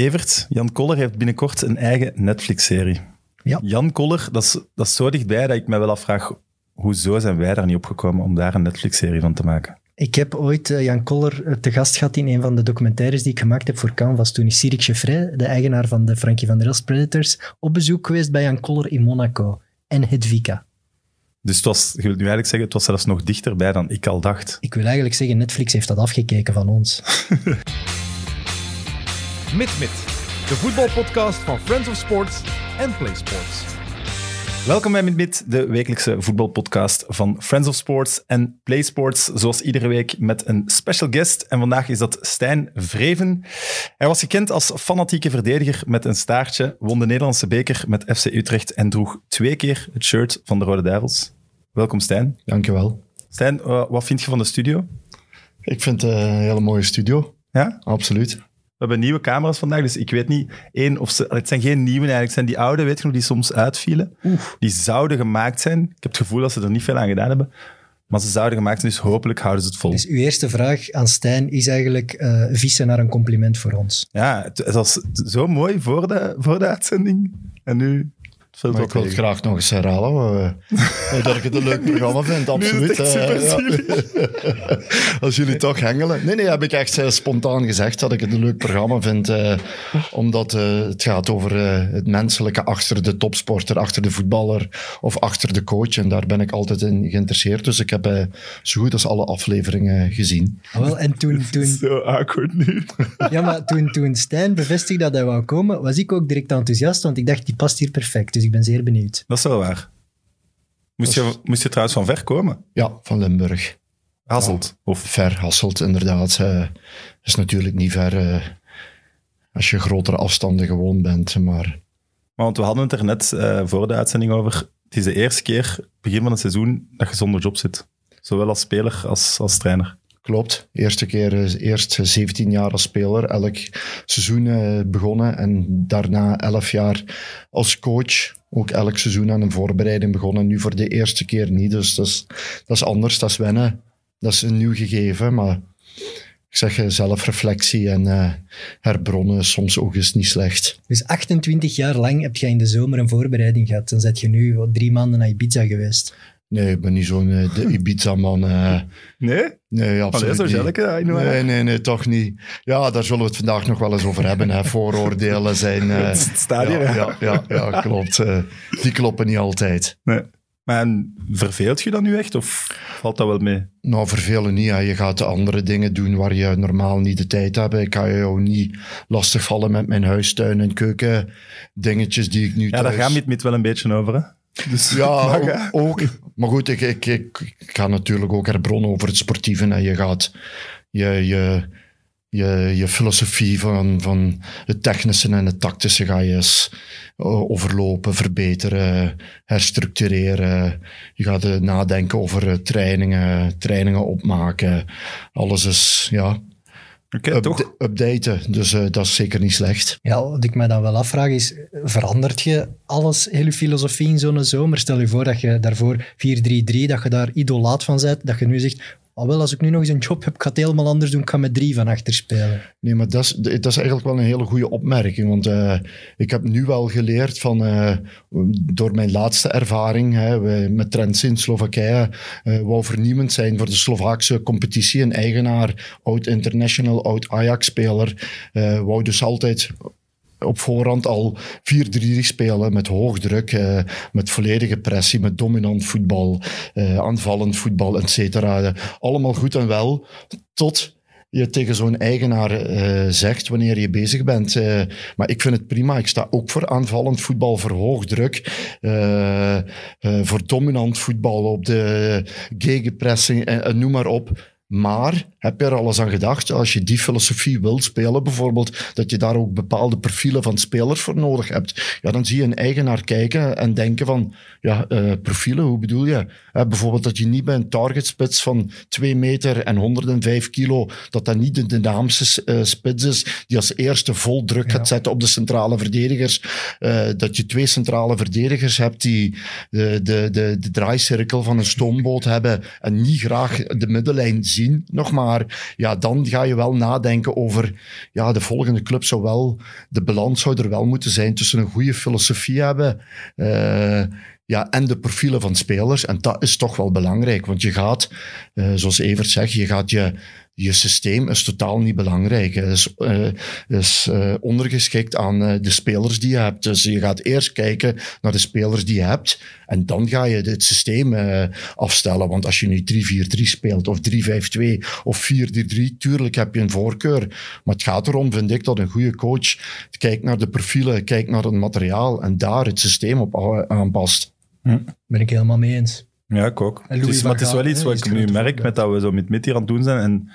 Evert, Jan Koller heeft binnenkort een eigen Netflix-serie. Ja. Jan Koller, dat is, dat is zo dichtbij dat ik mij wel afvraag, hoezo zijn wij daar niet opgekomen om daar een Netflix-serie van te maken? Ik heb ooit eh, Jan Koller eh, te gast gehad in een van de documentaires die ik gemaakt heb voor Canvas. Toen is Cyril Cheffray, de eigenaar van de Frankie van der Elst Predators, op bezoek geweest bij Jan Koller in Monaco. En Hedvika. Dus het was, je wilt nu eigenlijk zeggen, het was zelfs nog dichterbij dan ik al dacht. Ik wil eigenlijk zeggen, Netflix heeft dat afgekeken van ons. MidMid, de voetbalpodcast van Friends of Sports en Play Sports. Welkom bij MidMid, de wekelijkse voetbalpodcast van Friends of Sports en Play Sports. Zoals iedere week met een special guest. En vandaag is dat Stijn Vreven. Hij was gekend als fanatieke verdediger met een staartje, won de Nederlandse beker met FC Utrecht en droeg twee keer het shirt van de Rode Duivels. Welkom Stijn. Dankjewel. Stijn, eh, wat vind je van de studio? Ik vind het een hele mooie studio. Ja? Absoluut. We hebben nieuwe camera's vandaag, dus ik weet niet één of ze... Het zijn geen nieuwe eigenlijk, het zijn die oude, weet je nog, die soms uitvielen. Die zouden gemaakt zijn. Ik heb het gevoel dat ze er niet veel aan gedaan hebben. Maar ze zouden gemaakt zijn, dus hopelijk houden ze het vol. Dus uw eerste vraag aan Stijn is eigenlijk eh vissen naar een compliment voor ons. Ja, het, het was zo mooi voor de, voor de uitzending. En nu Maar ik wil het graag nog eens herhalen. maar, eh, dat ik het een leuk programma vind, absoluut. Eh, super ja. Als jullie toch hengelen. Nee, nee, heb ik echt eh, spontaan gezegd dat ik het een leuk programma vind. eh, omdat eh, het gaat over eh, het menselijke achter de topsporter, achter de voetballer of achter de coach. En daar ben ik altijd in geïnteresseerd. Dus ik heb eh, zo goed als alle afleveringen gezien. Ah, wel, en toen, toen, Zo awkward nu. ja, maar toen, toen Stijn bevestigde dat hij wou komen, was ik ook direct enthousiast, want ik dacht, die past hier perfect. Dus ik ben zeer benieuwd. Dat is wel waar. Moest je, moest je trouwens van ver komen? Ja, van Limburg. Hasselt. Of Ver Hasselt, inderdaad. eh is natuurlijk niet ver eh, als je grotere afstanden gewoon bent. Maar Maar want we hadden het er net eh, voor de uitzending over. Het is de eerste keer, begin van het seizoen, dat je zonder job zit. Zowel als speler als als trainer. Klopt, eerste keer, eh, eerst 17 jaar als speler, elk seizoen eh, begonnen. En daarna 11 jaar als coach. Ook elk seizoen aan een voorbereiding begonnen. Nu voor de eerste keer niet. Dus dat is, dat is anders, dat is wennen. Dat is een nieuw gegeven, maar ik zeg eh, zelfreflectie en eh, herbronnen soms ook eens niet slecht. Dus 28 jaar lang heb jij in de zomer een voorbereiding gehad. Dan zet je nu drie maanden naar Ibiza geweest. Nee, ik ben niet zo'n eh, de Ibiza-man. eh. Nee? nee, absoluut zo niet. Jelleke, dat in Nee, nee, nee, toch niet. Ja, daar zullen we het vandaag nog wel eens over hebben. Hè. Vooroordelen zijn... eh, Het hier, ja, ja, ja, ja, klopt. eh, die kloppen niet altijd. nee. Maar verveelt je dan nu echt? Of valt dat wel mee? Nou, vervelen niet. Hè. Je gaat de andere dingen doen waar je normaal niet de tijd hebt. Ik ga jou niet lastigvallen met mijn huistuin en keuken. Dingetjes die ik nu Ja, daar thuis... gaat met met wel een beetje over, hè? Dus Ja, mag, ook. Maar goed, ik, ik, ik, ik ga natuurlijk ook herbronnen over het sportieve. En je gaat je, je, je, je filosofie van, van het technische en het tactische ga je eens eh, overlopen, verbeteren, herstructureren. Je gaat eh, nadenken over eh, trainingen, trainingen opmaken. Alles is, ja, Oké, toch? upda- updaten. Dus eh, dat is zeker niet slecht. Ja, wat ik me dan wel afvraag is, verandert je alles, hele filosofie in zo'n zomer? Stel je voor dat je daarvoor 4-3-3, dat je daar idolaat van bent, dat je nu zegt, oh wel, als ik nu nog eens een job heb, ik ga het helemaal anders doen, ik ga met drie van achter spelen. Nee, maar dat is, dat is eigenlijk wel een hele goede opmerking. Want eh, ik heb nu wel geleerd van, eh, door mijn laatste ervaring hè, met Trends in Slowakije, eh wou vernieuwend zijn voor de Slovaakse competitie. Een eigenaar, oud-international, oud-Ajax-speler, eh, wou dus altijd op voorhand al 4-3 spelen met hoog druk, eh, met volledige pressie, met dominant voetbal, eh, aanvallend voetbal, et Allemaal goed en wel, tot je tegen zo'n eigenaar eh, zegt wanneer je bezig bent. eh, maar ik vind het prima. Ik sta ook voor aanvallend voetbal, voor hoog druk, eh, voor dominant voetbal op de gegenpressing, en, en noem maar op. Maar heb je er al eens aan gedacht, als je die filosofie wilt spelen, bijvoorbeeld, dat je daar ook bepaalde profielen van spelers voor nodig hebt? Ja, dan zie je een eigenaar kijken en denken van, ja, eh, profielen, hoe bedoel je? Eh, bijvoorbeeld dat je niet bij een targetspits van 2 meter en 105 kilo, dat dat niet de dynamische eh, spits is, die als eerste vol druk gaat zetten op de centrale verdedigers. Dat je twee centrale verdedigers hebt die de, de, de, de draaicirkel van een stoomboot hebben en niet graag de middenlijn zien nog maar. Ja, dan ga je wel nadenken over, ja, de volgende club zou wel, de balans zou er wel moeten zijn tussen een goede filosofie hebben, uh, ja, en de profielen van spelers. En dat is toch wel belangrijk, want je gaat, uh, zoals Evert zegt, je gaat je je systeem is totaal niet belangrijk. Het is, uh, is uh, ondergeschikt aan uh, de spelers die je hebt. Dus je gaat eerst kijken naar de spelers die je hebt en dan ga je het systeem afstellen. Want als je nu 3-4-3 speelt of 3-5-2 of 4-3-3, tuurlijk heb je een voorkeur. Maar het gaat erom, vind ik, dat een goede coach kijkt naar de profielen, kijkt naar het materiaal en daar het systeem op aanpast. Hm. Ben ik helemaal mee eens. Ja, ik ook. Het is, maar het is wel iets wat ik nu merk met dat we zo met Mit hier aan het doen zijn en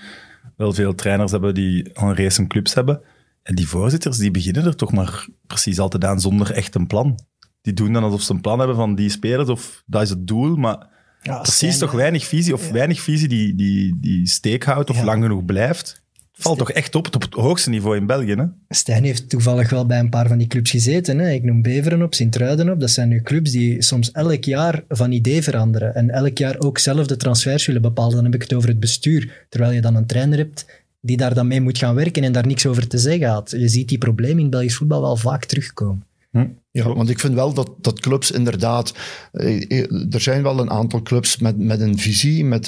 wel veel trainers hebben die al een race clubs hebben. En die voorzitters, die beginnen er toch maar precies altijd aan zonder echt een plan. Die doen dan alsof ze een plan hebben van die spelers of dat is het doel, maar ja, precies toch weinig visie of weinig visie die, die, die steek houdt of lang genoeg blijft. Valt toch echt op, op het hoogste niveau in België, hè? Stijn heeft toevallig wel bij een paar van die clubs gezeten. Hè? Ik noem Beveren op, Sint-Truiden op. Dat zijn nu clubs die soms elk jaar van idee veranderen. En elk jaar ook zelf de transfers willen bepalen. Dan heb ik het over het bestuur. Terwijl je dan een trainer hebt die daar dan mee moet gaan werken en daar niks over te zeggen had. Je ziet die problemen in Belgisch voetbal wel vaak terugkomen. Hm. Ja, want ik vind wel dat, dat clubs inderdaad. Eh, eh, er zijn wel een aantal clubs met, met een visie, met,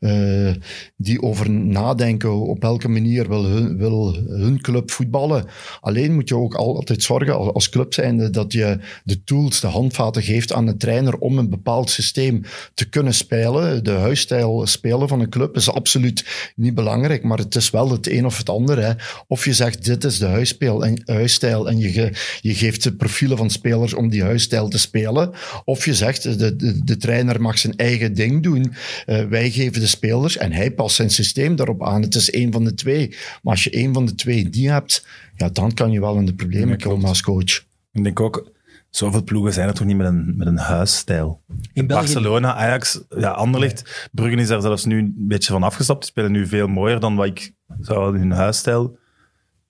uh, die over nadenken op welke manier wil hun, wil hun club voetballen. Alleen moet je ook altijd zorgen als, club zijnde dat je de tools, de handvaten geeft aan een trainer om een bepaald systeem te kunnen spelen. De huisstijl spelen van een club is absoluut niet belangrijk, maar het is wel het een of het ander. Hè. Of je zegt dit is de huisspeel en, huisstijl en je, je geeft de profiel van spelers om die huisstijl te spelen. Of je zegt, de, de, de trainer mag zijn eigen ding doen. Uh, wij geven de spelers en hij past zijn systeem daarop aan. Het is één van de twee. Maar als je één van de twee niet hebt, ja, dan kan je wel in de problemen komen als coach. Ik denk ook, zoveel ploegen zijn er toch niet met een, met een huisstijl. In Barcelona, Ajax, ja, Anderlicht, Bruggen is daar zelfs nu een beetje van afgestapt. Die spelen nu veel mooier dan wat ik zou hun huisstijl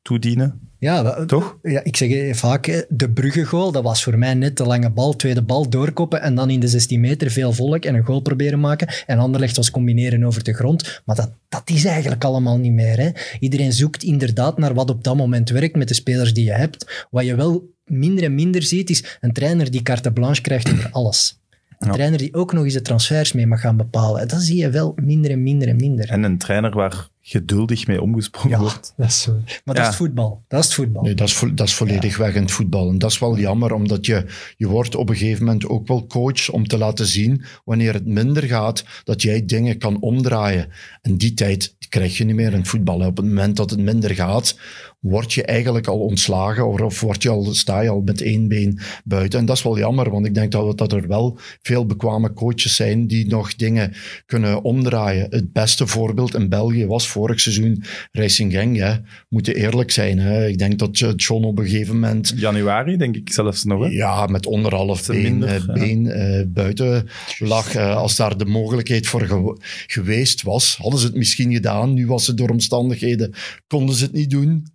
toedienen. Ja, toch? Ja, ik zeg vaak, de Brugge-goal, dat was voor mij net de lange bal, tweede bal doorkoppen en dan in de 16 meter veel volk en een goal proberen maken. En Anderlecht was combineren over de grond. Maar dat, dat is eigenlijk allemaal niet meer. Hè. Iedereen zoekt inderdaad naar wat op dat moment werkt met de spelers die je hebt. Wat je wel minder en minder ziet, is een trainer die carte blanche krijgt over alles. Een trainer die ook nog eens de transfers mee mag gaan bepalen. Dat zie je wel minder en minder en minder. En een trainer waar geduldig mee omgesprongen ja, wordt. Dat is zo. Maar dat is voetbal. Dat is het voetbal. Nee, dat is, dat is volledig weg in het voetbal. En dat is wel jammer, omdat je, je wordt op een gegeven moment ook wel coach om te laten zien, wanneer het minder gaat, dat jij dingen kan omdraaien. En die tijd krijg je niet meer in het voetbal. Op het moment dat het minder gaat, word je eigenlijk al ontslagen of word je al, sta je al met één been buiten. En dat is wel jammer, want ik denk dat, dat er wel veel bekwame coaches zijn die nog dingen kunnen omdraaien. Het beste voorbeeld in België was vorig seizoen Racing Genk. Hè. Moeten eerlijk zijn. Hè. Ik denk dat John op een gegeven moment... Januari, denk ik zelfs nog. Hè? Ja, met onderhalf been, minder, been uh, buiten lag. Als daar de mogelijkheid voor geweest was, hadden ze het misschien gedaan. Nu was het door omstandigheden, konden ze het niet doen.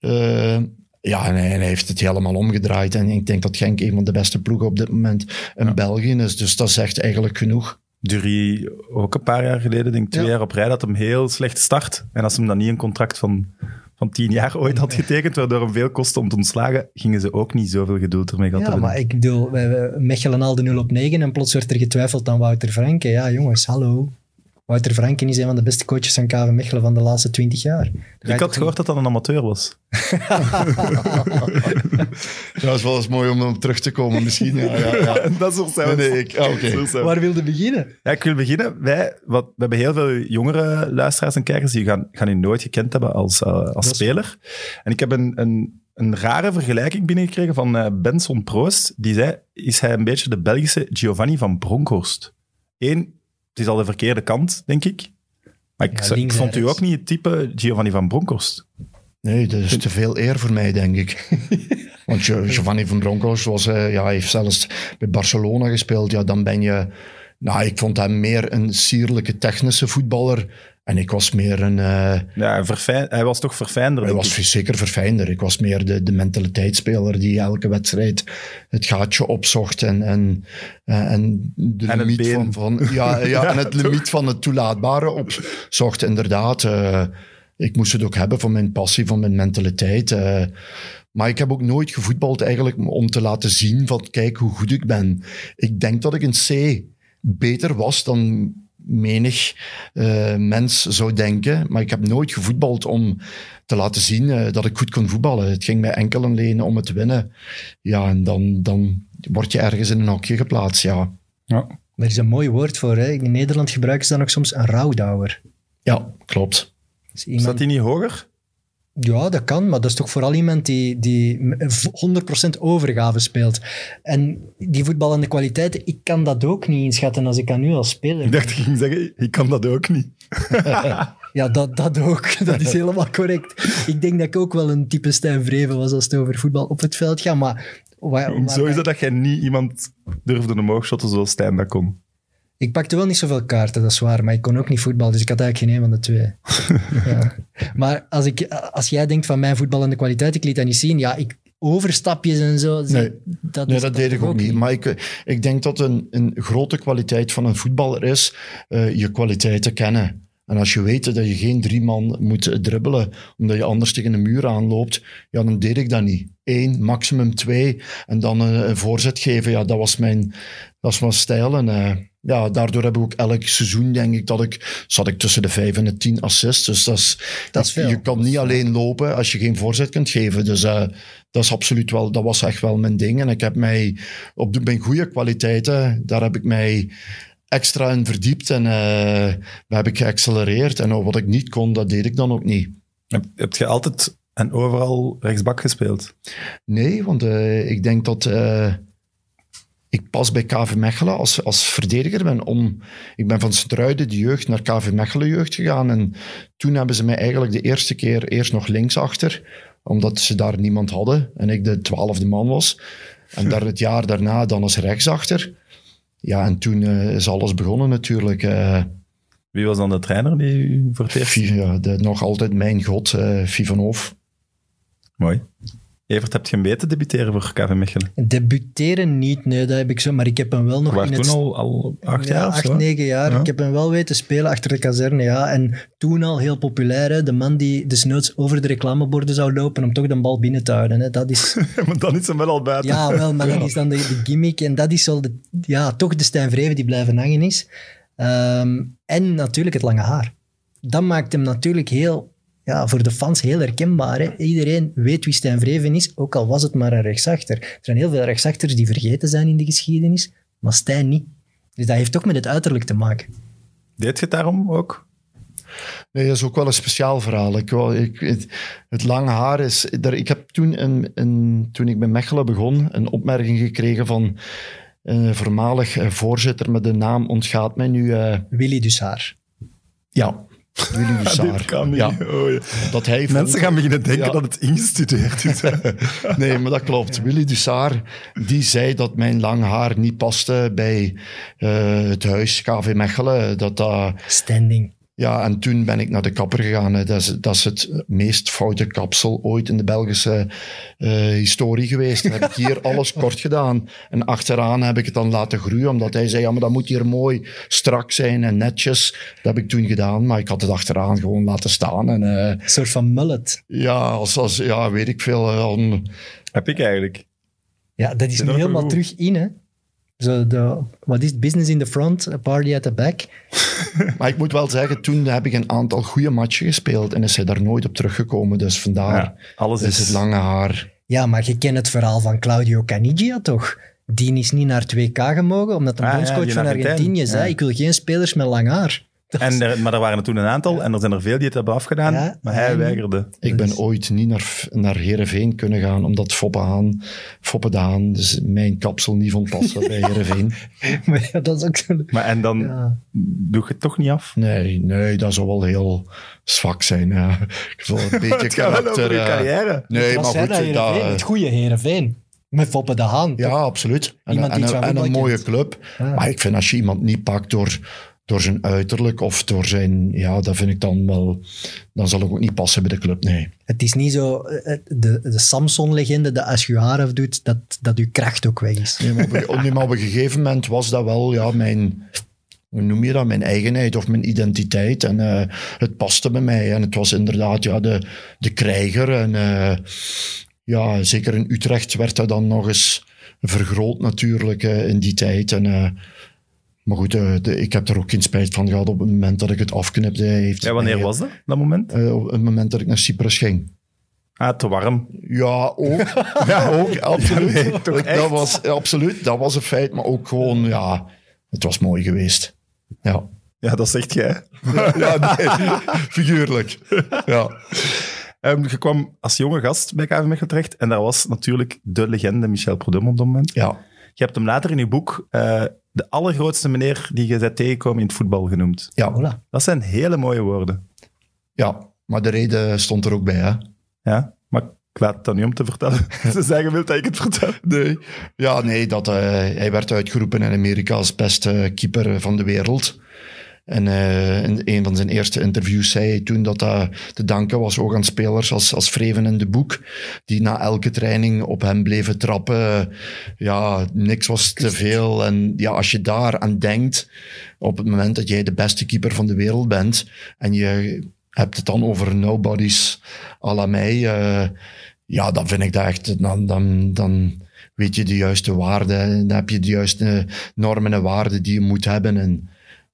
Uh, ja, en hij, heeft het helemaal omgedraaid. En ik denk dat Genk een van de beste ploegen op dit moment in België is. Dus dat zegt eigenlijk genoeg. Dury ook een paar jaar geleden, denk ik twee jaar op rij, dat hem heel slecht start. En als hem dan niet een contract van, van tien jaar ooit had getekend, waardoor hem veel kostte om te ontslagen, gingen ze ook niet zoveel geduld ermee gehad Ja, maar ik bedoel, Mechelen al de 0 op 9 en plots werd er getwijfeld aan Wouter Franke. Ja, jongens, hallo. Wouter Franken is een van de beste coaches van KV Mechelen van de laatste twintig jaar. Ik had gehoord dat dat een amateur was. dat is wel eens mooi om terug te komen misschien. Ja, ja, ja. dat is nee, nee, ik, ah, Waar wilde beginnen? Ja, ik wil beginnen. Wij, wat, we hebben heel veel jongere luisteraars en kijkers die gaan, gaan u nooit gekend hebben als, uh, als speler. En ik heb een, een, een rare vergelijking binnengekregen van uh, Benson Proost. Die zei, is hij een beetje de Belgische Giovanni van Bronckhorst? Eén, het is al de verkeerde kant, denk ik. Maar ik, ik vond u ook niet het type Giovanni van Bronckhorst. Nee, dat is te veel eer voor mij, denk ik. Want Giovanni van Bronckhorst was, uh, ja, heeft zelfs bij Barcelona gespeeld. Ja, dan ben je... Nou, ik vond hem meer een sierlijke technische voetballer En ik was meer een... eh, Ja, verfijn, hij was toch verfijnder. hij was ik. zeker verfijnder. Ik was meer de, de mentaliteitsspeler die elke wedstrijd het gaatje opzocht en, en, eh, en de En limiet van, van, ja, ja, Ja, en het toch? limiet van het toelaatbare opzocht. Inderdaad, eh, ik moest het ook hebben van mijn passie, van mijn mentaliteit. eh. maar ik heb ook nooit gevoetbald eigenlijk om te laten zien van kijk hoe goed ik ben. Ik denk dat ik in C beter was dan menig eh, mens zou denken. Maar ik heb nooit gevoetbald om te laten zien eh, dat ik goed kon voetballen. Het ging mij enkel en alleen om het te winnen. Ja, en dan, dan word je ergens in een hokje geplaatst, ja. Ja. Er is een mooi woord voor. Hè. In Nederland gebruiken ze dan ook soms een rouwdouwer. Ja, klopt. Dus iemand- Staat hij niet hoger? Ja, dat kan, maar dat is toch vooral iemand die, die 100% overgave speelt. En die voetballende kwaliteiten, ik kan dat ook niet inschatten als ik aan nu als speler Ik dacht, ik ging zeggen, ik kan dat ook niet. Ja, dat, dat ook. Dat is helemaal correct. Ik denk dat ik ook wel een type Stijn Vreven was als het over voetbal op het veld gaat, maar... Waar, Hoezo is het dat jij niet iemand durfde omhoog shotten zoals Stijn dat kon? Ik pakte wel niet zoveel kaarten, dat is waar, maar ik kon ook niet voetballen, dus ik had eigenlijk geen een van de twee. ja. Maar als, ik, als jij denkt van mijn voetballende kwaliteit, ik liet dat niet zien, ja, ik, overstapjes en zo, Nee. dat, Nee, dat deed ik ook niet. Maar ik, ik denk dat een, een grote kwaliteit van een voetballer is eh, je kwaliteiten kennen. En als je weet dat je geen drie man moet dribbelen, omdat je anders tegen een muur aanloopt, ja, dan deed ik dat niet. Eén, maximum twee, en dan een, een voorzet geven, ja, dat was mijn, dat was mijn stijl. En eh, ja, daardoor heb ik ook elk seizoen, denk ik, dat ik, zat ik tussen de vijf en de tien assists. Dus dat is, Dat is veel. je kan niet alleen lopen als je geen voorzet kunt geven. Dus eh, dat is absoluut wel, dat was echt wel mijn ding. En ik heb mij op de, mijn goede kwaliteiten, daar heb ik mij extra in verdiept en eh, daar heb ik geaccelereerd. En wat ik niet kon, dat deed ik dan ook niet. Heb, heb je altijd en overal rechtsbak gespeeld? Nee, want eh, ik denk dat eh, ik pas bij KV Mechelen als, als verdediger ben. Om, ik ben van Struiden, de jeugd, naar KV Mechelen jeugd gegaan. En toen hebben ze mij eigenlijk de eerste keer eerst nog linksachter, omdat ze daar niemand hadden en ik de twaalfde man was. En daar het jaar daarna dan als rechtsachter. Ja, en toen eh, is alles begonnen natuurlijk. eh Wie was dan de trainer die u voor het eerst... Fi- ja, de, nog altijd mijn god, eh Fivanov. Mooi. Evert, heb je hem weten debuteren voor KV Mechelen? Debuteren niet, nee, dat heb ik zo, maar ik heb hem wel nog in toen het... al, al acht ja, jaar acht, zo? negen jaar. Ja. Ik heb hem wel weten spelen achter de kazerne, ja. En toen al heel populair, hè. de man die desnoods over de reclameborden zou lopen om toch de bal binnen te houden. Hè. Dat is, maar dan is hem wel al buiten. ja, wel, maar dat is dan de, de gimmick. En dat is wel de, ja, toch de Stijn Vreven die blijven hangen is. Ehm, en natuurlijk het lange haar. Dat maakt hem natuurlijk heel, ja, voor de fans heel herkenbaar. Hè. Iedereen weet wie Stijn Vreven is, ook al was het maar een rechtsachter. Er zijn heel veel rechtsachters die vergeten zijn in de geschiedenis, maar Stijn niet. Dus dat heeft toch met het uiterlijk te maken. Deed je het daarom ook? Nee, dat is ook wel een speciaal verhaal. Ik, ik, het, het lange haar is... Daar, ik heb toen, een, een, toen ik bij Mechelen begon, een opmerking gekregen van een voormalig eh, voorzitter met de naam ontgaat mij nu. eh, Willy Dussaar. ja, Willy Dussard. Dit kan niet. Ja, Oh, ja. dat hij vond- Mensen gaan beginnen denken Ja. dat het ingestudeerd is. Nee, maar dat klopt. Willy Dussard, die zei dat mijn lang haar niet paste bij eh, het huis KV Mechelen. Dat dat... Standing. Ja, en toen ben ik naar de kapper gegaan. Dat is, dat is het meest foute kapsel ooit in de Belgische eh, historie geweest. Dan heb ik hier alles kort gedaan. En achteraan heb ik het dan laten groeien, omdat hij zei, ja, maar dat moet hier mooi strak zijn en netjes. Dat heb ik toen gedaan, maar ik had het achteraan gewoon laten staan. En eh, Een soort van mullet. ja, als, als, ja, weet ik veel. om- Heb ik eigenlijk. Ja, dat is Is nu helemaal terug in, hè. Zo de, wat is het? Business in the front, a party at the back. Maar ik moet wel zeggen, toen heb ik een aantal goede matchen gespeeld en is hij daar nooit op teruggekomen. Dus vandaar Ja, alles is is... het lange haar. Ja, maar je kent het verhaal van Claudio Canigia, toch? Die is niet naar 2K gemogen, omdat de Ah, bondscoach van. Argentinië zei, Ja. ik wil geen spelers met lang haar. Dat En er, maar er waren er toen een aantal en er zijn er veel die het hebben afgedaan, Ja, maar hij weigerde. Ik Dus- ben ooit niet naar, naar Heerenveen kunnen gaan, omdat Foppe Haan, Foppe de Haan, dus mijn kapsel niet vond passen bij Heerenveen. maar ja, dat is ook zo... Maar en dan Ja. doe je het toch niet af? Nee, nee, dat zou wel heel zwak zijn. Ja. Een beetje Het gaat wel over karakter. je eh, carrière. Nee, maar goed, dat, dat, Heerenveen? het goede Heerenveen. Met Foppe de Haan. ja, absoluut. En, Iemand en, een mooie club. Ja. Maar ik vind als je iemand niet pakt door, door zijn uiterlijk of door zijn... Ja, dat vind ik dan wel... Dan zal ik ook niet passen bij de club, nee. Het is niet zo eh, de, de Samson-legende dat als je je haar afdoet, dat, dat je kracht ook weg is. Nee, maar, op, een- nee, maar op een gegeven moment was dat wel ja, mijn... Hoe noem je dat? Mijn eigenheid of mijn identiteit. En eh, het paste bij mij. En het was inderdaad ja, de, de krijger. En eh, ja, zeker in Utrecht werd dat dan nog eens vergroot natuurlijk in die tijd. En, maar goed, eh, de, ik heb er ook geen spijt van gehad op het moment dat ik het afknipte. Heeft Ja, wanneer was dat, dat moment? eh, op het moment dat ik naar Cyprus ging. Ah, te warm. Ja, ook. ja, ook, absoluut. Ja, nee, toch dat, was, absoluut, dat was een feit. Maar ook gewoon, ja, het was mooi geweest. Ja, Ja, dat zegt jij. ja nee, figuurlijk. Ja. Ehm, je kwam als jonge gast bij KV Mechelen terecht en daar was natuurlijk de legende Michel Prudhomme op dat moment. ja, Je hebt hem later in je boek eh, de allergrootste meneer die je bent tegengekomen in het voetbal genoemd. ja, Voilà. Dat zijn hele mooie woorden. ja, maar de reden stond er ook bij. Hè. Ja, maar ik laat het dan niet om te vertellen. Ze zeggen wil dat ik het vertel. Nee. Ja, nee, dat, eh, hij werd uitgeroepen in Amerika als beste keeper van de wereld. En eh, in een van zijn eerste interviews zei hij toen dat dat te danken was ook aan spelers als, als Vreven en De Boek, die na elke training op hem bleven trappen. Ja, niks was te veel. En ja, als je daar aan denkt, op het moment dat jij de beste keeper van de wereld bent, en je hebt het dan over nobodies à la mij, eh, ja, dan vind ik dat echt, dan, dan, dan weet je de juiste waarden, dan heb je de juiste normen en waarden die je moet hebben. En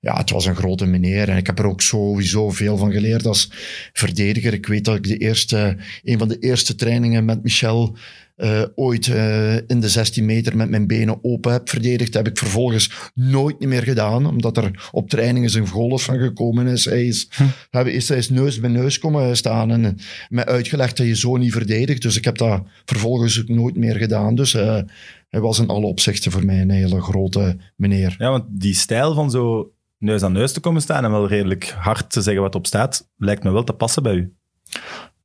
ja, het was een grote meneer en ik heb er ook sowieso veel van geleerd als verdediger. Ik weet dat ik de eerste, een van de eerste trainingen met Michel eh, ooit eh, in de 16 meter met mijn benen open heb verdedigd. Heb ik vervolgens nooit meer gedaan, omdat er op trainingen zijn golf van gekomen is. Hij is, hij is, hij is neus bij neus komen staan en mij uitgelegd dat je zo niet verdedigt. Dus ik heb dat vervolgens ook nooit meer gedaan. Dus eh, hij was in alle opzichten voor mij een hele grote meneer. Ja, want die stijl van zo neus aan neus te komen staan en wel redelijk hard te zeggen wat op staat, lijkt me wel te passen bij u.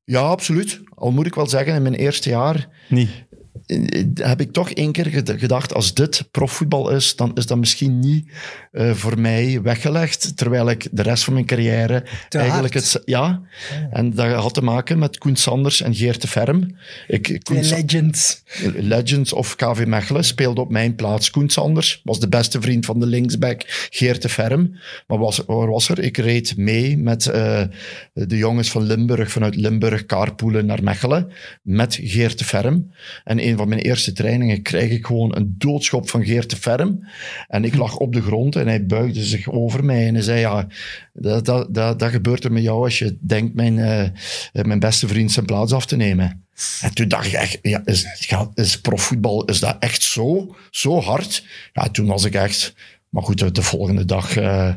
Ja, absoluut. Al moet ik wel zeggen, in mijn eerste jaar Niet. eh, heb ik toch één keer ged- gedacht, als dit profvoetbal is, dan is dat misschien niet eh, voor mij weggelegd, terwijl ik de rest van mijn carrière Te eigenlijk hard. het... Ja, en dat had te maken met Koen Sanders en Geert de Ferm. Ik, Koen Twee Sa- legends. Legends of KV Mechelen speelde op mijn plaats Koen Sanders. Was de beste vriend van de linksback Geert de Ferm. Maar was, waar was er? Ik reed mee met eh, de jongens van Limburg, vanuit Limburg, carpoolen naar Mechelen. Met Geert de Ferm. En een van mijn eerste trainingen kreeg ik gewoon een doodschop van Geert de Ferm. En ik lag op de grond en hij buigde zich over mij en hij zei, ja, dat, dat, dat, dat gebeurt er met jou als je denkt mijn, eh, mijn beste vriend zijn plaats af te nemen. En toen dacht ik echt, ja, is, is profvoetbal, is dat echt zo, zo hard? Ja, toen was ik echt... Maar goed, de, de volgende dag eh,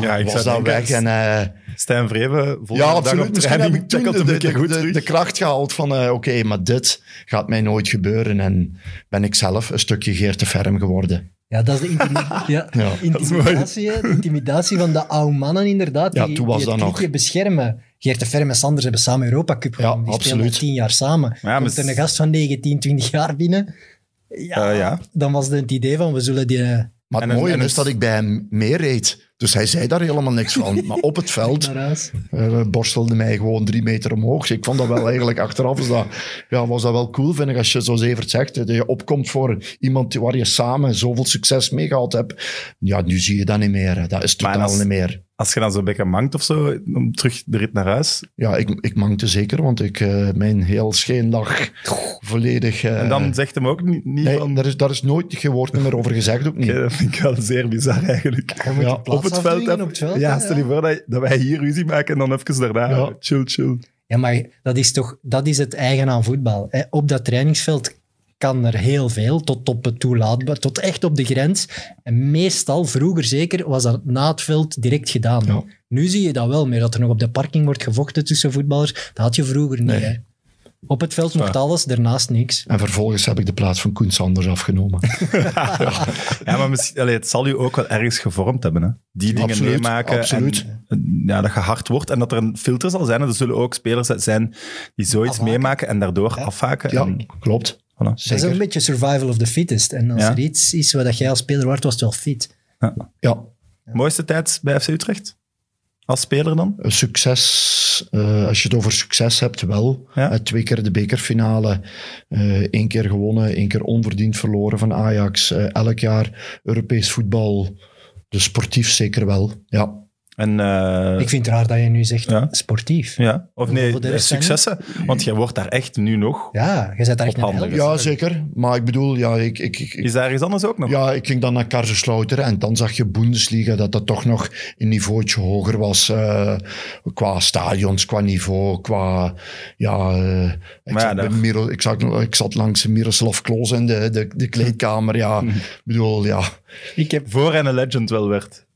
Ja, ik was dat weg. En, eh, Stijn Vreven, volgende ja, absoluut. Misschien heb ik toen de, de, de- kracht gehaald van... Oké, maar dit gaat mij nooit gebeuren. En ben ik zelf een stukje Geert de Ferm geworden. Ja, dat is de intimi- ja, Ja, intimidatie, de intimidatie van de oude mannen inderdaad. Ja, die, toen was die het dat nog. beschermen. Geert de Verme en Sanders hebben samen Europa Cup gewonnen. die spelen al absoluut. tien jaar samen. maar Komt er een gast van 19, 20 jaar binnen. Ja, Eh, ja. dan was het idee van, we zullen die... Maar het mooie is dat ik bij hem meereed. Dus hij zei daar helemaal niks van. Maar op het veld eh, borstelde mij gewoon drie meter omhoog. Ik vond dat wel eigenlijk achteraf is dat, ja, was dat wel cool, vind ik, als je, zoals Evert zegt, dat je opkomt voor iemand waar je samen zoveel succes mee gehad hebt. Ja, nu zie je dat niet meer. hè. Dat is totaal als- niet meer. Als je dan zo'n beetje mangt of zo, om terug de rit naar huis. Ja, ik, ik mankte zeker, want ik, eh, mijn heel scheen lag volledig... eh, En dan zegt hem ook niet, niet nee, van... daar, is, daar is nooit geen woord meer over gezegd, ook niet. Dat vind ik wel zeer bizar eigenlijk. Ja, op het veld, op het veld. ja, stel je voor dat, dat wij hier ruzie maken en dan even daarna, Ja. chill, chill. Ja, maar dat is toch dat is het eigen aan voetbal. Hè. Op dat trainingsveld kan er heel veel, tot op het toelaatbaar, tot echt op de grens. En meestal, vroeger zeker, was dat na het veld direct gedaan. Ja. Nu zie je dat wel meer, dat er nog op de parking wordt gevochten tussen voetballers. Dat had je vroeger niet. Nee. Hè. Op het veld mocht waar. alles, daarnaast niks. En vervolgens heb ik de plaats van Koen Sanders afgenomen. Ja, maar misschien, allee, het zal je ook wel ergens gevormd hebben. Hè? Die dingen Absoluut, meemaken. absoluut. En, ja, dat je hard wordt en dat er een filter zal zijn. En er zullen ook spelers zijn die zoiets Afhaken. meemaken en daardoor Ja. afhaken. Ja, En, klopt. voilà. Dat is Zeker. een beetje survival of the fittest. En als Ja. er iets is wat jij als speler waard was, het wel fit. Ja, Mooiste tijd bij FC Utrecht? Als speler dan? Een Succes, eh, als je het over succes hebt, wel. Ja. Eh, twee keer de bekerfinale, eh één keer gewonnen, één keer onverdiend verloren van Ajax. Elk jaar Europees voetbal, dus sportief zeker wel. Ja, En, eh, Ik vind het raar dat je nu zegt Ja. sportief. ja. Of nee, de zijn successen. Want jij wordt daar echt nu nog. Ja, je zet daar echt een ja zeker. Maar ik bedoel, ja, ik, ik, ik, Is daar iets anders ook nog? Ja, ik ging dan naar Kaiserslautern en dan zag je Bundesliga dat dat toch nog een niveautje hoger was eh, qua stadions, qua niveau, qua ja. eh, ik, ja, zat Miro, ik, zat, ik zat langs Miroslav Klose in de, de, de kleedkamer. Ja, ik bedoel, ja. Ik heb Voor een legend wel werd.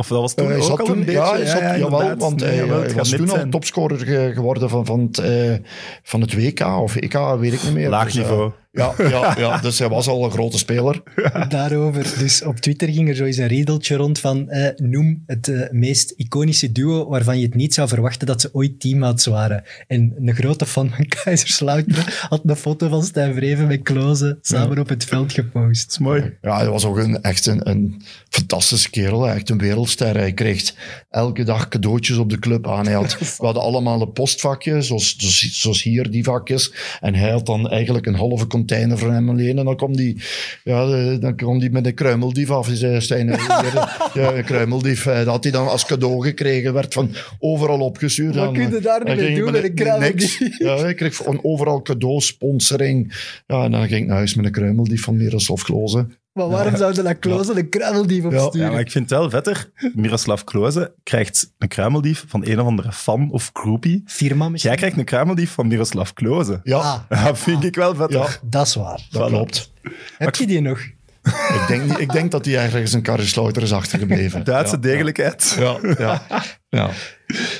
Of dat was toen Eh, hij ook al toen, een beetje? ja, hij zat, jawel, inderdaad. want Nee, hij, jawel, hij was toen al zijn. topscorer ge- geworden van, van, het, eh, van het WK of EK, weet ik niet meer. Laag Dus, eh, niveau. Ja, ja, ja, dus hij was al een grote speler. daarover. Dus op Twitter ging er zo eens een riedeltje rond van eh, noem het eh, meest iconische duo waarvan je het niet zou verwachten dat ze ooit teammaats waren. En een grote fan van Kaiserslautern had een foto van Stijn Vreven met Kloze samen op het veld gepost. Dat is mooi. Ja, hij was ook een, echt een, een fantastische kerel. Echt een wereldster. Hij kreeg elke dag cadeautjes op de club aan. Hij had, we hadden allemaal een postvakje, zoals, zoals, zoals hier, die vakjes. En hij had dan eigenlijk een halve container voor hem alleen. En dan kwam die, ja, dan kwam die met een kruimeldief af. Hij zei, Stijn, ja, een kruimeldief. eh, Dat had hij dan als cadeau gekregen. Werd van overal opgestuurd. Wat kun je daar mee ging doen met een kruimeldief? Ja, hij kreeg van overal cadeau, sponsoring. Ja, en dan ging ik naar huis met een kruimeldief van Miroslav Klose. Maar waarom zouden dat Kloze een kruimeldief opsturen? Ja, maar ik vind het wel vetter. Miroslav Klose krijgt een kruimeldief van een of andere fan of groepie. Firma misschien? Jij krijgt een kruimeldief van Miroslav Klose. Ja, Ah, Dat vind ik wel vetter. ja dat is waar. dat Voilà. klopt. Heb je die nog? Ik denk, niet- ik denk dat hij ergens een Karrenslauter is achtergebleven. Duitse ja, degelijkheid. Ja, ja, ja.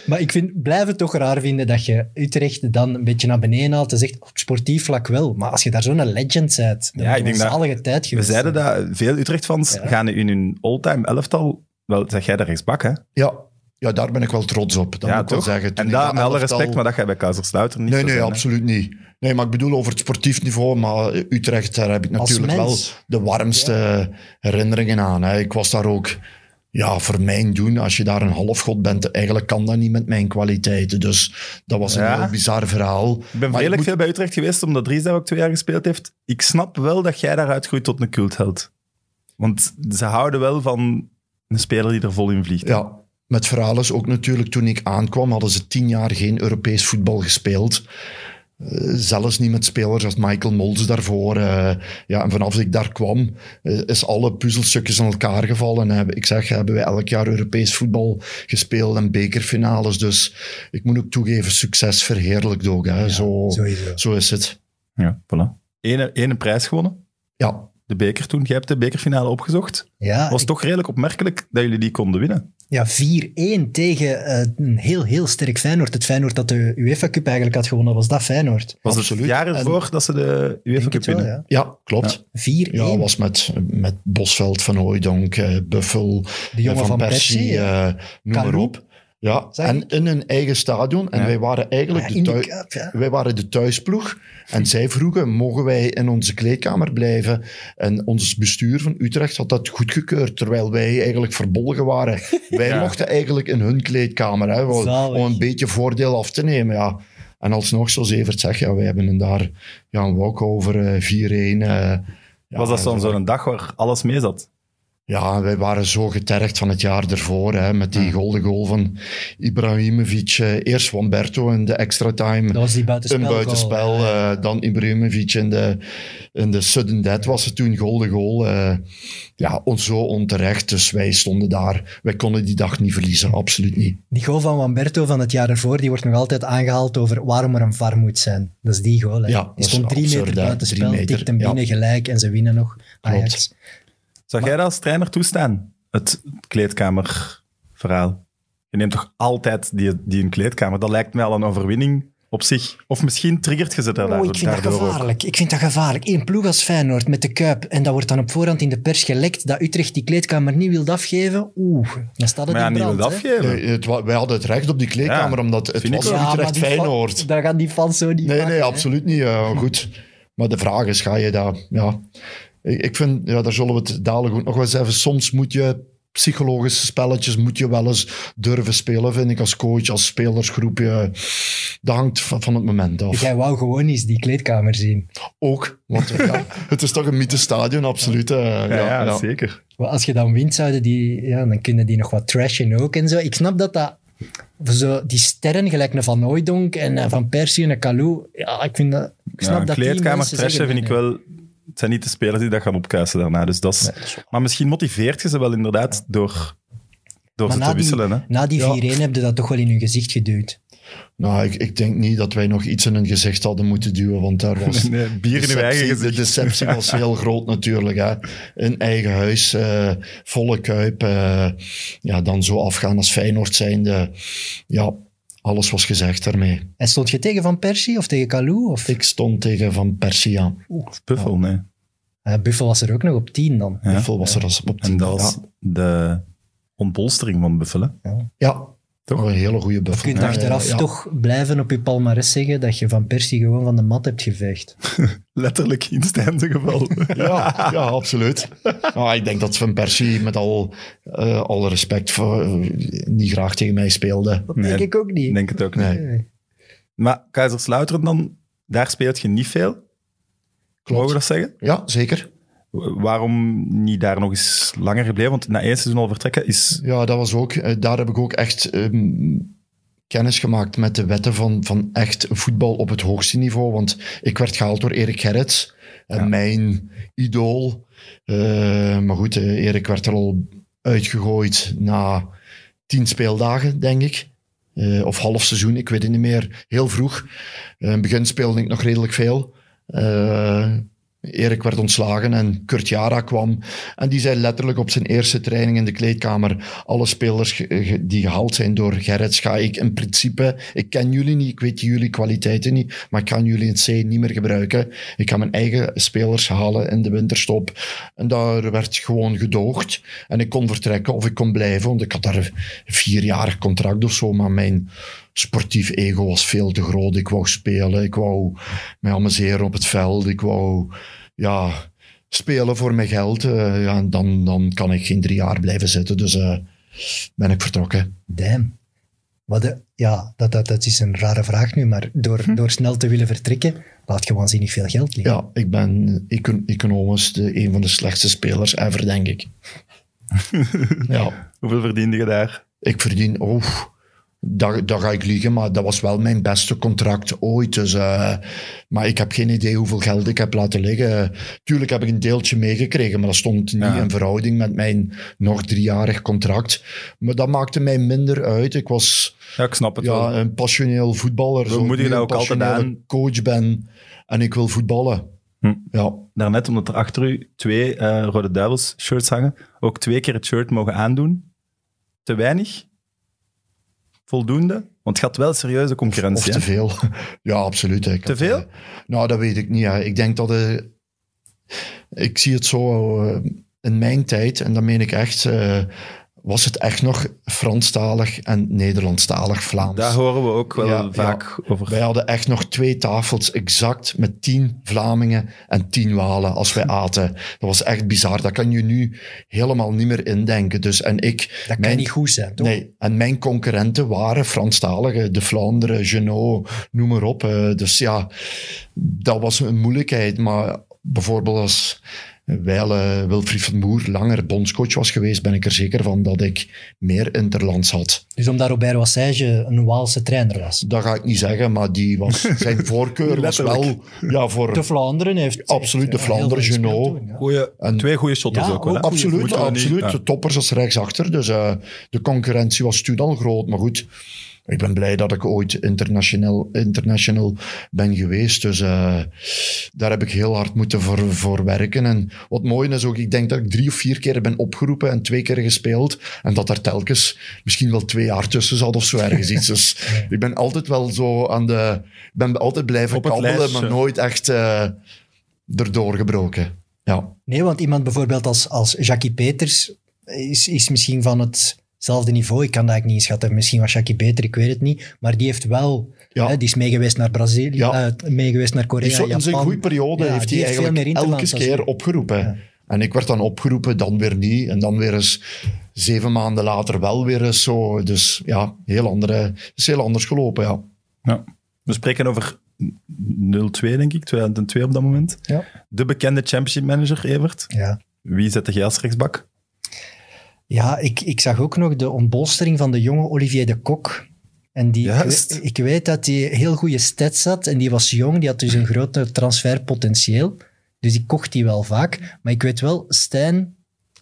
Maar ik vind, blijf het toch raar vinden dat je Utrecht dan een beetje naar beneden haalt en zegt op sportief vlak wel. Maar als je daar zo'n legend bent, dan Ja, ik denk dat- zalige tijd We geweest. zeiden dat veel Utrecht-fans Ja. gaan in hun all-time elftal... Wel, zeg jij daar rechtsbak, hè? ja. Ja, daar ben ik wel trots op. Dat ja, moet ik wel toch? zeggen. Toen En dat met alle respect, maar dat ga je bij Kaiserslautern niet Nee, nee, zijn, hè. absoluut niet. Nee, maar ik bedoel over het sportief niveau. Maar Utrecht, daar heb ik natuurlijk wel de warmste herinneringen aan. Hè. Ik was daar ook... Ja, voor mijn doen, als je daar een halfgod bent, eigenlijk kan dat niet met mijn kwaliteiten. Dus dat was een Ja. heel bizar verhaal. Ik ben redelijk moet- veel bij Utrecht geweest, omdat Dries daar ook twee jaar gespeeld heeft. Ik snap wel dat jij daaruit groeit tot een cultheld. Want ze houden wel van een speler die er vol in vliegt. Ja, met verhaal is ook natuurlijk toen ik aankwam, hadden ze tien jaar geen Europees voetbal gespeeld. Eh, zelfs niet met spelers als Michael Mols daarvoor. eh, ja, en vanaf dat ik daar kwam, eh, is alle puzzelstukjes aan elkaar gevallen. En heb, ik zeg, hebben wij elk jaar Europees voetbal gespeeld en bekerfinales. Dus ik moet ook toegeven, succes verheerlijkt ook. Hè. zo, Sowieso. zo is het. Ja, voilà. Ene, ene prijs gewonnen, Ja, de beker toen. Jij hebt de bekerfinale opgezocht. Ja, was ik- toch redelijk opmerkelijk dat jullie die konden winnen. ja 4-1 tegen eh, een heel, heel sterk Feyenoord. Het Feyenoord dat de UEFA Cup eigenlijk had gewonnen, was dat Feyenoord. Was Absoluut. het jaar En- ervoor dat ze de UEFA Cup winnen? ja. ja klopt. 4-1. Ja, was met, met Bosveld, Van Hooijdonk, eh, Buffel, De jongen eh, van Persie, eh, noem maar op. Ja, Zeg en ik? in hun eigen stadion. En Ja. wij waren eigenlijk Ja, de, in de thui- Cup, ja. wij waren de thuisploeg. En zij vroegen, mogen wij in onze kleedkamer blijven? En ons bestuur van Utrecht had dat goedgekeurd, terwijl wij eigenlijk verbolgen waren. Wij Ja. mochten eigenlijk in hun kleedkamer, hè, Zalig. om een beetje voordeel af te nemen. Ja. En alsnog, zoals Evert zegt, ja, wij hebben een daar ja, een walkover eh 4-1. eh, ja, Was dat dan zo- zo'n dag waar alles mee zat? Ja, wij waren zo getergd van het jaar ervoor. Hè, met die golden goal van Ibrahimovic. eh, eerst Wamberto in de extra time. Dat was die buitenspel. Een buitenspel. eh, dan Ibrahimovic in de, in de sudden death was het toen golden goal. eh, ja, zo onterecht. Dus wij stonden daar. Wij konden die dag niet verliezen. Absoluut niet. Die goal van Wamberto van het jaar ervoor, die wordt nog altijd aangehaald over waarom er een VAR moet zijn. Dat is die goal. Hè. Ja, die stond drie absurd, meter buitenspel, tikt hem ja. binnen gelijk en ze winnen nog. Ajax. Zou jij dat als trainer toestaan? Het kleedkamerverhaal. Je neemt toch altijd die, die een kleedkamer? Dat lijkt mij al een overwinning op zich. Of misschien triggert je ze daar, Oh, ik vind dat ook. gevaarlijk. Ik vind dat gevaarlijk. Eén ploeg als Feyenoord met de Kuip en dat wordt dan op voorhand in de pers gelekt dat Utrecht die kleedkamer niet wil afgeven. Oeh, dan staat het Maar ja, in niet brand. wil hè. afgeven. Het wij hadden het recht op die kleedkamer, Ja, omdat het was. Ja, maar Utrecht die fan- Feyenoord. Daar gaan die fans zo niet Nee, nee, hè. absoluut niet. eh, goed. Maar de vraag is, ga je daar... Ja, ik, ik vind, ja, daar zullen we het dadelijk ook nog wel eens even... Soms moet je psychologische spelletjes moet je wel eens durven spelen, vind ik, als coach, als spelersgroep. Je, dat hangt van, van het moment af. Jij wou gewoon eens die kleedkamer zien. Ook, want ja, het is toch een mythestadion, absoluut. eh, Ja, ja, ja, ja. zeker. Maar Als je dan wint, zouden die, ja, dan kunnen die nog wat trashen ook en zo. Ik snap dat dat... Zo, die sterren, gelijk een Van Hooijdonk en eh, Van Persie en een Kalou. Ja, ik vind dat... Ik snap Ja, een dat die kleedkamer trashen vind ik wel... Het zijn niet de spelers die dat gaan opkuisen daarna. Dus dat is, maar misschien motiveert je ze wel inderdaad door, door Maar ze te die, wisselen. Hè? na die Ja. 4-1 heb je dat toch wel in hun gezicht geduwd. Nou, ik, ik denk niet dat wij nog iets in hun gezicht hadden moeten duwen, want daar was... Nee, bier in eigen gezicht. De deceptie was heel groot natuurlijk. Hè. In eigen huis, eh, volle kuip. eh, ja, dan zo afgaan als Feyenoord zijnde. Ja, alles was gezegd daarmee. En stond je tegen Van Persie of tegen Kalou? Of? Ik stond tegen Van Persie aan. Buffel, nee. Eh, Buffel was er ook nog op 10 dan. Ja. Hoeveel was er als op En tien? dat was Ja, de ontbolstering van Buffel. Hè? ja. Toch? een hele goede Je buffel. kunt achteraf ja, ja. toch blijven op je palmarès zeggen dat je Van Persie gewoon van de mat hebt geveegd. Letterlijk in Stijn's geval. Ja, ja, absoluut. Nou, ik denk dat Van Persie met al, eh, alle respect voor, eh, niet graag tegen mij speelde. Dat Nee, denk ik ook Ik niet. denk het ook niet. Nee. Maar Kaiserslautern dan, daar speelt je niet veel. Mogen we dat zeggen? Ja, zeker. Waarom niet daar nog eens langer gebleven? Want na één seizoen al vertrekken is... Ja, dat was ook, eh, daar heb ik ook echt ehm, kennis gemaakt met de wetten van, van echt voetbal op het hoogste niveau. Want ik werd gehaald door Erik Gerrits, eh, Ja. mijn idool. Eh, maar goed, Erik werd er al uitgegooid na tien speeldagen, denk ik. Of half seizoen, ik weet het niet meer. Heel vroeg. In het begin speelde ik nog redelijk veel. Eh, Erik werd ontslagen en Kurt Jara kwam. En die zei letterlijk op zijn eerste training in de kleedkamer: alle spelers die gehaald zijn door Gerrits, ga ik in principe. Ik ken jullie niet, ik weet jullie kwaliteiten niet, maar ik ga jullie in C niet meer gebruiken. Ik ga mijn eigen spelers halen in de winterstop. En daar werd gewoon gedoogd. En ik kon vertrekken of ik kon blijven, want ik had daar vierjarig contract of zo. Maar mijn sportief ego was veel te groot. Ik wou spelen, ik wou mij amuseren op het veld, ik wou ja, spelen voor mijn geld. eh, ja, en dan, dan kan ik geen drie jaar blijven zitten. Dus eh, ben ik vertrokken. Damn. Maar de, ja, dat, dat, dat is een rare vraag nu, maar door, door snel te willen vertrekken, laat je waanzinnig veel geld liggen. Ja, ik ben econ economisch de, een van de slechtste spelers ever, denk ik. ja, Hoeveel verdiende je daar? ik verdien... Oh, daar, daar ga ik liegen, maar dat was wel mijn beste contract ooit. Dus, eh, maar ik heb geen idee hoeveel geld ik heb laten liggen. Tuurlijk heb ik een deeltje meegekregen, maar dat stond niet Ja. in verhouding met mijn nog driejarig contract. Maar dat maakte mij minder uit. Ik was Ja, ik snap het ja, wel. een passioneel voetballer. We dat ook een altijd passionele aan. coach ben en ik wil voetballen. Hm. Ja, Daarnet, omdat er achter u twee eh, Rode Duivels shirts hangen, ook twee keer het shirt mogen aandoen. Te weinig? Voldoende? Want het gaat wel serieuze of concurrentie. te veel. ja, absoluut. Ik Te had, veel? eh, nou, dat weet ik niet. Ik denk dat... eh, ik zie het zo... eh, in mijn tijd, en dat meen ik echt... was het echt nog Franstalig en Nederlandstalig Vlaams. Daar horen we ook wel Ja, vaak over. Wij hadden echt nog twee tafels exact met tien Vlamingen en tien Walen als wij aten. Dat was echt bizar. Dat kan je nu helemaal niet meer indenken. Dus, en ik, Dat kan mijn- niet goed zijn, toch? Nee, en mijn concurrenten waren Franstaligen, de Vlaanderen, Genot, noem maar op. Eh, Dus ja, dat was een moeilijkheid. Maar bijvoorbeeld als Wijle Wilfried van Moer langer bondscoach was geweest, ben ik er zeker van dat ik meer interlands had. Dus omdat Robert Wassage een Waalse trainer was. Dat ga ik niet zeggen, maar die was, zijn voorkeur was wel ja, voor... De Vlaanderen heeft... Absoluut, de eh, Vlaanderen, toen, ja. Twee goede shotters Ja, ook wel. Absoluut, niet- absoluut. ja. De toppers als rechtsachter. Dus eh, de concurrentie was toen al groot. Maar goed, ik ben blij dat ik ooit international, international ben geweest. Dus eh, daar heb ik heel hard moeten voor, voor werken. En wat mooi is ook, ik denk dat ik drie of vier keer ben opgeroepen en twee keer gespeeld. En dat er telkens misschien wel twee jaar tussen zat of zo ergens iets. Dus ik ben altijd wel zo aan de... Ik ben altijd blijven het kabbelen, maar nooit echt eh erdoor gebroken. Ja. Nee, want iemand bijvoorbeeld als, als Jackie Peters is, is misschien van hetzelfde niveau. Ik kan dat eigenlijk niet inschatten. Misschien was Jackie beter, ik weet het niet. Maar die heeft wel... Ja. Hè, die is meegeweest naar Brazilië, Ja. eh, meegeweest naar Korea, zo in zijn goede periode Ja, heeft die hij eigenlijk meer elke keer opgeroepen. Ja. En ik werd dan opgeroepen, dan weer niet. En dan weer eens zeven maanden later wel weer eens zo. Dus ja, heel andere, het is heel anders gelopen, ja. Ja. We spreken over 0-2, denk ik, 2002 op dat moment. Ja. De bekende championship manager, Evert. Ja. Wie zette jij als rechtsbak? Ja, ik, ik zag ook nog de ontbolstering van de jonge Olivier de Kok. En die, ik, ik weet dat hij heel goede stats had en die was jong, die had dus een groot transferpotentieel. Dus die kocht hij wel vaak. Maar ik weet wel, Stijn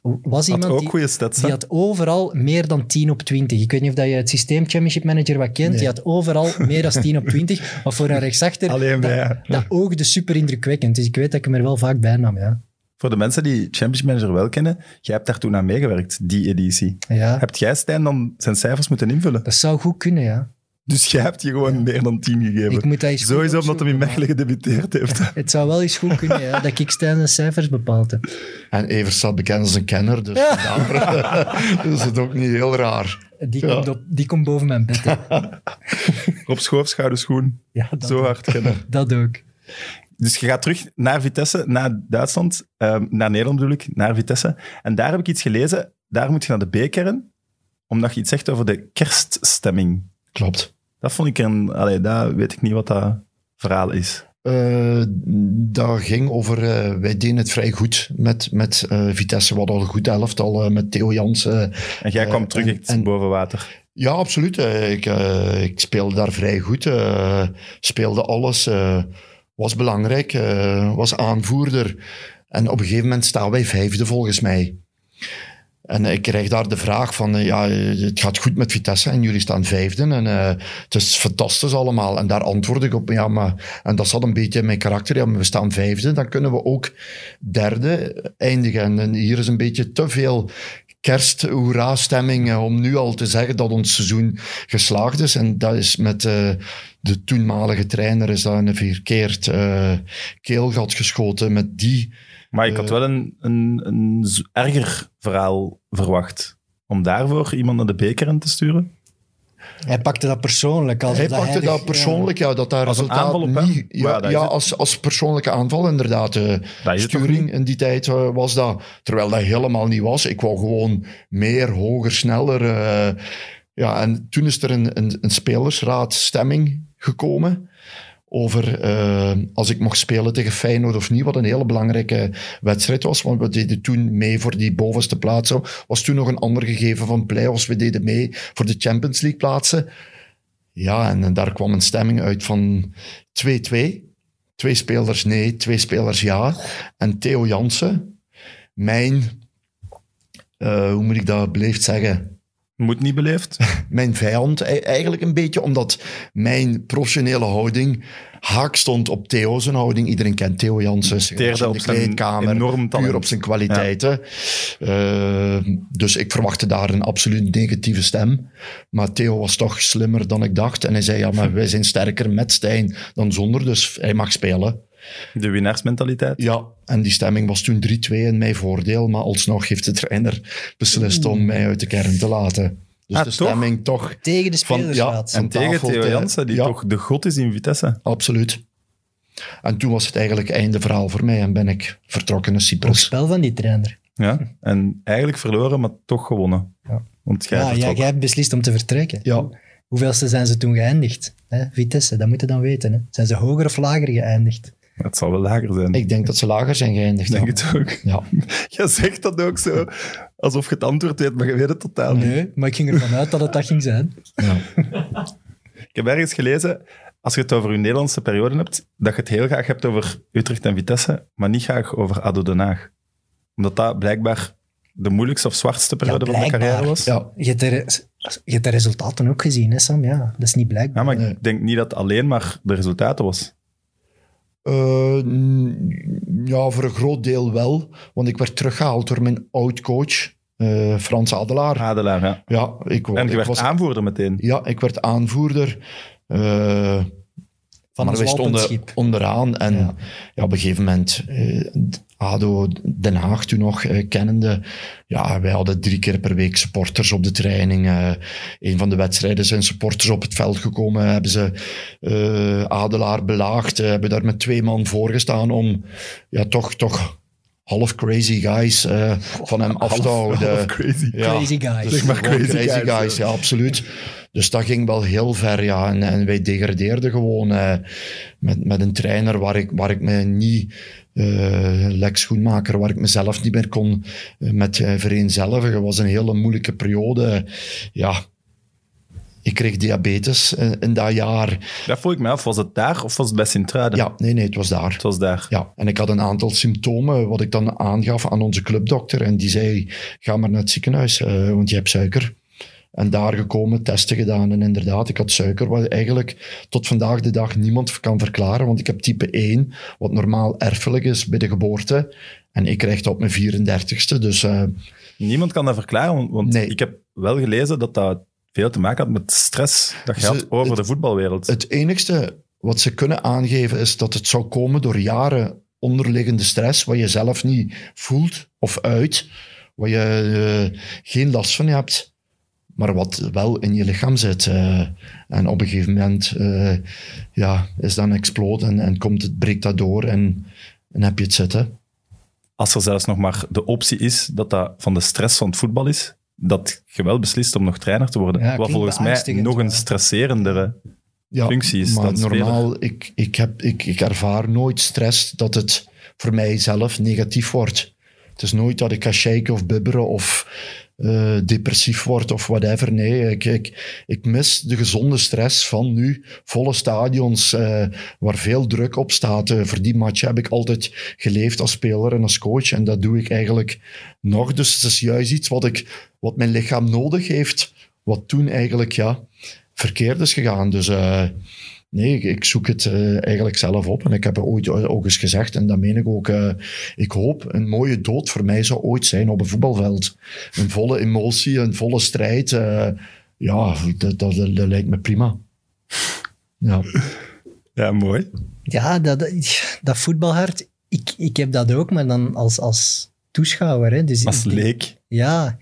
was Had iemand ook die, goede stats. die had overal meer dan 10 op 20. Ik weet niet of dat je het systeem Championship Manager wat kent. Nee. Die had overal meer dan 10 op 20. Maar voor een rechtsachter, Alleen bij, dat, ja. dat oogde super indrukwekkend. Dus ik weet dat ik hem er wel vaak bij nam, ja. Voor de mensen die championship manager wel kennen, jij hebt daar toen aan meegewerkt, die editie. ja. Hebt jij, Stijn, dan zijn cijfers moeten invullen? Dat zou goed kunnen, ja. Dus jij hebt je gewoon meer dan 10 gegeven. Ik moet dat eens goed Sowieso omdat hij in Mechelen gedebuteerd heeft. Het zou wel eens goed kunnen, ja, dat ik Stijn de cijfers bepaald heb. En Evert staat bekend als een kenner, dus vandaar is het ook niet heel raar. Die, Ja. komt, op, die komt boven mijn bed. hè. Rob Schoof, schouder schoen. Ja, dat, Zo hard kennen. dat ook. Dus je gaat terug naar Vitesse, naar Duitsland, ehm, naar Nederland bedoel ik, naar Vitesse. En daar heb ik iets gelezen, daar moet je naar de B-kern, omdat je iets zegt over de kerststemming. Klopt. Dat vond ik een... Allee, dat weet ik niet wat dat verhaal is. Eh, dat ging over, eh, wij deden het vrij goed met, met eh, Vitesse. We hadden al een goed elftal met Theo Jansen. En jij kwam terug en- en- boven water. Ja, absoluut. Ik, ik speelde daar vrij goed. speelde alles. Was belangrijk. eh, was aanvoerder. En op een gegeven moment staan wij vijfde volgens mij. En ik krijg daar de vraag van, eh, ja, het gaat goed met Vitesse en jullie staan vijfde. En eh, het is fantastisch allemaal. En daar antwoord ik op, ja, maar... En dat zat een beetje in mijn karakter. Ja, maar we staan vijfde, dan kunnen we ook derde eindigen. En hier is een beetje te veel kerst-hoera-stemming eh, om nu al te zeggen dat ons seizoen geslaagd is. En dat is met eh, de toenmalige trainer is dat een verkeerd eh, keelgat geschoten met die... Maar ik had wel een, een, een erger verhaal verwacht. Om daarvoor iemand naar de B-kern te sturen. Hij pakte dat persoonlijk. Als Hij dat pakte dat persoonlijk, ja, dat daar Als een resultaat aanval op hem? niet... Ja, als, als persoonlijke aanval inderdaad. eh, sturing in die tijd eh, was dat. Terwijl dat helemaal niet was. Ik wou gewoon meer, hoger, sneller. eh, ja, en toen is er een, een, een spelersraadstemming gekomen over eh, als ik mocht spelen tegen Feyenoord of niet, wat een hele belangrijke wedstrijd was, want we deden toen mee voor die bovenste plaatsen. Was toen nog een ander gegeven van play-offs, we deden mee voor de Champions League plaatsen. Ja, en, daar kwam een stemming uit van 2-2. Twee spelers nee, twee spelers ja. En Theo Jansen, mijn, eh, hoe moet ik dat beleefd zeggen? Moet niet beleefd. mijn vijand e- eigenlijk een beetje, omdat mijn professionele houding haak stond op Theo zijn houding. Iedereen kent Theo Jansen, Teerde op de zijn enorm talent. puur op zijn kwaliteiten. Eh, dus ik verwachtte daar een absoluut negatieve stem. Maar Theo was toch slimmer dan ik dacht. En hij zei, ja, maar wij zijn sterker met Stijn dan zonder, dus hij mag spelen. De winnaarsmentaliteit. Ja, en die stemming was toen 3-2 in mijn voordeel, maar alsnog heeft de trainer beslist om mij uit de kern te laten. Dus Ah, de stemming toch Tegen de Van- spelersraad. ja, En tegen Theo Jansen, die ja. toch de god is in Vitesse. Absoluut. En toen was het eigenlijk einde verhaal voor mij en ben ik vertrokken naar Cyprus. spel van die trainer. Ja. En eigenlijk verloren, maar toch gewonnen. Ja. Want jij Ja, jij hebt beslist om te vertrekken. Ja, Hoeveelste zijn ze toen geëindigd? Hè? Vitesse, dat moet je dan weten. Hè? Zijn ze hoger of lager geëindigd? Het zal wel lager zijn. ik denk dat ze lager zijn geëindigd. denk het ook. Ja. Je zegt dat ook zo, alsof je het antwoord weet, maar je weet het totaal niet. Nee, maar ik ging ervan uit dat het dat ging zijn. Ja. Ik heb ergens gelezen, als je het over je Nederlandse periode hebt, dat je het heel graag hebt over Utrecht en Vitesse, maar niet graag over ADO Den Haag. Omdat dat blijkbaar de moeilijkste of zwartste periode van de blijkbaar. carrière was. Ja. Je hebt, de, je hebt de resultaten ook gezien, hè Sam? Ja, dat is niet blijkbaar. Ja, maar Nee. ik denk niet dat het alleen maar de resultaten was. Eh, ja, voor een groot deel wel. Want ik werd teruggehaald door mijn oud-coach, eh, Frans Adelaar. Adelaar, ja. Ja, ik, En je ik werd was, aanvoerder meteen. ja, ik werd aanvoerder. eh, van maar wij stonden onderaan. En Ja. ja. op een gegeven moment, eh, ADO Den Haag toen nog eh, kennende. Ja, wij hadden drie keer per week supporters op de training. eh een van de wedstrijden zijn supporters op het veld gekomen. Hebben ze eh, Adelaar belaagd. eh, hebben daar met twee man voor gestaan om ja, toch, toch half crazy guys eh, van hem af te houden. half crazy. Ja, Crazy guys. Dus Zeg maar gewoon crazy crazy, guys, guys, ja, absoluut. Dus dat ging wel heel ver, ja. En, en wij degradeerden gewoon eh, met, met een trainer waar ik, waar ik me niet... eh Lex Schoenmaker, waar ik mezelf niet meer kon eh, met uh, vereenzelvigen. Het was een hele moeilijke periode. Ja, ik kreeg diabetes in dat jaar. Dat vroeg ik me af, was het daar of was het bij Sint-Truiden? Ja, nee, nee, het was daar. Het was daar. Ja, en ik had een aantal symptomen wat ik dan aangaf aan onze clubdokter. En die zei, ga maar naar het ziekenhuis, want je hebt suiker. En daar gekomen, testen gedaan. En inderdaad, ik had suiker, wat eigenlijk tot vandaag de dag niemand kan verklaren. Want ik heb type 1, wat normaal erfelijk is bij de geboorte. En ik krijg dat op mijn 34ste. Dus eh, Niemand kan dat verklaren, want, Nee. ik heb wel gelezen dat dat veel te maken had met stress dat Ze- had over het- de voetbalwereld. Het enigste wat ze kunnen aangeven is dat het zou komen door jaren onderliggende stress, wat je zelf niet voelt of uit, waar je eh, geen last van hebt, maar wat wel in je lichaam zit. eh. en op een gegeven moment eh, ja, is dat een explode en, en komt het, breekt dat door en, en heb je het zitten. Als er zelfs nog maar de optie is dat dat van de stress van het voetbal is, dat je wel beslist om nog trainer te worden. Ja, wat volgens mij nog een stresserendere Ja, functie is maar dan speler. normaal, ik, ik, heb, ik, ik ervaar nooit stress dat het voor mijzelf negatief wordt. Het is nooit dat ik ga shaken of bibberen of eh, depressief word of whatever. Nee, ik, ik, ik mis de gezonde stress van nu. Volle stadions eh, waar veel druk op staat. Eh, voor die match heb ik altijd geleefd als speler en als coach. En dat doe ik eigenlijk nog. Dus het is juist iets wat, ik, wat mijn lichaam nodig heeft. Wat toen eigenlijk, ja, verkeerd is gegaan. Dus nee, ik, ik zoek het eh, eigenlijk zelf op. En ik heb het ooit ook eens gezegd, en dat meen ik ook. eh, ik hoop een mooie dood voor mij zou ooit zijn op een voetbalveld. Een volle emotie, een volle strijd. eh, ja, dat, dat, dat lijkt me prima. Ja. Ja, mooi. Ja, dat, dat, voetbalhart, ik, ik heb dat ook, maar dan als, als toeschouwer. Hè. Dus Als leek. Ja,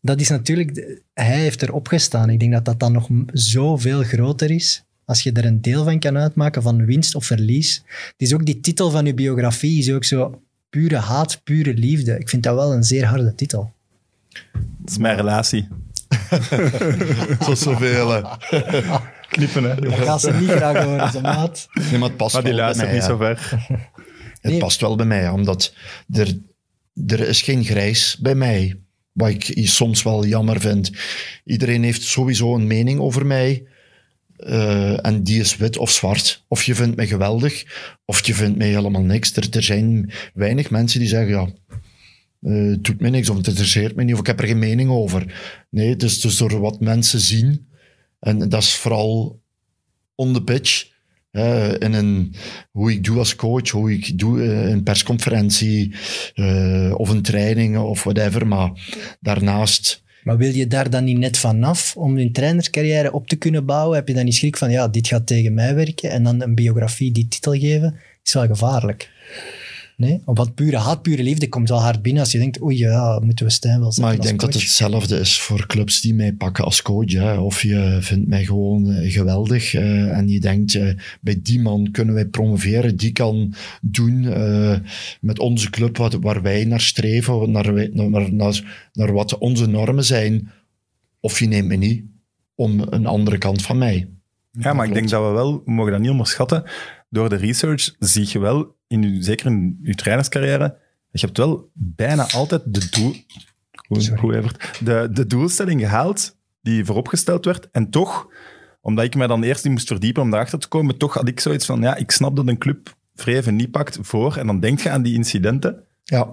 dat is natuurlijk... Hij heeft erop gestaan. Ik denk dat dat dan nog zoveel groter is. Als je er een deel van kan uitmaken, van winst of verlies. Het is ook die titel van je biografie, is ook zo pure haat, pure liefde. Ik vind dat wel een zeer harde titel. Dat is mijn relatie. Zoals zoveel. Knippen, hè. Dat gaat ze niet graag horen, ze maat. Nee, maar het past Maar die wel bij luistert mij, niet ja. zo ver. Het Nee. past wel bij mij, omdat er, er is geen grijs bij mij. Wat ik soms wel jammer vind. Iedereen heeft sowieso een mening over mij. Eh, en die is wit of zwart. Of je vindt mij geweldig, of je vindt mij helemaal niks. Er, zijn weinig mensen die zeggen, ja, eh, het doet me niks, of het interesseert me niet, of ik heb er geen mening over. Nee, is dus door wat mensen zien. En dat is vooral on the pitch. in een, hoe ik doe als coach, hoe ik doe eh, in persconferentie of een training of whatever. Maar daarnaast, Maar wil je daar dan niet net vanaf om je trainerscarrière op te kunnen bouwen? Heb je dan niet schrik van, ja, dit gaat tegen mij werken en dan een biografie die titel geven? is wel gevaarlijk. Nee? Want pure haat, pure liefde komt wel hard binnen als je denkt, oei, ja, moeten we Stijn wel maar ik denk dat het hetzelfde is voor clubs die mij pakken als coach. Hè. Of je vindt mij gewoon eh, geweldig eh, en je denkt, eh, bij die man kunnen wij promoveren. Die kan doen eh, met onze club wat, waar wij naar streven, naar, naar, naar, naar wat onze normen zijn. Of je neemt me niet om een andere kant van mij. Ja, maar ik denk dat we wel, we mogen dat niet onderschatten, door de research zie je wel, in uw, zeker in je trainerscarrière, je hebt wel bijna altijd de, doel, hoe, de, de doelstelling gehaald die vooropgesteld werd. En toch, omdat ik me dan eerst niet moest verdiepen om daarachter te komen, toch had ik zoiets van, ja, ik snap dat een club vreven niet pakt voor. En dan denk je aan die incidenten. Ja,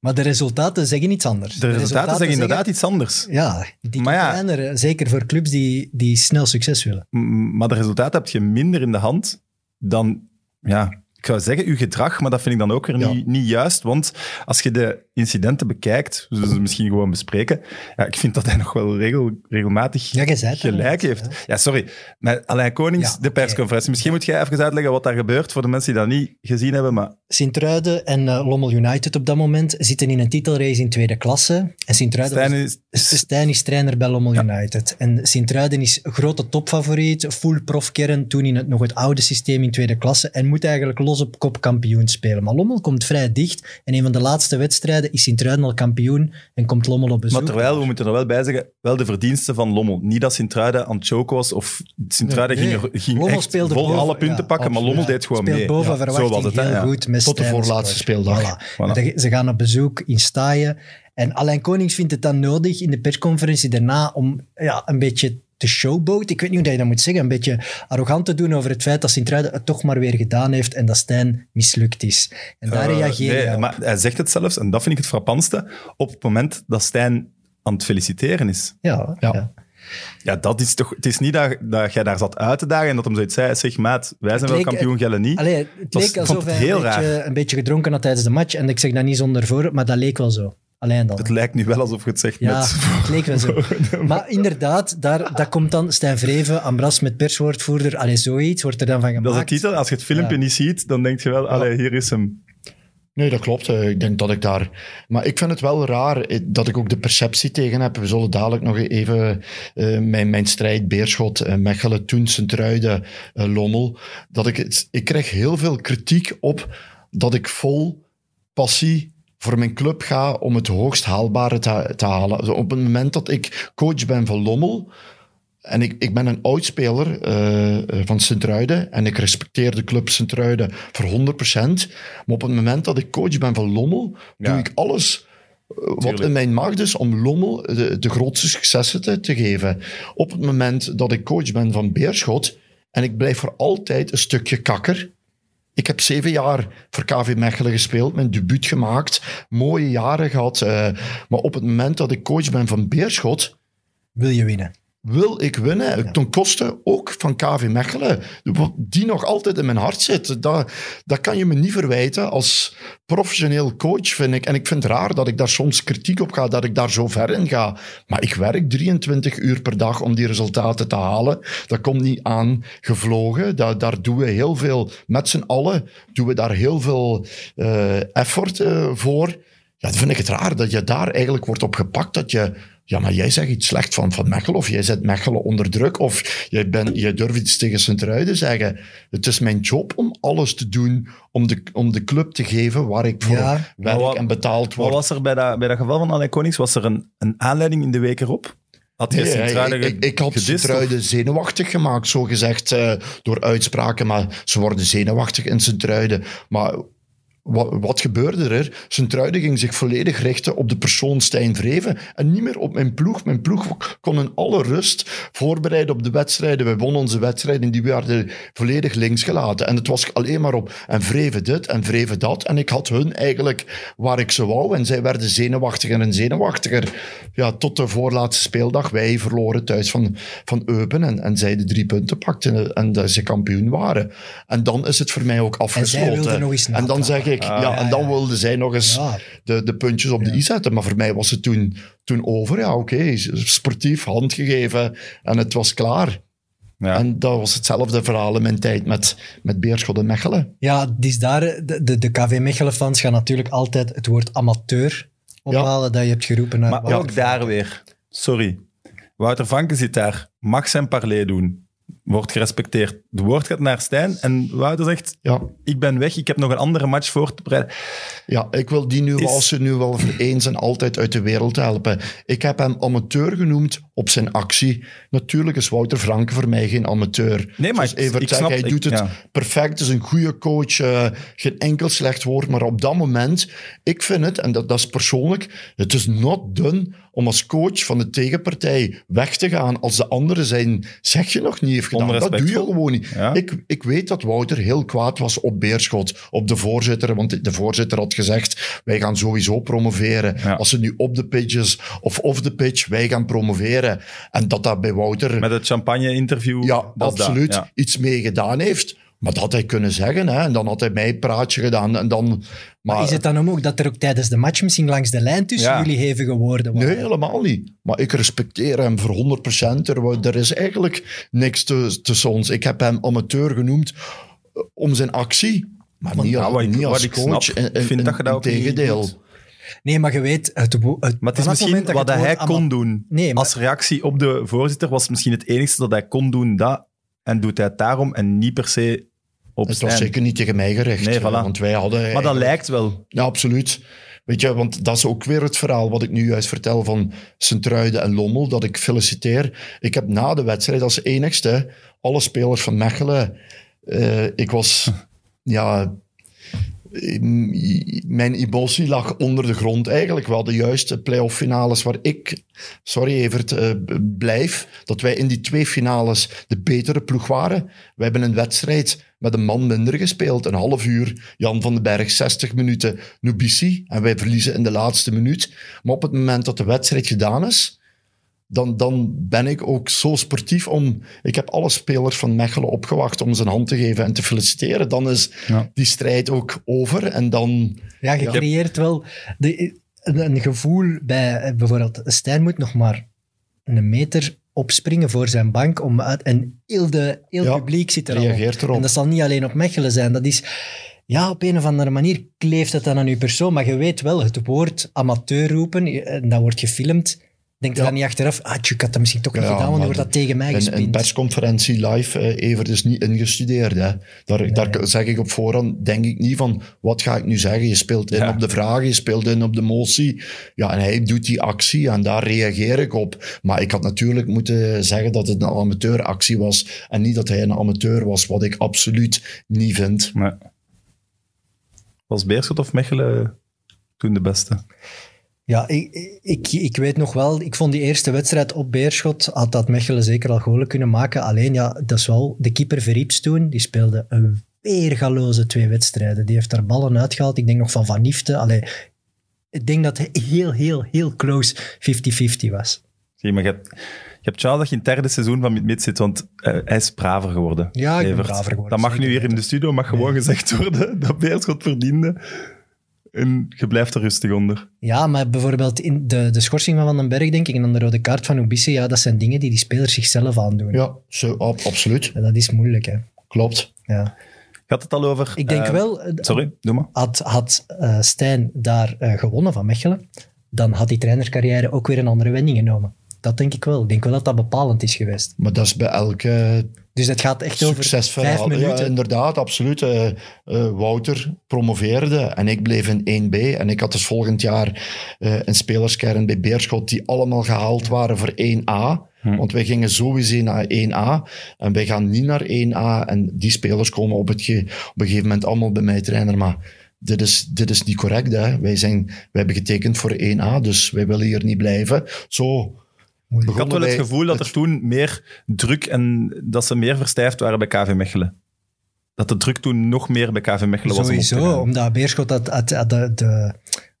Maar de resultaten zeggen iets anders. De resultaten zeggen inderdaad iets anders. Ja, die Maar ja. zijn er, zeker voor clubs die, die snel succes willen. Maar de resultaten heb je minder in de hand dan, ja, zou zeggen, uw gedrag, maar dat vind ik dan ook weer Ja. niet, niet juist. Want als je de incidenten bekijkt, we zullen ze misschien gewoon bespreken, ja, ik vind dat hij nog wel regel, regelmatig Ja, gelijk heeft. Ja, sorry. Met Alain Konings, Ja, de persconferentie. Misschien moet jij even uitleggen wat daar gebeurt voor de mensen die dat niet gezien hebben. Maar Sint-Truiden en eh, Lommel United op dat moment zitten in een titelrace in tweede klasse. En Sint-Truiden Stijn was- is, Stijn is trainer bij Lommel United. En Sint-Truiden is grote topfavoriet, full profkern, toen in het, nog het oude systeem in tweede klasse. En moet eigenlijk los als op kop kampioen spelen. Maar Lommel komt vrij dicht. En een van de laatste wedstrijden is Sint-Truiden al kampioen en komt Lommel op bezoek. Maar terwijl, we moeten er wel bij zeggen, wel de verdiensten van Lommel. Niet dat Sint-Truiden aan het was, of Sint-Truiden Nee, ging, nee. er- ging Lommel echt speelde vol boven, alle punten ja, pakken, maar. Lommel deed gewoon speelt mee. boven Ja, verwachting zo was het, hè, heel ja. goed. Met Tot de voorlaatste speeldag. Voilà. Voilà. De- Ze gaan op bezoek in Staaien. En Alain Konings vindt het dan nodig in de persconferentie daarna om ja, een beetje te showboat. Ik weet niet hoe je dat moet zeggen. Een beetje arrogant te doen over het feit dat Sint-Truiden het toch maar weer gedaan heeft en dat Stijn mislukt is. En daar Eh, reageer nee, je op. maar hij zegt het zelfs, en dat vind ik het frappantste, op het moment dat Stijn aan het feliciteren is. Ja, Ja. ja. Ja, dat is toch... Het is niet dat, dat jij daar zat uit te dagen en dat hem zoiets zei, zeg maat, wij zijn wel kampioen, Gelle niet. Allee, het leek alsof het hij een beetje, een beetje gedronken had tijdens de match. En ik zeg dat niet zonder voor, maar dat leek wel zo. Alleen dan. Het lijkt nu wel alsof je het zegt Ja, met... het leek wel zo. Maar inderdaad, daar, dat komt dan Stijn Vreven, Ambras met perswoordvoerder. Allee, zoiets wordt er dan van gemaakt. Dat is de titel. Als je het filmpje Ja. niet ziet, dan denk je wel, allee, hier is hem. Nee, dat klopt. Eh, Ik denk dat ik daar... Maar ik vind het wel raar eh, dat ik ook de perceptie tegen heb. We zullen dadelijk nog even eh, mijn, mijn strijd Beerschot, eh, Mechelen, toen Sint-Truiden, eh, Lommel. Dat ik, het- ik krijg heel veel kritiek op dat ik vol passie voor mijn club ga om het hoogst haalbare te, te halen. Op het moment dat ik coach ben van Lommel... En ik, ik ben een oudspeler eh, van Sint-Truiden en ik respecteer de club Sint-Truiden voor 100%. Maar op het moment dat ik coach ben van Lommel, Ja. doe ik alles eh, wat Tuurlijk. in mijn macht is om Lommel de, de grootste successen te, te geven. Op het moment dat ik coach ben van Beerschot en ik blijf voor altijd een stukje kakker. Ik heb zeven jaar voor KV Mechelen gespeeld, mijn debuut gemaakt, mooie jaren gehad. eh, maar op het moment dat ik coach ben van Beerschot, Wil je winnen? Wil ik winnen, ten koste ook van KV Mechelen, die nog altijd in mijn hart zit. Dat, dat kan je me niet verwijten als professioneel coach, vind ik. En ik vind het raar dat ik daar soms kritiek op ga, dat ik daar zo ver in ga. Maar ik werk 23 uur per dag om die resultaten te halen. Dat komt niet aan gevlogen. Daar, daar doen we heel veel, met z'n allen, doen we daar heel veel eh, effort eh, voor. Ja, dan vind ik het raar dat je daar eigenlijk wordt op gepakt. Dat je, ja, maar jij zegt iets slecht van, van Mechelen, of jij zet Mechelen onder druk, of jij, ben, jij durft iets tegen Sint-Truiden zeggen. Het is mijn job om alles te doen om de, om de club te geven waar ik voor Ja. werk wat- en betaald Wat word. was er bij dat, bij dat geval van Alain Konings? Was er een, een aanleiding in de week erop? Had hij Nee, ik, ik, ik had Sint-Truiden zenuwachtig gemaakt, zo gezegd, eh, door uitspraken. Maar ze worden zenuwachtig in Sint-Truiden. Maar wat, wat gebeurde er? Sint-Truiden ging zich volledig richten op de persoon Stijn Vreven en niet meer op mijn ploeg. Mijn ploeg kon in alle rust voorbereiden op de wedstrijden. We wonnen onze wedstrijden, die werden volledig links gelaten. En het was alleen maar op en Vreven dit en Vreven dat. En ik had hun eigenlijk waar ik ze wou. En zij werden zenuwachtiger en zenuwachtiger. Ja, tot de voorlaatste speeldag. Wij verloren thuis van, van Eupen en, en zij de drie punten pakten en dat ze kampioen waren. En dan is het voor mij ook afgesloten. wilden nog eens en dan zeg ik, ja, ja, en dan ja. wilden zij nog eens Ja. de, de puntjes op de i zetten. Maar voor mij was het toen, toen over. Ja, oké, sportief, hand gegeven en het was klaar. Ja. En dat was hetzelfde verhaal in mijn tijd met, met Beerschot en Mechelen. Ja, het is daar, de, de, de KV Mechelen-fans gaan natuurlijk altijd het woord amateur ophalen dat je hebt geroepen. Naar Maar Wouter ook daar weer. Sorry. Wouter Vanke zit daar. Mag zijn parley doen. Wordt gerespecteerd. De woord gaat naar Stijn. En Wouter zegt, Ja, ik ben weg. Ik heb nog een andere match voor te bereiden. ja, ik wil die nuance Is- nu wel voor eens en altijd uit de wereld helpen. Ik heb hem amateur genoemd op zijn actie. Natuurlijk is Wouter Franke voor mij geen amateur. Nee, maar ik- snap- hij ik- doet het ja. perfect. is een goede coach. eh, geen enkel slecht woord. Maar op dat moment, ik vind het, en dat, dat is persoonlijk, het is not done om als coach van de tegenpartij weg te gaan als de andere zijn zeg je nog niet heeft gedaan. Dat doe je gewoon niet. Ja. Ik, ik weet dat Wouter heel kwaad was op Beerschot, op de voorzitter, want de voorzitter had gezegd, wij gaan sowieso promoveren. Ja. Als het nu op de pitch is of off the pitch, wij gaan promoveren. En dat dat bij Wouter Met het champagne-interview. ja, absoluut ja. iets mee gedaan heeft. Maar dat had hij kunnen zeggen. Hè? En dan had hij mij een praatje gedaan. En dan, maar, Is het dan om ook dat er ook tijdens de match misschien langs de lijn tussen Ja. jullie hevige woorden waren? Nee, helemaal niet. Maar ik respecteer hem voor 100%. Er, er is eigenlijk niks te- tussen ons. Ik heb hem amateur genoemd eh, om zijn actie. Maar niet, als- ik- niet coach. snap, En- ik vind en- dat je dat ook niet Integendeel. doet. Nee, maar je weet, het, het, Maar het is misschien moment dat je wat het hij kon doen. Nee, maar- Als reactie op de voorzitter was misschien het enigste dat hij kon doen, dat. En doet hij het daarom en niet per se op Het was zeker niet tegen mij gericht. Nee, voilà. Want wij hadden... Maar dat lijkt wel. Ja, absoluut. Weet je, want dat is ook weer het verhaal wat ik nu juist vertel van Sint-Truiden en Lommel, dat ik feliciteer. Ik heb na de wedstrijd als enigste alle spelers van Mechelen... eh, ik was... ja... Mijn emotie lag onder de grond eigenlijk. We hadden juist de play-off finales waar ik, sorry Evert, eh, blijf. Dat wij in die twee finales de betere ploeg waren. We hebben een wedstrijd met een man minder gespeeld. Een half uur Jan van den Berg, 60 minuten Nubisi. En wij verliezen in de laatste minuut. Maar op het moment dat de wedstrijd gedaan is, dan, dan ben ik ook zo sportief om... Ik heb alle spelers van Mechelen opgewacht om zijn hand te geven en te feliciteren. Dan is Ja. die strijd ook over. En dan... Ja, je creëert wel de, een, gevoel bij eh, bijvoorbeeld Stijn moet nog maar een meter opspringen voor zijn bank om uit, en heel, de, heel Ja, publiek zit er al op. reageert erop. En dat zal niet alleen op Mechelen zijn. Dat is, ja, op een of andere manier kleeft het dan aan je persoon, maar je weet wel, het woord amateur roepen, eh, en dat wordt gefilmd, denk je Ja. dan niet achteraf, ah, tjoe, ik had dat misschien toch niet Ja, gedaan, want wordt dat tegen mij Een, een persconferentie live, eh, Evert, is niet ingestudeerd. Hè. Daar, daar zeg ik op voorhand, denk ik niet van, wat ga ik nu zeggen? Je speelt in Ja. op de vraag, je speelt in op de motie. Ja, en hij doet die actie en daar reageer ik op. Maar ik had natuurlijk moeten zeggen dat het een amateuractie was en niet dat hij een amateur was, wat ik absoluut niet vind. Nee. Was Beerschot of Mechelen toen de beste? Ja, ik, ik, ik weet nog wel, ik vond die eerste wedstrijd op Beerschot, had dat Mechelen zeker al golen kunnen maken. Alleen ja, dat is wel, de keeper Verrips toen, die speelde een weergaloze twee wedstrijden. Die heeft daar ballen uitgehaald. Ik denk nog van Van Nifte. Allee, ik denk dat het heel, heel, heel close 50-50 was. Zie, maar je hebt, je hebt chance dat je in het derde seizoen van Mid zit, want eh, hij is braver geworden. Ja, ik ben braver geworden, Dat mag nu hier in de studio mag gewoon gezegd worden dat Beerschot verdiende. En je blijft er rustig onder. Ja, maar bijvoorbeeld in de, de schorsing van Van den Berg, denk ik, en dan de rode kaart van Ubissi, ja, dat zijn dingen die die spelers zichzelf aandoen. Ja, zo, ab- absoluut. En dat is moeilijk, hè. Klopt. Ja. Had het al over... Ik denk eh, wel... eh, Sorry, doe maar. Had, had eh, Stijn daar gewonnen van Mechelen, dan had die trainerscarrière ook weer een andere wending genomen. Dat denk ik wel. Ik denk wel dat dat bepalend is geweest. Maar dat is bij elke Dus het gaat echt over vijf Succesverhaal. Ja, minuten. inderdaad, absoluut. Eh, eh, Wouter promoveerde en ik bleef in 1B. En ik had dus volgend jaar eh, een spelerskern bij Beerschot die allemaal gehaald waren voor 1A. Want wij gingen sowieso naar 1A en wij gaan niet naar 1A. En die spelers komen op, het ge- op een gegeven moment allemaal bij mij trainer. Maar dit is, dit is niet correct. Hè? Wij, zijn, wij hebben getekend voor 1A, dus wij willen hier niet blijven. Zo Ik had wel het gevoel dat er toen meer druk en dat ze meer verstijfd waren bij KV Mechelen. Dat de druk toen nog meer bij KV Mechelen was Sowieso, omdat Beerschot had, had, had de, de,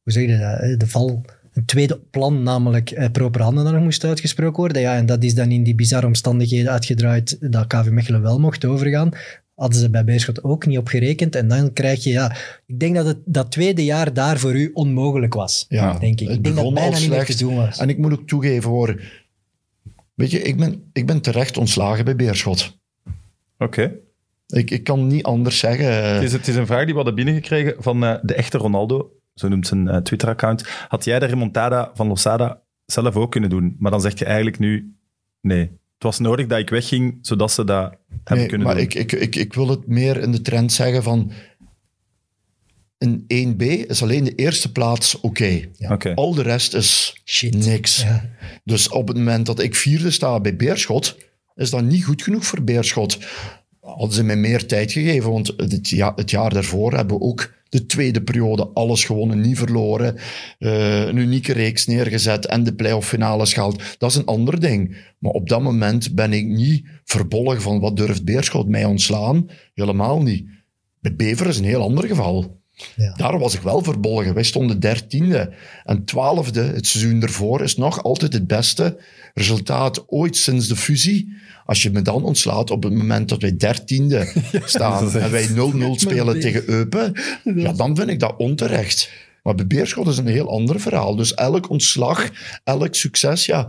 hoe zeg je dat, hè, de val, een tweede plan, namelijk eh, proper handen nog moest uitgesproken worden. Ja, en dat is dan in die bizarre omstandigheden uitgedraaid dat KV Mechelen wel mocht overgaan. Hadden ze bij Beerschot ook niet op gerekend. En dan krijg je, ja, ik denk dat het, dat tweede jaar daar voor u onmogelijk was. Ja, denk ik. Ik denk dat het bijna niet meer te doen was. En ik moet ook toegeven hoor. Weet je, ik ben, ik ben terecht ontslagen bij Beerschot. Oké. Ik, ik kan niet anders zeggen. Het is, het is een vraag die we hadden binnengekregen van eh, de echte Ronaldo, zo noemt zijn eh, Twitter-account. Had jij de remontada van Losada zelf ook kunnen doen? Maar dan zeg je eigenlijk nu, nee. Het was nodig dat ik wegging, zodat ze dat hebben Nee, kunnen maar doen. ik, ik, ik, ik wil het meer in de trend zeggen van... In 1B is alleen de eerste plaats oké. Al de rest is Shit. niks. Ja. Dus op het moment dat ik vierde sta bij Beerschot, is dat niet goed genoeg voor Beerschot. Hadden ze mij meer tijd gegeven, want het, ja, het jaar daarvoor hebben we ook de tweede periode alles gewonnen, niet verloren, eh, een unieke reeks neergezet en de play-off finales gehaald. Dat is een ander ding. Maar op dat moment ben ik niet verbolgen van wat durft Beerschot mij ontslaan. Helemaal niet. Bij Bever is een heel ander geval. Ja. Daar was ik wel verbolgen. Wij stonden dertiende. En twaalfde, het seizoen ervoor, is nog altijd het beste resultaat ooit sinds de fusie. Als je me dan ontslaat op het moment dat wij dertiende staan en wij 0-0 spelen tegen Eupen, ja, dan vind ik dat onterecht. Maar bij Beerschot is een heel ander verhaal. Dus elk ontslag, elk succes, ja...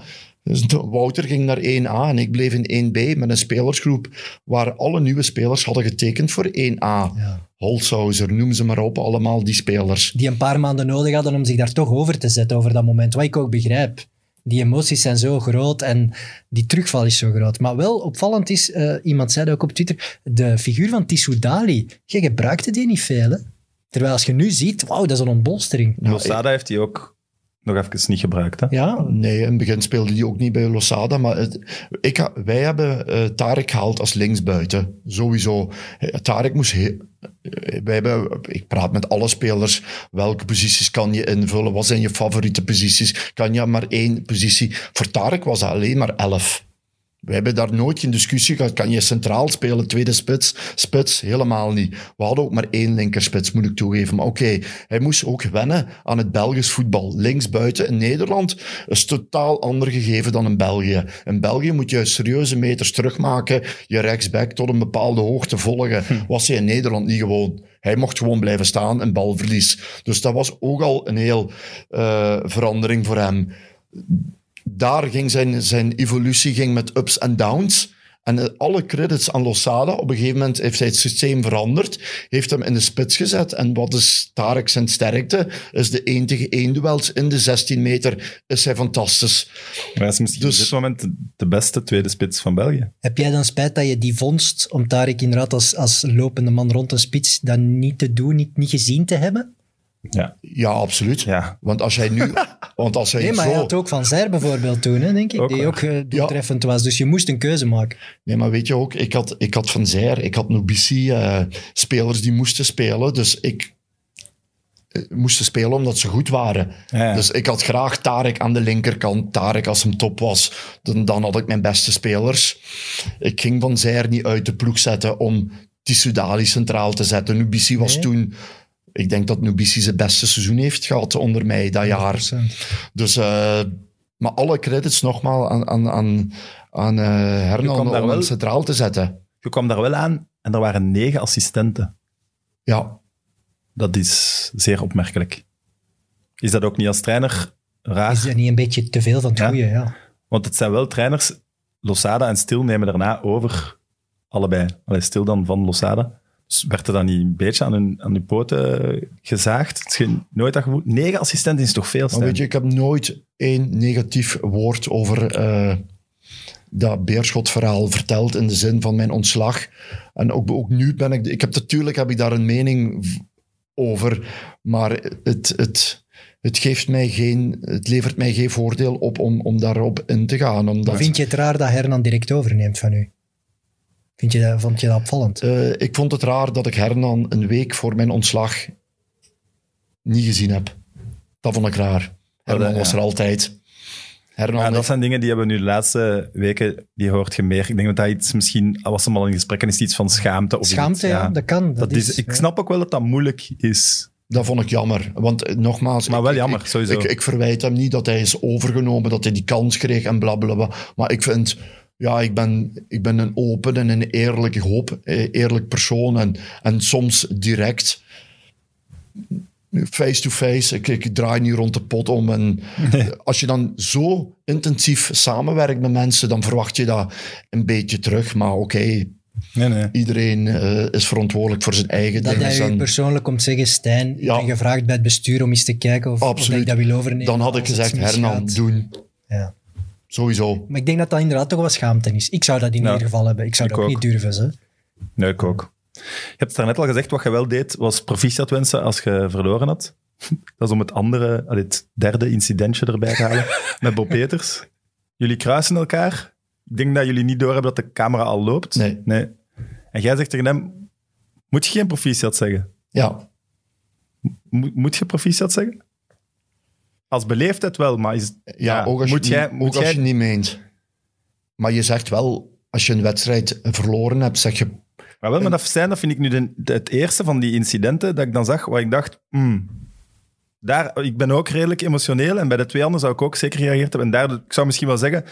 Dus Wouter ging naar 1A en ik bleef in 1B met een spelersgroep waar alle nieuwe spelers hadden getekend voor 1A. Ja. Holzhauser, noem ze maar op, allemaal die spelers. Die een paar maanden nodig hadden om zich daar toch over te zetten over dat moment. Wat ik ook begrijp. Die emoties zijn zo groot en die terugval is zo groot. Maar wel opvallend is, eh, iemand zei dat ook op Twitter, de figuur van Tissou Dali. Je gebruikte die niet veel, hè? Terwijl als je nu ziet, wauw, dat is een ontbolstering. Nou, Losada heeft hij ook nog even niet gebruikt. Hè? Ja, Nee, in het begin speelde hij ook niet bij Losada. Maar ik, wij hebben eh Tarek gehaald als linksbuiten. Sowieso. Eh, Tarek moest... eh, wij hebben, ik praat met alle spelers. Welke posities kan je invullen? Wat zijn je favoriete posities? Kan je maar één positie? Voor Tarek was dat alleen maar elf. We hebben daar nooit geen discussie gehad. Kan je centraal spelen, tweede spits? Spits, helemaal niet. We hadden ook maar één linkerspits, moet ik toegeven. Maar oké, hij moest ook wennen aan het Belgisch voetbal. Linksbuiten in Nederland is totaal ander gegeven dan in België. In België moet je serieuze meters terugmaken, je rechtsback tot een bepaalde hoogte volgen. Was hij in Nederland niet gewoon. Hij mocht gewoon blijven staan en balverlies. Dus dat was ook al een heel eh, verandering voor hem daar ging zijn, zijn evolutie ging met ups en downs. En eh, alle credits aan Losada. Op een gegeven moment heeft hij het systeem veranderd. Heeft hem in de spits gezet. En wat is Tarek zijn sterkte? Is de 1 tegen 1 duels in de 16 meter. Is hij fantastisch. Maar hij is misschien Dus- op dit moment de- de beste tweede spits van België. Heb jij dan spijt dat je die vondst, om Tarek inderdaad als, als lopende man rond een spits, dan niet te doen, niet, niet gezien te hebben? Ja, Ja, absoluut. ja. Want als hij nu... want als hij Nee, maar zo... hij had ook Van Zijr bijvoorbeeld toen, hè, denk ik, Ook die ook eh, doeltreffend was. Dus je moest een keuze maken. Nee, maar weet je ook, ik had, ik had Van Zijr, ik had Nubici, eh, spelers die moesten spelen. Dus ik eh, moesten spelen omdat ze goed waren. Ja. Dus ik had graag Tarek aan de linkerkant. Tarek als hem top was, dan, dan had ik mijn beste spelers. Ik ging Van Zijr niet uit de ploeg zetten om Tissoudali centraal te zetten. Nubici was Nee. toen... Ik denk dat Nubici zijn beste seizoen heeft gehad onder mij dat jaar. 100%. Dus, eh, maar alle credits nogmaals aan, aan, aan, aan eh, Hernan kwam daar om wel- hem centraal te zetten. Je kwam daar wel aan en er waren negen assistenten. Ja, Dat is zeer opmerkelijk. Is dat ook niet als trainer raar? Is dat niet een beetje te veel van het Ja. goede? Ja. Want het zijn wel trainers. Losada en Stil nemen daarna over allebei. Allee, Stil dan van Losada. Werd er dan niet een beetje aan hun, aan hun poten gezaagd? Het nooit dat gevoel. Negen assistenten is toch veel, maar weet je, ik heb nooit één negatief woord over eh, dat Beerschot-verhaal verteld in de zin van mijn ontslag. En ook, ook nu ben ik... ik heb, natuurlijk heb ik daar een mening over, maar het, het, het, geeft mij geen, het levert mij geen voordeel op om, om daarop in te gaan. Omdat, Vind je het raar dat Hernan direct overneemt van u? Vind je dat, vond je dat opvallend? Eh, ik vond het raar dat ik Hernan een week voor mijn ontslag niet gezien heb. Dat vond ik raar. Hernan ja. was er altijd. Hernan, dat zijn dingen die hebben we nu de laatste weken, die hoort je meer. Ik denk dat dat iets misschien, al was hem al in gesprek, en is iets van schaamte. Of Schaamte, iets, ja, dat kan. Dat, Dat is, ik snap ook wel dat dat moeilijk is. dat vond ik jammer. Want nogmaals... Maar ik- wel ik- jammer, ik, sowieso. Ik, ik verwijt hem niet dat hij is overgenomen, dat hij die kans kreeg en blablabla. Maar ik vind... Ja, ik ben, ik ben een open en een eerlijk hoop, eh, eerlijk persoon. En, en soms direct face-to-face. Ik, ik draai niet rond de pot om. En als je dan zo intensief samenwerkt met mensen, dan verwacht je dat een beetje terug. Maar oké, Nee, nee. iedereen eh, is verantwoordelijk voor zijn eigen Dat dingen. hij u En persoonlijk komt zeggen, Stijn, ik Ja. ben gevraagd bij het bestuur om eens te kijken of, of dat ik dat wil overnemen. dan had ik gezegd, Hernan, doen. Ja. Sowieso. Maar ik denk dat dat inderdaad toch wel schaamte is. Ik zou dat in Ja. ieder geval hebben. Ik zou Ik dat ook, ook. niet durven. Hè. Nee, ik ook. Je hebt het daarnet al gezegd, wat je wel deed, was proficiat wensen als je verloren had. Dat is om het andere, het derde incidentje erbij te halen, met Bob Peters. Jullie kruisen elkaar. Ik denk dat jullie niet doorhebben dat de camera al loopt. Nee. nee. En jij zegt tegen hem, moet je geen proficiat zeggen? Ja, Moet, moet je proficiat zeggen? Als beleefdheid wel, maar is, ja, ook als, moet je, jij, moet ook als jij je niet meent. Maar je zegt wel, als je een wedstrijd verloren hebt, zeg je... Maar wel, maar dat, Stijn, dat vind ik nu de, de- het eerste van die incidenten dat ik dan zag, waar ik dacht, hmm, daar, ik ben ook redelijk emotioneel en bij de twee anderen zou ik ook zeker gereageerd hebben. En daar, ik zou misschien wel zeggen,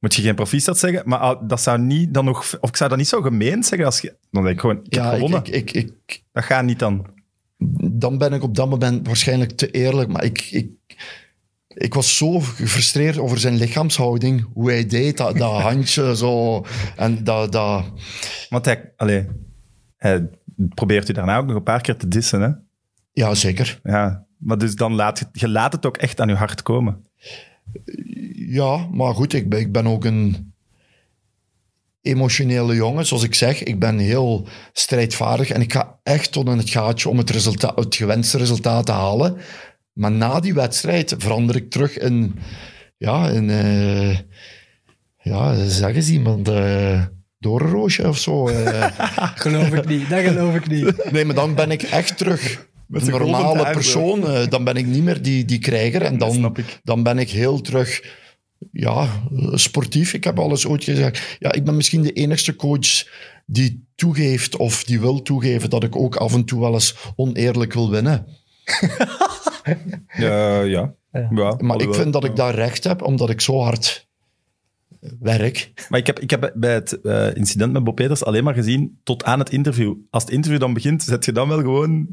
moet je geen proficiat zeggen, maar ah, dat zou niet dan nog, of ik zou dat niet zo gemeend zeggen als je, dan denk ik gewoon, ik heb Ja, ik, gewonnen. ik, ik, ik, dat gaat niet dan. dan ben ik op dat moment waarschijnlijk te eerlijk. Maar ik, ik, ik was zo gefrustreerd over zijn lichaamshouding. Hoe hij deed, dat, dat handje zo. En dat... dat Want hij, allee, hij probeert u daarna ook nog een paar keer te dissen, hè? ja, zeker. Ja, maar dus dan laat je, je laat het ook echt aan je hart komen. Ja, maar goed, ik ben, ik ben ook een emotionele jongen. Zoals ik zeg, ik ben heel strijdvaardig en ik ga echt tot in het gaatje om het, resultaat, het gewenste resultaat te halen. Maar na die wedstrijd verander ik terug in, ja, in, uh, ja, zeg eens iemand, uh, of zo. Uh. geloof ik niet, dat geloof ik niet. Nee, maar dan ben ik echt terug een normale persoon. dan ben ik niet meer die, die krijger en dan, dan ben ik heel terug ja, sportief. Ik heb alles ooit gezegd. Ja, ik ben misschien de enigste coach die toegeeft of die wil toegeven dat ik ook af en toe wel eens oneerlijk wil winnen. ja, ja. ja. maar ik vind dat ik daar recht heb, omdat ik zo hard werk. Maar ik heb, ik heb bij het uh, incident met Bob Peters alleen maar gezien tot aan het interview. Als het interview dan begint, zet je dan wel gewoon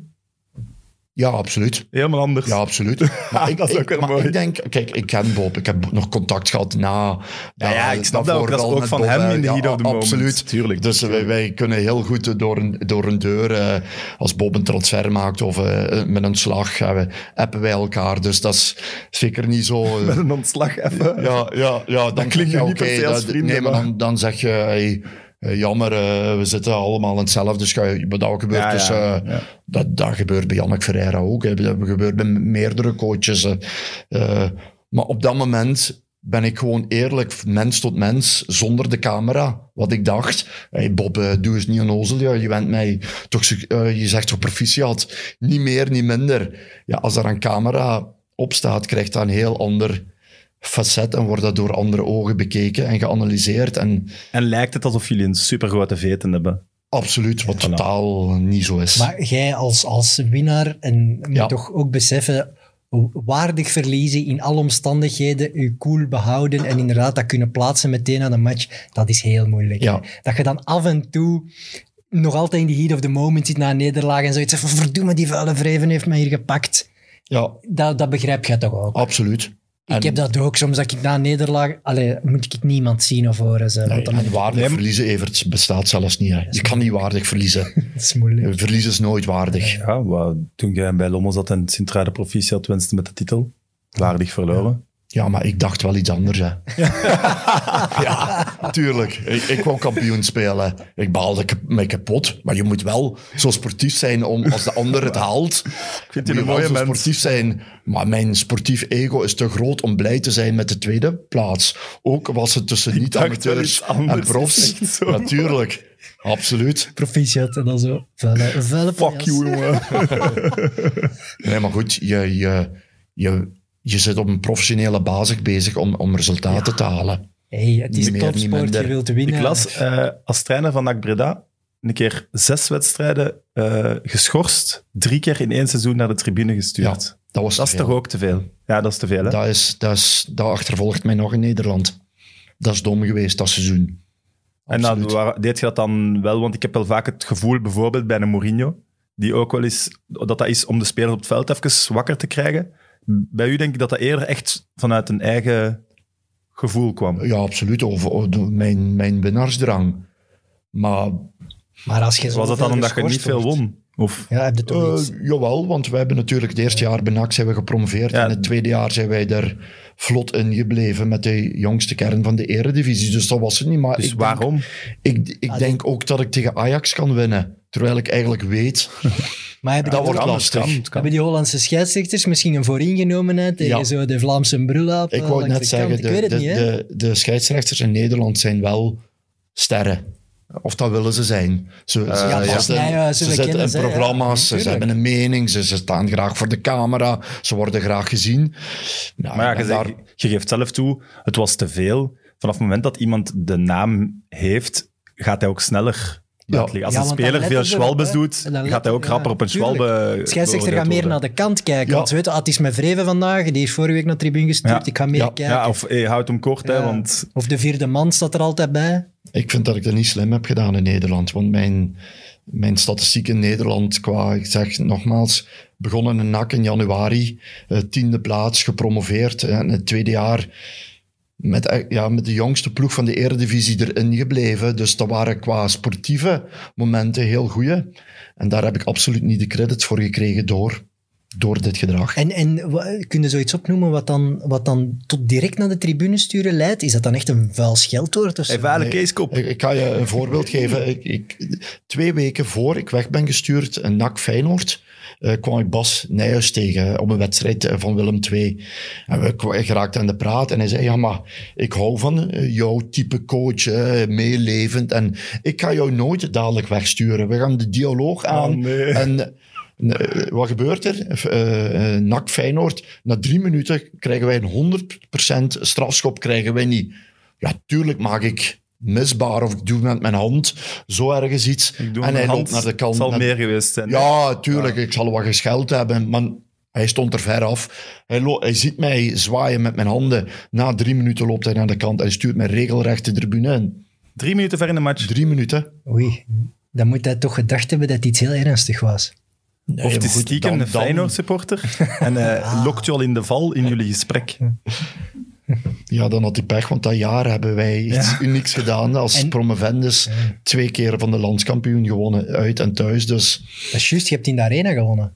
ja, absoluut. Helemaal anders. Ja, absoluut. Maar, ik, dat is ook ik, maar mooi. ik denk, kijk, ik ken Bob. Ik heb nog contact gehad na. Ja, ja ik snap dat ook. Dat ook van hem in de heat of the moment. Absoluut. Tuurlijk. Dus wij, wij, kunnen heel goed door een, door een deur, uh, als Bob een transfer maakt of uh, met een slag, uh, appen wij elkaar. Dus dat is zeker niet zo... met een ontslag even. Ja, ja, ja dan, dan klinkt je niet okay, per se als vrienden. Nee, maar dan, dan zeg je... Hey, jammer, uh, we zitten allemaal in hetzelfde schuil. Maar dat gebeurt, dus, dat, dat gebeurt bij Jannik Ferreira ook. Hè. Dat gebeurt bij meerdere coaches. maar op dat moment ben ik gewoon eerlijk, mens tot mens, zonder de camera. Wat ik dacht, hey Bob, doe eens niet een ozel. Ja, je bent mij toch, je zegt toch proficiat. Niet meer, niet minder. Ja, als er een camera op staat, krijgt dat een heel ander facet en wordt dat door andere ogen bekeken en geanalyseerd. En, en lijkt het alsof jullie een supergrote veten hebben? Absoluut, wat totaal niet zo is. Maar jij als, als winnaar, en moet ja. toch ook beseffen, waardig verliezen in alle omstandigheden, je cool behouden en inderdaad dat kunnen plaatsen meteen aan de match, dat is heel moeilijk. Ja. Dat je dan af en toe nog altijd in die heat of the moment zit na een nederlaag en zoiets van verdomme, die vuile vreven heeft mij hier gepakt. Ja. Dat, dat begrijp jij toch ook? Absoluut. Ik heb dat ook. Soms dat ik na een nederlaag... Allee, moet ik niemand zien of horen. Ze, nee, dan en waardig nee, verliezen, Evert, bestaat zelfs niet. Hè. Je kan niet waardig verliezen. dat is moeilijk. Verliezen is nooit waardig. Ja, wat, toen jij bij Lommel zat en Sintra de proficiat wenste met de titel, waardig verloren. Ja, maar ik dacht wel iets anders. Hè. ja, tuurlijk. Ik, ik wou kampioen spelen. Ik baalde me kapot. Maar je moet wel zo sportief zijn om als de ander het haalt. Ik vind je een mooie zo sportief zijn. Maar mijn sportief ego is te groot om blij te zijn met de tweede plaats. Ook was het tussen niet-amateurs en profs. Natuurlijk. Absoluut. Proficiat en dan zo. Vuile, vuile Fuck you, jongen. nee, maar goed. Je... je, je je zit op een professionele basis bezig om, om resultaten ja. te halen. Hey, het is topsport, je wilt winnen. Ik las uh, als trainer van NAC Breda een keer zes wedstrijden uh, geschorst, drie keer in één seizoen naar de tribune gestuurd. Ja, dat was dat is toch ook te veel? Ja, dat is te veel. Hè? Dat, is, dat, is, dat achtervolgt mij nog in Nederland. Dat is dom geweest, dat seizoen. Absoluut. En dan deed je dat dan wel, want ik heb wel vaak het gevoel, bijvoorbeeld bij een Mourinho, die ook wel eens, dat dat is om de spelers op het veld even wakker te krijgen bij u denk ik dat dat eerder echt vanuit een eigen gevoel kwam. Ja, absoluut. Of, of mijn, mijn winnaarsdrang. Maar, maar als je was dat dan omdat je niet veel won? Of? Ja, heb je toch uh, Jawel, want wij hebben natuurlijk het eerste jaar bij NAC zijn we gepromoveerd. Ja. En het tweede jaar zijn wij er vlot in gebleven met de jongste kern van de eredivisie. Dus dat was het niet. Maar dus ik waarom? Denk, ik, ik ah, denk ook dat ik tegen Ajax kan winnen. Terwijl ik eigenlijk weet... Maar hebben, dat wordt lastig. hebben die Hollandse scheidsrechters misschien een vooringenomenheid tegen ja. zo de Vlaamse brulaap? Ik wou net zeggen, de, de, de, de scheidsrechters in Nederland zijn wel sterren. Of dat willen ze zijn. Ze, uh, ze, ja, ze, ja, ze zitten in programma's, ja, ze hebben een mening, ze, ze, staan graag voor de camera, ze worden graag gezien. Nou, maar ja, je, daar... je, geeft zelf toe, het was te veel. Vanaf het moment dat iemand de naam heeft, gaat hij ook sneller ja. Als ja, een speler veel schwalbes doet, gaat hij ook rapper op een schwalbe. Scheidsrechter gaat meer naar de kant kijken. Want ze weten, ah, het is mijn vreven vandaag, die is vorige week naar de tribune gestuurd, ik ga meer kijken. Ja, of hey, houd hem kort, hè, want... Of de vierde man staat er altijd bij. Ik vind dat ik dat niet slim heb gedaan in Nederland, want mijn, mijn statistiek in Nederland qua, ik zeg nogmaals, begonnen in NAC in januari, uh, tiende plaats, gepromoveerd, en het tweede jaar met, eh, ja, met de jongste ploeg van de Eredivisie erin gebleven. Dus dat waren qua sportieve momenten heel goede. En daar heb ik absoluut niet de credits voor gekregen door door dit gedrag. En, en kun je zoiets opnoemen wat dan, wat dan tot direct naar de tribune sturen leidt? Is dat dan echt een vuil scheldwoord of zo? Hij vuile keeskop. Ik, ik ga je een voorbeeld geven. Ik, ik, twee weken voor ik weg ben gestuurd, een NAC Feyenoord, eh, kwam ik Bas Nijhuis tegen op een wedstrijd eh, van Willem II. En we geraakten aan de praat en hij zei, ja, maar ik hou van eh, jouw type coach, eh, meelevend. En ik ga jou nooit dadelijk wegsturen. We gaan de dialoog aan. Oh, nee. En eh, wat gebeurt er? Eh, eh, NAC Feyenoord, na drie minuten krijgen wij een 100% strafschop, krijgen wij niet. Ja, tuurlijk maak ik misbaar of ik doe met mijn hand zo ergens iets. Ik doe en mijn hij loopt naar de kant. Het zal meer geweest zijn. Ja, tuurlijk, ik zal wat gescheld hebben, maar hij stond er ver af. Hij, lo- hij ziet mij zwaaien met mijn handen. Na drie minuten loopt hij naar de kant en stuurt mij regelrecht de tribune in. Drie minuten ver in de match. Drie minuten. Oei, dan moet hij toch gedacht hebben dat iets heel ernstig was. Nee, Of het is goed, stiekem dan- een dan- Feyenoord-supporter en hij lokt je al in de val in jullie gesprek. Ja, dan had hij pech, want dat jaar hebben wij iets unieks gedaan. Als En- promovendus twee keer van de landskampioen gewonnen, uit en thuis. Dus Dat is juist, je hebt in de arena gewonnen.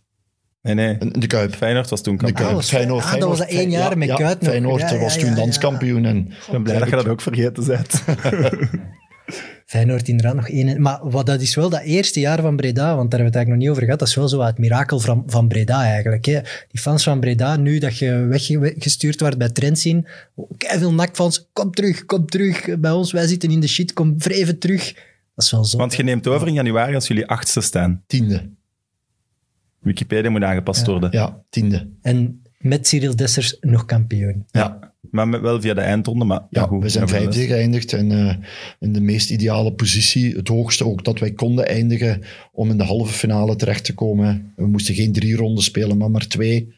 Nee, nee. de Kuip. Feyenoord was toen De kampioen. Kuip. was- Feyenoord, ah, dat was dat één jaar met ja, Kuit nog. Feyenoord Ja, ja, was toen ja. landskampioen. En Ik ben blij dat je dat ook vergeten bent. Feyenoord inderdaad nog één. Maar wat, dat is wel dat eerste jaar van Breda, want daar hebben we het eigenlijk nog niet over gehad. Dat is wel zo het mirakel van, van Breda eigenlijk. Hè. Die fans van Breda, nu dat je weggestuurd wordt bij Trentin, veel NAC-fans, kom terug, kom terug bij ons, wij zitten in de shit, kom vreven terug. Dat is wel zo. Want je neemt over in januari als jullie achtste staan. tiende. Wikipedia moet aangepast worden. Ja, tiende. En met Cyril Dessers nog kampioen. Ja, Maar met- wel via de eindronde. Maar, ja, goed, we zijn vijfde geëindigd en eh, in de meest ideale positie. Het hoogste ook dat wij konden eindigen om in de halve finale terecht te komen. We moesten geen drie ronden spelen, maar maar twee.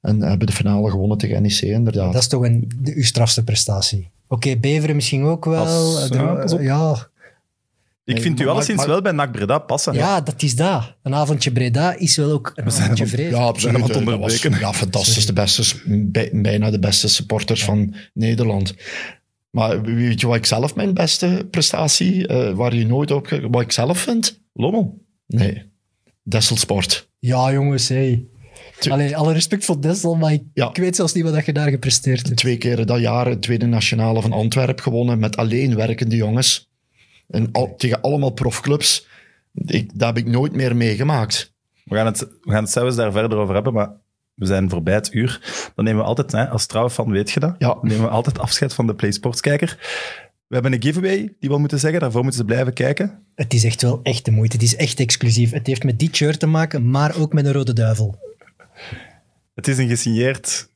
En hebben de finale gewonnen tegen NEC, inderdaad. Dat is toch een, de, uw strafste prestatie. Oké, Beveren misschien ook wel. Als- De- ja, pas op. ja, Ik Nee, vind u alleszins wel bij NAC Breda passen. ja, dat is dat. Een avondje Breda is wel ook een avondje vrees. Ja, zijn absoluut. hem aan het Dat was onderbreken. ja, fantastisch. De beste, bij- bijna de beste supporters van Nederland. Maar weet je wat ik zelf mijn beste prestatie, eh, waar je nooit op... Wat ik zelf vind? Lommel. Nee. Desselsport. Ja, jongens, hey. Allee, alle respect voor Dessel, maar ik, Ja. ik weet zelfs niet wat dat je daar gepresteerd hebt. Twee keer dat jaar het tweede nationale van Antwerpen gewonnen met alleen werkende jongens. En al, tegen allemaal profclubs. Ik, dat heb ik nooit meer meegemaakt. We gaan, het, we gaan het zelfs daar verder over hebben, maar we zijn voorbij het uur. Dan nemen we altijd, hè, als trouwe fan weet je dat, Ja. dan nemen we altijd afscheid van de Play Sports kijker. We hebben een giveaway die we moeten zeggen, daarvoor moeten ze blijven kijken. Het is echt wel echt de moeite. Het is echt exclusief. Het heeft met die shirt te maken, maar ook met een rode duivel. Het is een gesigneerd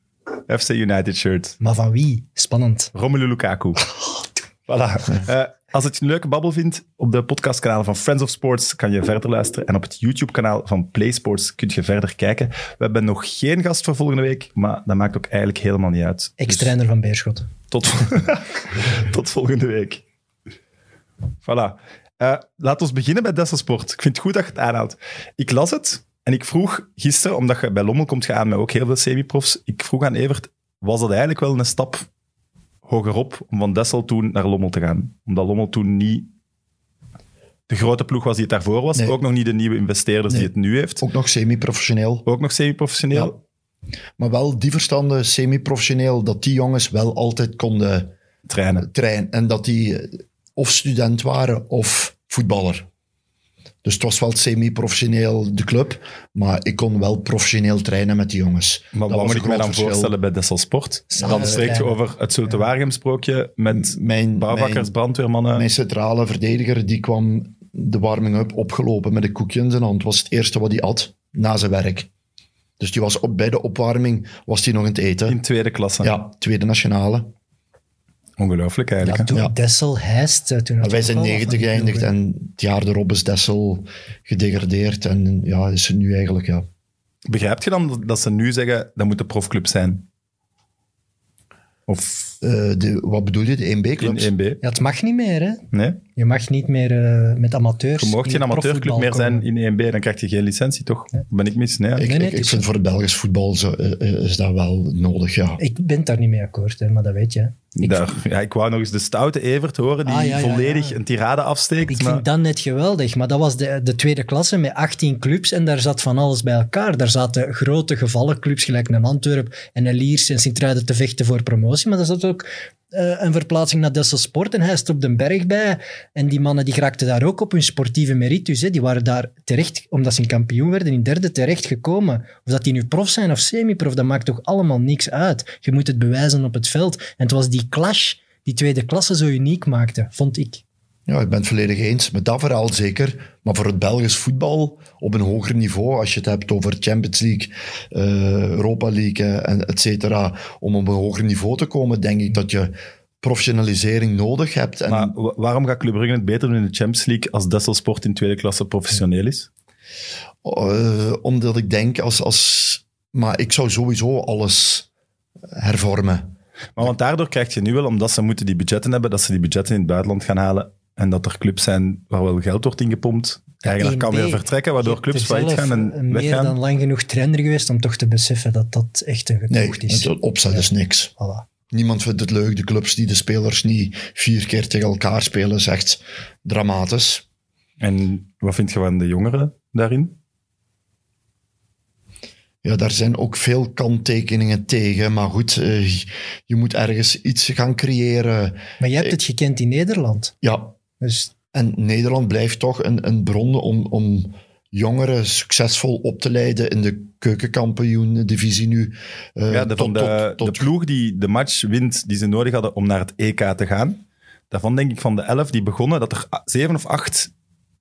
FC United shirt. Maar van wie? Spannend. Romelu Lukaku. Voilà. Eh, als het je een leuke babbel vindt, op de podcastkanalen van Friends of Sports kan je verder luisteren. En op het YouTube-kanaal van Play Sports kun je verder kijken. We hebben nog geen gast voor volgende week, maar dat maakt ook eigenlijk helemaal niet uit. Dus Ex-trainer van Beerschot. tot, tot volgende week. Voilà. Eh, laat ons beginnen bij Desselsport. Ik vind het goed dat je het aanhaalt. Ik las het en ik vroeg gisteren, omdat je bij Lommel komt gaan met ook heel veel semi-profs, ik vroeg aan Evert, was dat eigenlijk wel een stap hogerop om van Dessel toen naar Lommel te gaan? Omdat Lommel toen niet de grote ploeg was die het daarvoor was, Nee. ook nog niet de nieuwe investeerders Nee. die het nu heeft, Ook nog semi-professioneel. ook nog semi-professioneel. Maar wel die verstanden, semi-professioneel, dat die jongens wel altijd konden Trainen. trainen. En dat die eh, of student waren of voetballer. Dus het was wel semi-professioneel, de club. Maar ik kon wel professioneel trainen met die jongens. Maar Dat wat moet ik mij dan verschil. voorstellen bij Dessel Sport? Dan spreek je over het Zulte Waregem sprookje met Mijn, bouwvakkers, mijn, brandweermannen. mijn centrale verdediger die kwam de warming-up opgelopen met een koekje in zijn hand. was het eerste wat hij at na zijn werk. Dus die was op, bij de opwarming was hij nog aan het eten. in tweede klasse. Ja, tweede nationale. Ongelooflijk Ja, eigenlijk. hè? toen Ja. Dessel, Heist. eh, Toen wij zijn ook al 90 van die geëindigd en het jaar erop is Dessel gedegradeerd. En ja, is het nu eigenlijk, ja. Begrijp je dan dat- dat ze nu zeggen dat moet de profclub zijn? Of Eh, de, wat bedoel je, de 1B-clubs? in 1B? Ja, het mag niet meer, hè? Nee? Je mag niet meer eh, met amateurs. Je mocht in geen amateurclub meer zijn in 1B, dan krijg je geen licentie, toch? Ben ik mis? Nee. Ik, nee, ik, vind voor het Belgisch voetbal zo, eh, is dat wel nodig, ja. Ik ben het daar niet mee akkoord, hè, maar dat weet je. Ik, Daar, ja, ik wou nog eens de stoute Evert horen, die Ah, ja, ja, volledig ja. een tirade afsteekt. ik maar- vind dat net geweldig, maar dat was de, de tweede klasse met 18 clubs en daar zat van alles bij elkaar. Daar zaten grote gevallenclubs gelijk een Antwerp en een Liers en Sint-Truiden te vechten voor promotie, maar daar zat ook eh, een verplaatsing naar Dessel Sport en hij op den berg bij. En die mannen die geraakten daar ook op hun sportieve meritus. Hè. Die waren daar terecht, omdat ze een kampioen werden, in derde terecht gekomen. Of dat die nu prof zijn of semi-prof, dat maakt toch allemaal niks uit. Je moet het bewijzen op het veld. En het was die clash die tweede klasse zo uniek maakte, vond ik. Ja, ik ben het volledig eens. Met dat verhaal zeker. Maar voor het Belgisch voetbal op een hoger niveau, als je het hebt over Champions League, eh, Europa League eh, en et cetera, om op een hoger niveau te komen, denk ik dat je professionalisering nodig hebt. En Maar wa- waarom gaat Club Brugge het beter doen in de Champions League als Desselsport in tweede klasse professioneel is? eh, omdat ik denk, als, als, maar ik zou sowieso alles hervormen. Maar want daardoor krijg je nu wel, omdat ze moeten die budgetten hebben, dat ze die budgetten in het buitenland gaan halen en dat er clubs zijn waar wel geld wordt ingepompt. Eigenlijk kan 1B. weer vertrekken, waardoor clubs failliet gaan en eh, meer weggaan. dan lang genoeg trainer geweest om toch te beseffen dat dat echt een Nee, gedoogd is. opzet is niks. Voilà. Niemand vindt het leuk. De clubs die de spelers niet vier keer tegen elkaar spelen, is echt dramatisch. En wat vind je van de jongeren daarin? Ja, daar zijn ook veel kanttekeningen tegen. Maar goed, eh, je moet ergens iets gaan creëren. Maar je hebt het gekend in Nederland. Ja, Dus en Nederland blijft toch een, een bron om, om jongeren succesvol op te leiden in de keukenkampioen-divisie nu. Eh, ja, de, van tot- de, tot- tot- de ploeg die de match wint die ze nodig hadden om naar het EK te gaan. Daarvan denk ik van de elf die begonnen, dat er zeven of acht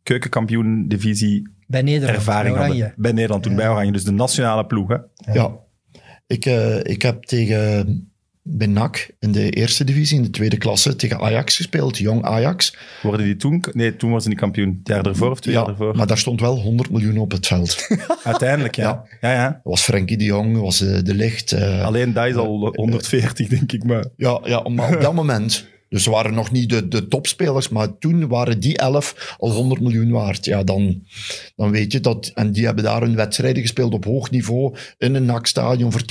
keukenkampioen-divisie bij Nederland, ervaring bij hadden. Bij Nederland, toen bij Oranje. Dus de nationale ploeg. Hè? Ja, ik, eh, ik heb tegen bij NAC in de eerste divisie, in de tweede klasse, tegen Ajax gespeeld, jong Ajax. Worden die toen... Nee, toen was ze niet kampioen. Het jaar ervoor of twee jaar Ja, ervoor? maar daar stond wel 100 miljoen op het veld. Uiteindelijk, ja. ja. ja, was Frenkie de Jong, was eh, De Licht. eh, Alleen dat is al 140, denk ik. Maar Ja, ja, maar op dat moment. Dus ze waren nog niet de, de topspelers, maar toen waren die elf al 100 miljoen waard. Ja, dan, dan weet je dat. En die hebben daar hun wedstrijden gespeeld op hoog niveau. In een NAC-stadion voor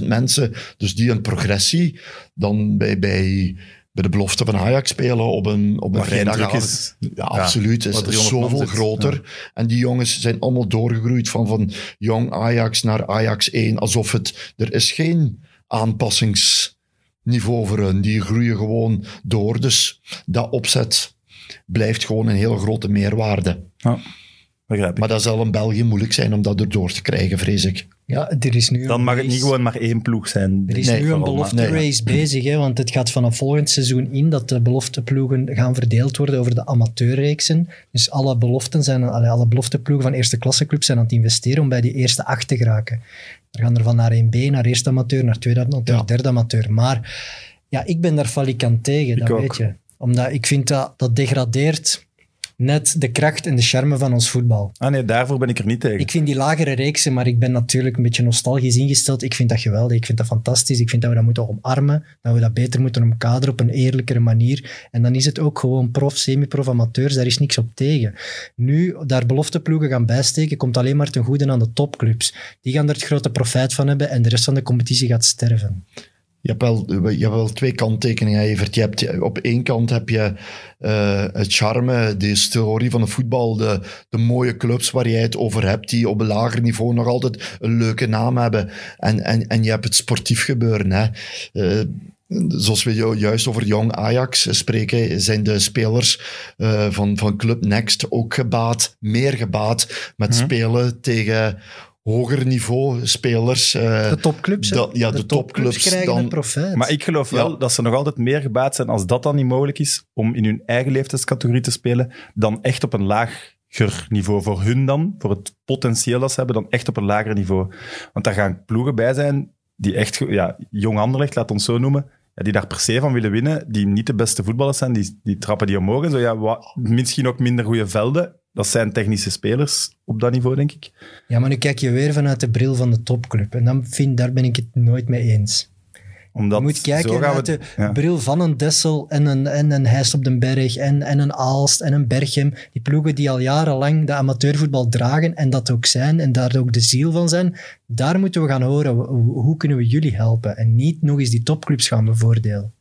20.000 mensen. Dus die een progressie. Dan bij, bij, bij de belofte van Ajax spelen op een, op een vrijdagavond. is. Ja, absoluut. is 300 man zoveel groter. En die jongens zijn allemaal doorgegroeid van, van jong Ajax naar Ajax 1. Alsof het... Er is geen aanpassingsniveau voor hun. Die groeien gewoon door. Dus dat opzet blijft gewoon een heel grote meerwaarde. Ja, begrijp ik. Maar dat zal in België moeilijk zijn om dat erdoor te krijgen, vrees ik. Ja, er is nu Dan mag het niet gewoon maar één ploeg zijn. Er is Nee, nu een belofte maar- nee. race bezig, hè, want het gaat vanaf volgend seizoen in dat de belofteploegen gaan verdeeld worden over de amateurreeksen. Dus alle beloften zijn, alle, alle belofteploegen van eerste klasseclubs zijn aan het investeren om bij die eerste acht te geraken. Er gaan er van naar 1B, naar eerste amateur, naar tweede amateur, Ja. derde amateur. Maar ja, ik ben daar falikant tegen, Ik dat ook. weet je. Omdat ik vind dat dat degradeert net de kracht en de charme van ons voetbal. Ah nee, daarvoor ben ik er niet tegen. Ik vind die lagere reeksen, maar ik ben natuurlijk een beetje nostalgisch ingesteld. Ik vind dat geweldig, ik vind dat fantastisch. Ik vind dat we dat moeten omarmen, dat we dat beter moeten omkaderen op een eerlijkere manier. En dan is het ook gewoon prof, semi-prof, amateurs, daar is niks op tegen. Nu, daar belofteploegen gaan bijsteken, komt alleen maar ten goede aan de topclubs. Die gaan er het grote profijt van hebben en de rest van de competitie gaat sterven. Je hebt wel, je hebt wel twee kanttekeningen, Evert. Je hebt, op één kant heb je eh, het charme, de historie van het voetbal, de, de mooie clubs waar jij het over hebt, die op een lager niveau nog altijd een leuke naam hebben. En, en, en je hebt het sportief gebeuren. Hè. Eh, zoals we ju- juist over jong Ajax spreken, zijn de spelers eh, van, van Club Next ook gebaat, meer gebaat met Mhm. spelen tegen hoger niveau spelers. eh, De topclubs, dat- ja, de topclubs krijgen dan- profijt. Maar ik geloof wel dat ze nog altijd meer gebaat zijn als dat dan niet mogelijk is om in hun eigen leeftijdscategorie te spelen, dan echt op een lager niveau voor hun dan, voor het potentieel dat ze hebben, dan echt op een lager niveau. Want daar gaan ploegen bij zijn die echt, ja, jong Anderlecht, laat ons zo noemen, ja, die daar per se van willen winnen, die niet de beste voetballers zijn, die, die trappen die omhoog en zo. Ja, wat, misschien ook minder goede velden. Dat zijn technische spelers op dat niveau, denk ik. Ja, maar nu kijk je weer vanuit de bril van de topclub. En dan vind, daar ben ik het nooit mee eens. Omdat Je moet kijken we, de ja. bril van een Dessel en een, en een Heist op den Berg en, en een Aalst en een Berchem. Die ploegen die al jarenlang de amateurvoetbal dragen en dat ook zijn en daar ook de ziel van zijn. Daar moeten we gaan horen, hoe, hoe kunnen we jullie helpen? En niet nog eens die topclubs gaan bevoordelen.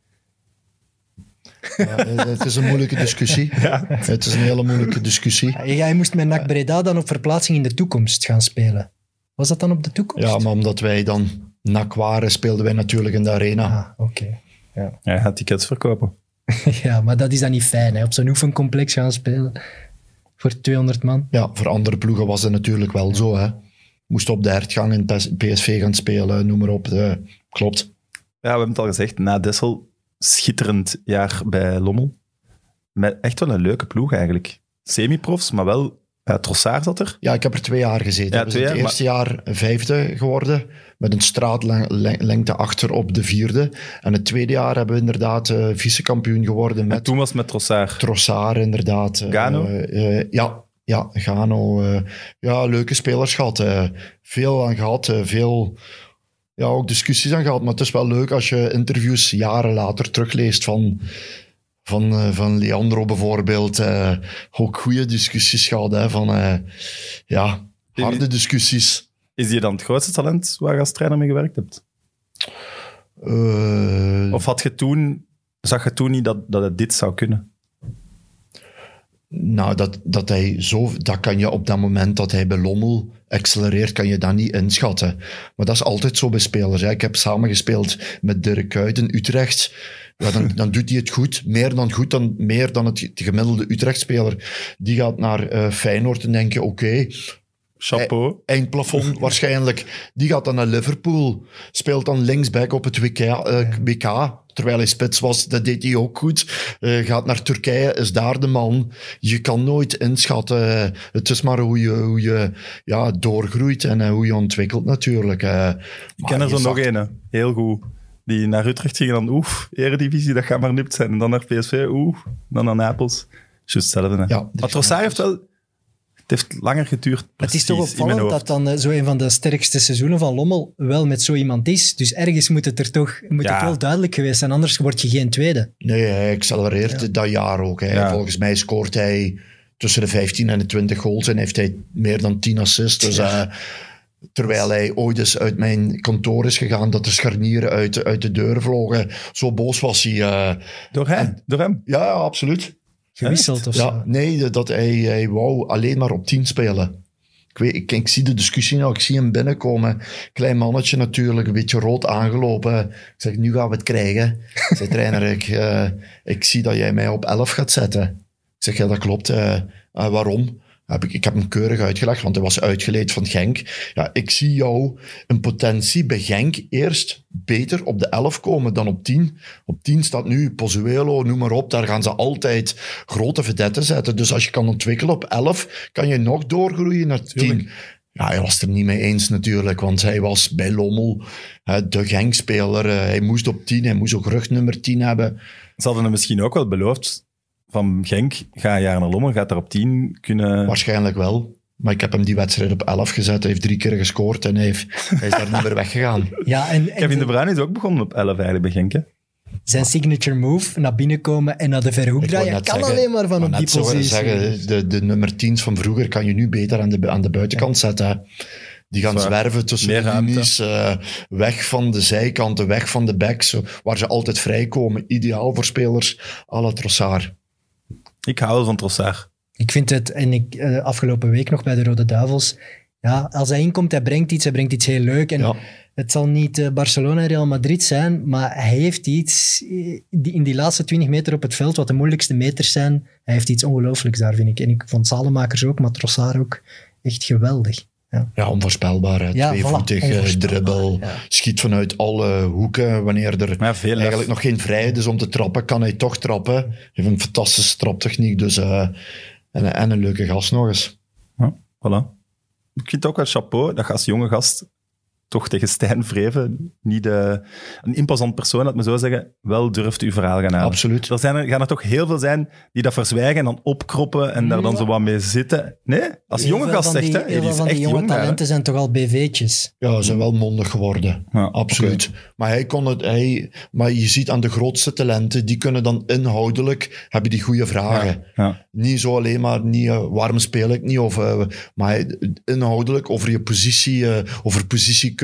Ja, het is een moeilijke discussie. Het is een hele moeilijke discussie. Jij moest met NAC Breda dan op verplaatsing in de toekomst gaan spelen. Was dat dan op de toekomst? Ja, maar omdat wij dan nak waren, speelden wij natuurlijk in de arena. Ah, oké. Ja, hij gaat tickets verkopen. ja, maar dat is dan niet fijn, hè? op zo'n oefencomplex gaan spelen. Voor 200 man. Ja, voor andere ploegen was het natuurlijk wel zo. Hè. Moest op de hertgang in PS- PSV gaan spelen, noem maar op. Eh, klopt. Ja, we hebben het al gezegd. Na Dessel, schitterend jaar bij Lommel. Met echt wel een leuke ploeg eigenlijk. Semi-profs, maar wel... Ja, Trossard zat er. Ja, ik heb er twee jaar gezeten. Ja, we zijn het jaar, eerste jaar vijfde geworden, met een straatlengte achter op de vierde. En het tweede jaar hebben we inderdaad eh vice-kampioen geworden En met toen was het met Trossard. Trossard inderdaad. Eh, Gano? eh, eh, ja, ja, Gano. eh, ja, leuke spelers gehad. eh. veel aan gehad, eh, veel... Ja, ook discussies aan gehad. Maar het is wel leuk als je interviews jaren later terugleest van... Van, eh, van Leandro bijvoorbeeld. eh, ook goede discussies gehad. Hè, van, eh, ja, harde discussies. Is die dan het grootste talent waar je als trainer mee gewerkt hebt? Of had je toen, zag je toen niet dat, dat het dit zou kunnen? Nou, dat, dat hij zo, dat kan je op dat moment dat hij bij Lommel accelereert, kan je dat niet inschatten. Maar dat is altijd zo bij spelers. Hè. Ik heb samengespeeld met Dirk Utrecht. Dan, dan doet hij het goed. Meer dan goed, dan, meer dan het, de gemiddelde Utrecht-speler. Die gaat naar eh, Feyenoord en denken, oké, Chapeau. eindplafond waarschijnlijk. Die gaat dan naar Liverpool. Speelt dan linksback op het WK, eh, WK. Terwijl hij spits was, dat deed hij ook goed. Eh, gaat naar Turkije, is daar de man. Je kan nooit inschatten. Het is maar hoe je, hoe je ja, doorgroeit en eh, hoe je ontwikkelt natuurlijk. eh. Ik ken er zo nog een, heel goed. Die naar Utrecht ging en dan, oef, eredivisie, dat gaat maar nipt zijn. En dan naar PSV, oeh, dan naar Napels. Juist hetzelfde. Ja, maar Trossard heeft wel... Het heeft langer geduurd, Het is toch opvallend dat dan eh, zo een van de sterkste seizoenen van Lommel wel met zo iemand is. Dus ergens moet het er toch moet Ja. het wel duidelijk geweest zijn, anders word je geen tweede. Nee, hij accelereert dat jaar ook. Hè. Ja. Volgens mij scoort hij tussen de 15 en de 20 goals en heeft hij meer dan 10 assists. Dus, eh, terwijl hij ooit eens uit mijn kantoor is gegaan, dat de scharnieren uit, uit de deur vlogen. Zo boos was hij. eh. Door hem, door hem. ja, absoluut. Gewisseld of Ja, zo. nee, dat hij, hij wou alleen maar op 10 spelen. Ik, weet, ik, ik zie de discussie nou, ik zie hem binnenkomen. Klein mannetje natuurlijk, een beetje rood aangelopen. Ik zeg, nu gaan we het krijgen. Ik zeg, trainer, ik, eh, ik zie dat jij mij op 11 gaat zetten. Ik zeg, ja, dat klopt. eh, eh, waarom? Heb ik, ik heb hem keurig uitgelegd, want hij was uitgeleid van Genk. Ja, ik zie jou een potentie bij Genk eerst beter op de 11 komen dan op 10. Op 10 staat nu Pozuelo, noem maar op. Daar gaan ze altijd grote vedetten zetten. Dus als je kan ontwikkelen op 11, kan je nog doorgroeien naar 10. Ja, hij was het er niet mee eens natuurlijk, want hij was bij Lommel hè, de Genk-speler. Eh, hij moest op 10, hij moest ook rugnummer 10 hebben. Ze hadden hem misschien ook wel beloofd van Genk, ga een jaar naar Lommel, gaat daar op 10 kunnen... Waarschijnlijk wel. Maar ik heb hem die wedstrijd op 11 gezet. Hij heeft drie keer gescoord en hij, heeft, hij is daar niet meer weggegaan. Ja, en, en Kevin De Bruyne is ook begonnen op 11 eigenlijk bij Genk, hè? zijn signature move, naar binnen komen en naar de verre hoek draaien, kan zeggen- alleen maar van op die positie. zeggen, de, de nummer 10's van vroeger kan je nu beter aan de, aan de buitenkant zetten. hè. Die gaan Zwaar. zwerven tussen Meer de linies, eh, weg van de zijkanten, weg van de backs, zo, waar ze altijd vrijkomen. Ideaal voor spelers à la Trossard. Ik hou wel van Trossard. Ik vind het, en ik eh, afgelopen week nog bij de Rode Duivels, ja, als hij inkomt, hij brengt iets, hij brengt iets heel leuk. En Ja. het zal niet eh, Barcelona en Real Madrid zijn, maar hij heeft iets eh, die, in die laatste 20 meter op het veld, wat de moeilijkste meters zijn, hij heeft iets ongelooflijks daar, vind ik. En ik vond Salemakers ook, maar Trossard ook echt geweldig. Ja, onvoorspelbaar. Hè. Ja, Tweevoetig, voilà, dribbel, ja. schiet vanuit alle hoeken. Wanneer er Maar ja, veel lef. eigenlijk nog geen vrijheid is om te trappen, kan hij toch trappen. Hij heeft een fantastische traptechniek, dus... eh, en, en een leuke gast nog eens. Ja, voilà. Ik vind het ook wel chapeau dat je als jonge gast toch tegen Stijn Vreven, niet de, een imposant persoon, laat me zo zeggen, wel durft uw verhaal gaan halen. Absoluut. Er zijn er, gaan er toch heel veel zijn die dat verzwijgen en dan opkroppen en daar dan Ja. zo wat mee zitten. Nee, als Heel jonge gast zegt, hè, heel die veel is van die echt jonge jong. talenten zijn toch al BV'tjes. Ja, ze zijn wel mondig geworden. Ja, Absoluut. Maar hij kon het, hij, maar je ziet aan de grootste talenten, die kunnen dan inhoudelijk, hebben die goede vragen. Ja. Niet zo alleen maar, niet, eh, waarom speel ik niet, of, eh, maar inhoudelijk over je positie, eh, over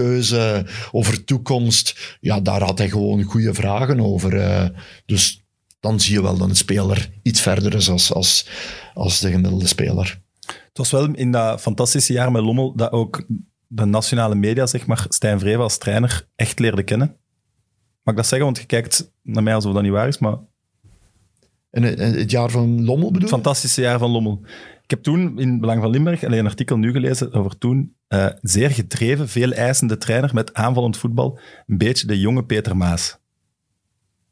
positiekeuze, over toekomst. Ja, daar had hij gewoon goede vragen over. eh. dus dan zie je wel dat een speler iets verder is als, als, als de gemiddelde speler. Het was wel in dat fantastische jaar met Lommel dat ook de nationale media, zeg maar, Stijn Vreven als trainer echt leerde kennen. Mag ik dat zeggen? Want je kijkt naar mij alsof dat niet waar is, maar het, in het jaar van Lommel bedoel het je? fantastische jaar van Lommel. Ik heb toen in Belang van Limburg alleen een artikel nu gelezen over toen. eh, zeer gedreven, veel eisende trainer met aanvallend voetbal. Een beetje de jonge Peter Maas.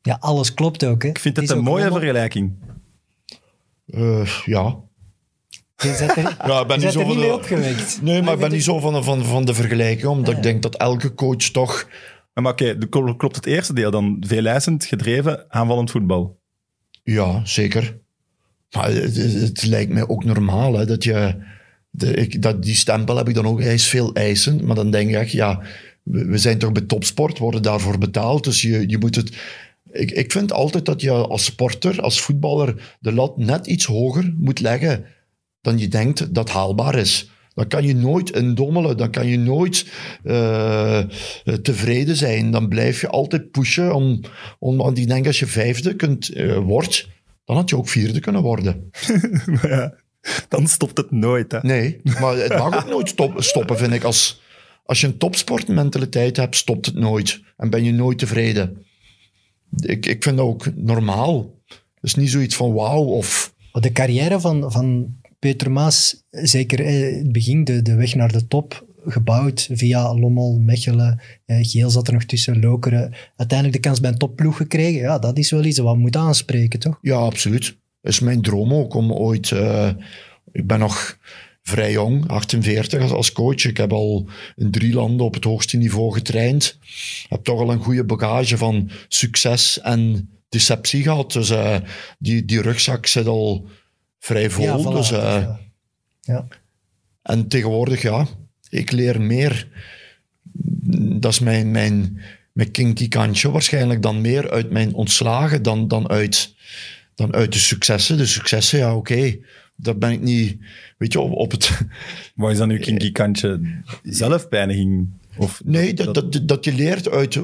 Ja, alles klopt ook. Hè. Ik vind het een mooie vergelijking. Eh, ja. Je zet er, Ja, ik ben je niet zo niet mee opgewekt. Nee, maar ik ben niet zo van, van, van de vergelijking, omdat ik denk dat elke coach toch... Maar oké, de- klopt het eerste deel dan? Veel eisend, gedreven, aanvallend voetbal. Ja, zeker. Maar het, het- lijkt mij ook normaal hè, dat je... Ik, dat, die stempel heb ik dan ook. Hij is veel eisend, maar dan denk je echt, ja, we, zijn toch bij topsport, worden daarvoor betaald. Dus je, je moet het... Ik, ik vind altijd dat je als sporter, als voetballer, de lat net iets hoger moet leggen dan je denkt dat haalbaar is. Dan kan je nooit indommelen, dan kan je nooit eh, tevreden zijn. Dan blijf je altijd pushen. Om, om, want ik denk als je vijfde kunt, eh, wordt, dan had je ook vierde kunnen worden. Maar ja, dan stopt het nooit. Hè? Nee, maar het mag ook nooit stop- stoppen, vind ik. Als, als je een topsportmentaliteit hebt, stopt het nooit. En ben je nooit tevreden. Ik, ik vind dat ook normaal. Dus niet zoiets van wauw of... De carrière van, van Peter Maas, zeker eh, het begin, de, de weg naar de top, gebouwd via Lommel, Mechelen, eh, Geel zat er nog tussen, Lokeren. Uiteindelijk de kans bij een topploeg gekregen. Ja, dat is wel iets wat we moeten aanspreken, toch? Ja, absoluut. is mijn droom ook om ooit... eh, ik ben nog vrij jong, 48 als, coach. Ik heb al in drie landen op het hoogste niveau getraind. Heb toch al een goede bagage van succes en deceptie gehad. Dus eh, die, die rugzak zit al vrij vol. ja, voilà, dus, ja. ja. En tegenwoordig, ja, ik leer meer. Dat is mijn, mijn, mijn kinky kantje waarschijnlijk dan meer uit mijn ontslagen dan, dan, uit, dan uit de successen. De successen, ja, oké. Daar ben ik niet, weet je, op, op het... Wat is dan uw kinky kantje? Zelfpijniging? Of Nee, dat, dat, dat je leert uit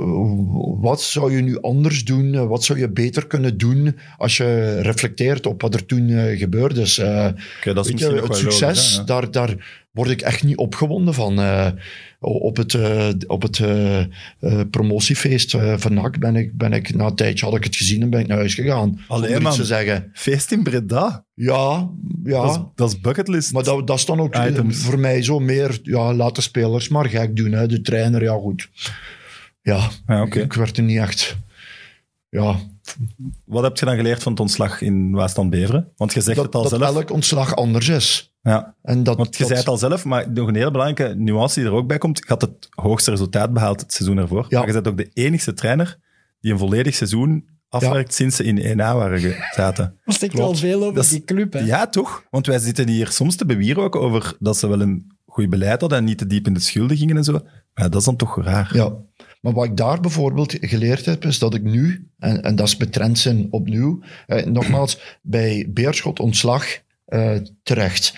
wat zou je nu anders doen, uh, wat zou je beter kunnen doen als je reflecteert op wat er toen uh, gebeurd is. Uh, dat is je, het succes, logisch, hè, ja. daar, daar word ik echt niet opgewonden van. Uh, op het, uh, op het uh, uh, promotiefeest van NAC ben ik, ben ik, na een tijdje had ik het gezien en ben ik naar huis gegaan. Allee, zonder iets man. te zeggen. Feest in Breda? Ja, ja. Dat, is, dat is bucketlist. Maar dat, dat is dan ook eh, Items. voor mij zo meer, ja, laat de spelers maar gek doen. Hè. De trainer, ja goed. Ja, ik werd er niet echt... Ja, Wat heb je dan geleerd van het ontslag in Waasland Beveren? Want je zegt dat, het al dat zelf. elk ontslag anders is. Ja, En dat, want je dat- zei het al zelf, maar nog een hele belangrijke nuance die er ook bij komt. Je had het hoogste resultaat behaald het seizoen ervoor. Ja. Maar je bent ook de enigste trainer die een volledig seizoen afwerkt sinds ze in 1A waren zaten. Er stikt Klopt. wel veel over is- die club, hè? Ja, toch? Want wij zitten hier soms te bewierooken over dat ze wel een goed beleid hadden en niet te diep in de schulden gingen en zo. Maar dat is dan toch raar. Ja, maar wat ik daar bijvoorbeeld geleerd heb, is dat ik nu, en, en dat is bij Trentzen opnieuw, eh, nogmaals, bij Beerschot ontslag eh, terecht.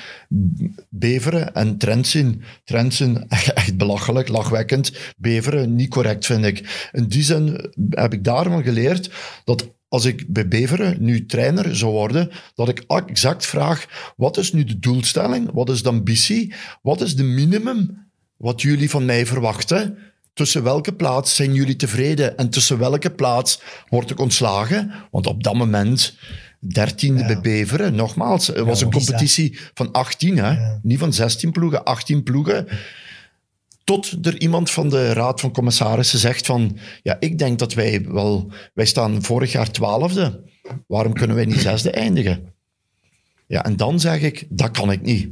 Beveren en Trentzen, Trentzen echt belachelijk, lachwekkend. Beveren niet correct, vind ik. In die zin heb ik daarvan geleerd dat als ik bij Beveren nu trainer zou worden, dat ik exact vraag, wat is nu de doelstelling? Wat is de ambitie? Wat is de minimum wat jullie van mij verwachten? Tussen welke plaats zijn jullie tevreden en tussen welke plaats word ik ontslagen? Want op dat moment, dertiende bij Beveren, nogmaals, het was een bizar. competitie van 18, hè? niet van 16 ploegen, 18 ploegen. Tot er iemand van de Raad van Commissarissen zegt van, ja, ik denk dat wij wel, wij staan vorig jaar twaalfde. Waarom kunnen wij niet zesde eindigen? Ja, en dan zeg ik, dat kan ik niet.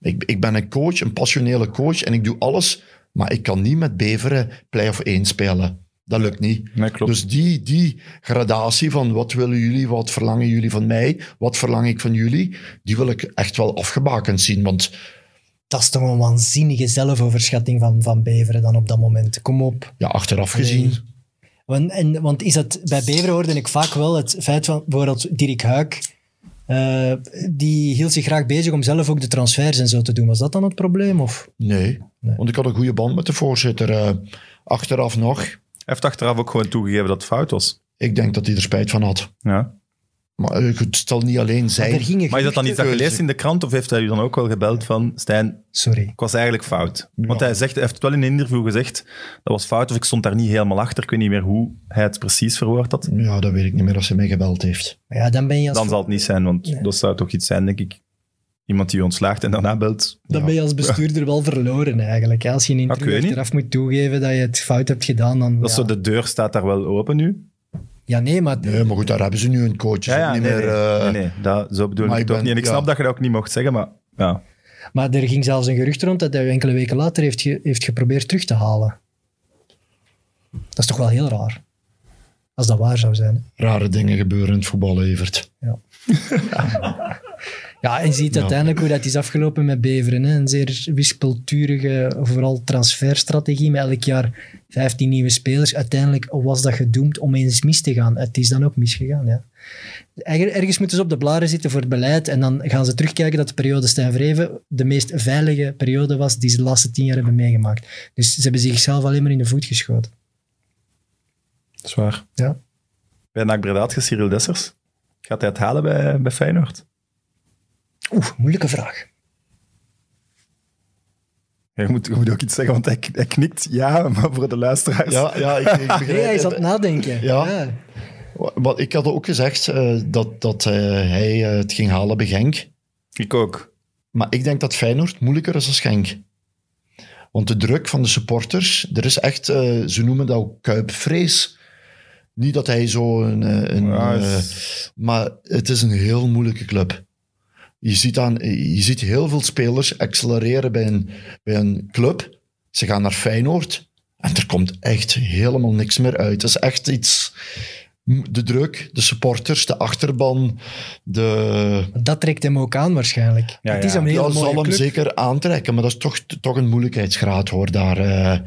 Ik, ik ben een coach, een passionele coach, en ik doe alles Maar ik kan niet met Beveren play-off 1 spelen. Dat lukt niet. Nee, klopt. Dus die, die gradatie van wat willen jullie, wat verlangen jullie van mij, wat verlang ik van jullie, die wil ik echt wel afgebakend zien. Want Dat is toch een waanzinnige zelfoverschatting van, van Beveren dan op dat moment. Kom op. ja, achteraf Allee. gezien, Want, en, want is dat, bij Beveren hoorde ik vaak wel het feit van bijvoorbeeld Dirk Huik. eh, die hield zich graag bezig om zelf ook de transfers en zo te doen. Was dat dan het probleem? Of? nee. Nee. Want ik had een goede band met de voorzitter. eh, achteraf nog, heeft achteraf ook gewoon toegegeven dat het fout was. ik denk dat hij er spijt van had. Ja. Maar eh, het stel niet alleen zijn. Maar is dat dan iets dat leest in de krant, of heeft hij u dan ook wel gebeld van, Stijn, Sorry. ik was eigenlijk fout? Want Ja. hij, zegt, hij heeft wel in een interview gezegd, dat was fout, of ik stond daar niet helemaal achter. Ik weet niet meer hoe hij het precies verwoord had. Ja, dat weet ik niet meer als hij mij gebeld heeft. Maar ja, dan ben je als, Dan zal het niet zijn, want Nee. dat zou toch iets zijn, denk ik. Iemand die u ontslaagt en daarna belt. dan ben je als bestuurder wel verloren eigenlijk. hè. Als je in een ik interview achteraf moet toegeven dat je het fout hebt gedaan, dan... Dat ja. zo, de deur staat daar wel open nu. ja, nee, maar... Nee, maar goed, daar hebben ze nu een coach. Ja, ja, niet nee, meer, nee, eh, nee, nee, dat, zo bedoel maar ik toch ben- niet. En ik ja. snap dat je dat ook niet mocht zeggen, maar ja. Maar er ging zelfs een gerucht rond dat hij enkele weken later heeft, ge- heeft geprobeerd terug te halen. Dat is toch wel heel raar. Als dat waar zou zijn. hè. Rare dingen gebeuren in het voetbal, Evert. Ja, en je ziet Ja. uiteindelijk hoe dat is afgelopen met Beveren. Hè. Een zeer wispelturige, vooral transferstrategie met elk jaar 15 nieuwe spelers. Uiteindelijk was dat gedoemd om eens mis te gaan. Het is dan ook misgegaan, ja. Erg- Ergens moeten ze op de blaren zitten voor het beleid en dan gaan ze terugkijken dat de periode Stijn Vreven de meest veilige periode was die ze de laatste tien jaar hebben meegemaakt. Dus ze hebben zichzelf alleen maar in de voet geschoten. Zwaar. Ja. Bij NAC Breda Cyril Dessers. Gaat hij het halen bij, bij Feyenoord? Oeh, moeilijke vraag. Je, moet, je moet ook iets zeggen, want hij, hij knikt ja, maar voor de luisteraars. Ja, ja ik, ik begrijp Nee, hij is aan het. het nadenken. Ja. Wat, ik had ook gezegd eh, dat, dat eh, hij eh, het ging halen bij Genk. Ik ook. Maar ik denk dat Feyenoord moeilijker is als Genk. Want de druk van de supporters, er is echt, eh, ze noemen dat ook kuipvrees. Niet dat hij zo een... een Ja, is- maar het is een heel moeilijke club. Je ziet, aan, je ziet heel veel spelers accelereren bij een, bij een club. Ze gaan naar Feyenoord en er komt echt helemaal niks meer uit. Het is echt iets... De druk, de supporters, de achterban, de... Dat trekt hem ook aan waarschijnlijk. Ja, het is ja. een hele dat zal hem club. zeker aantrekken, maar dat is toch, toch een moeilijkheidsgraad hoor. Daar, eh.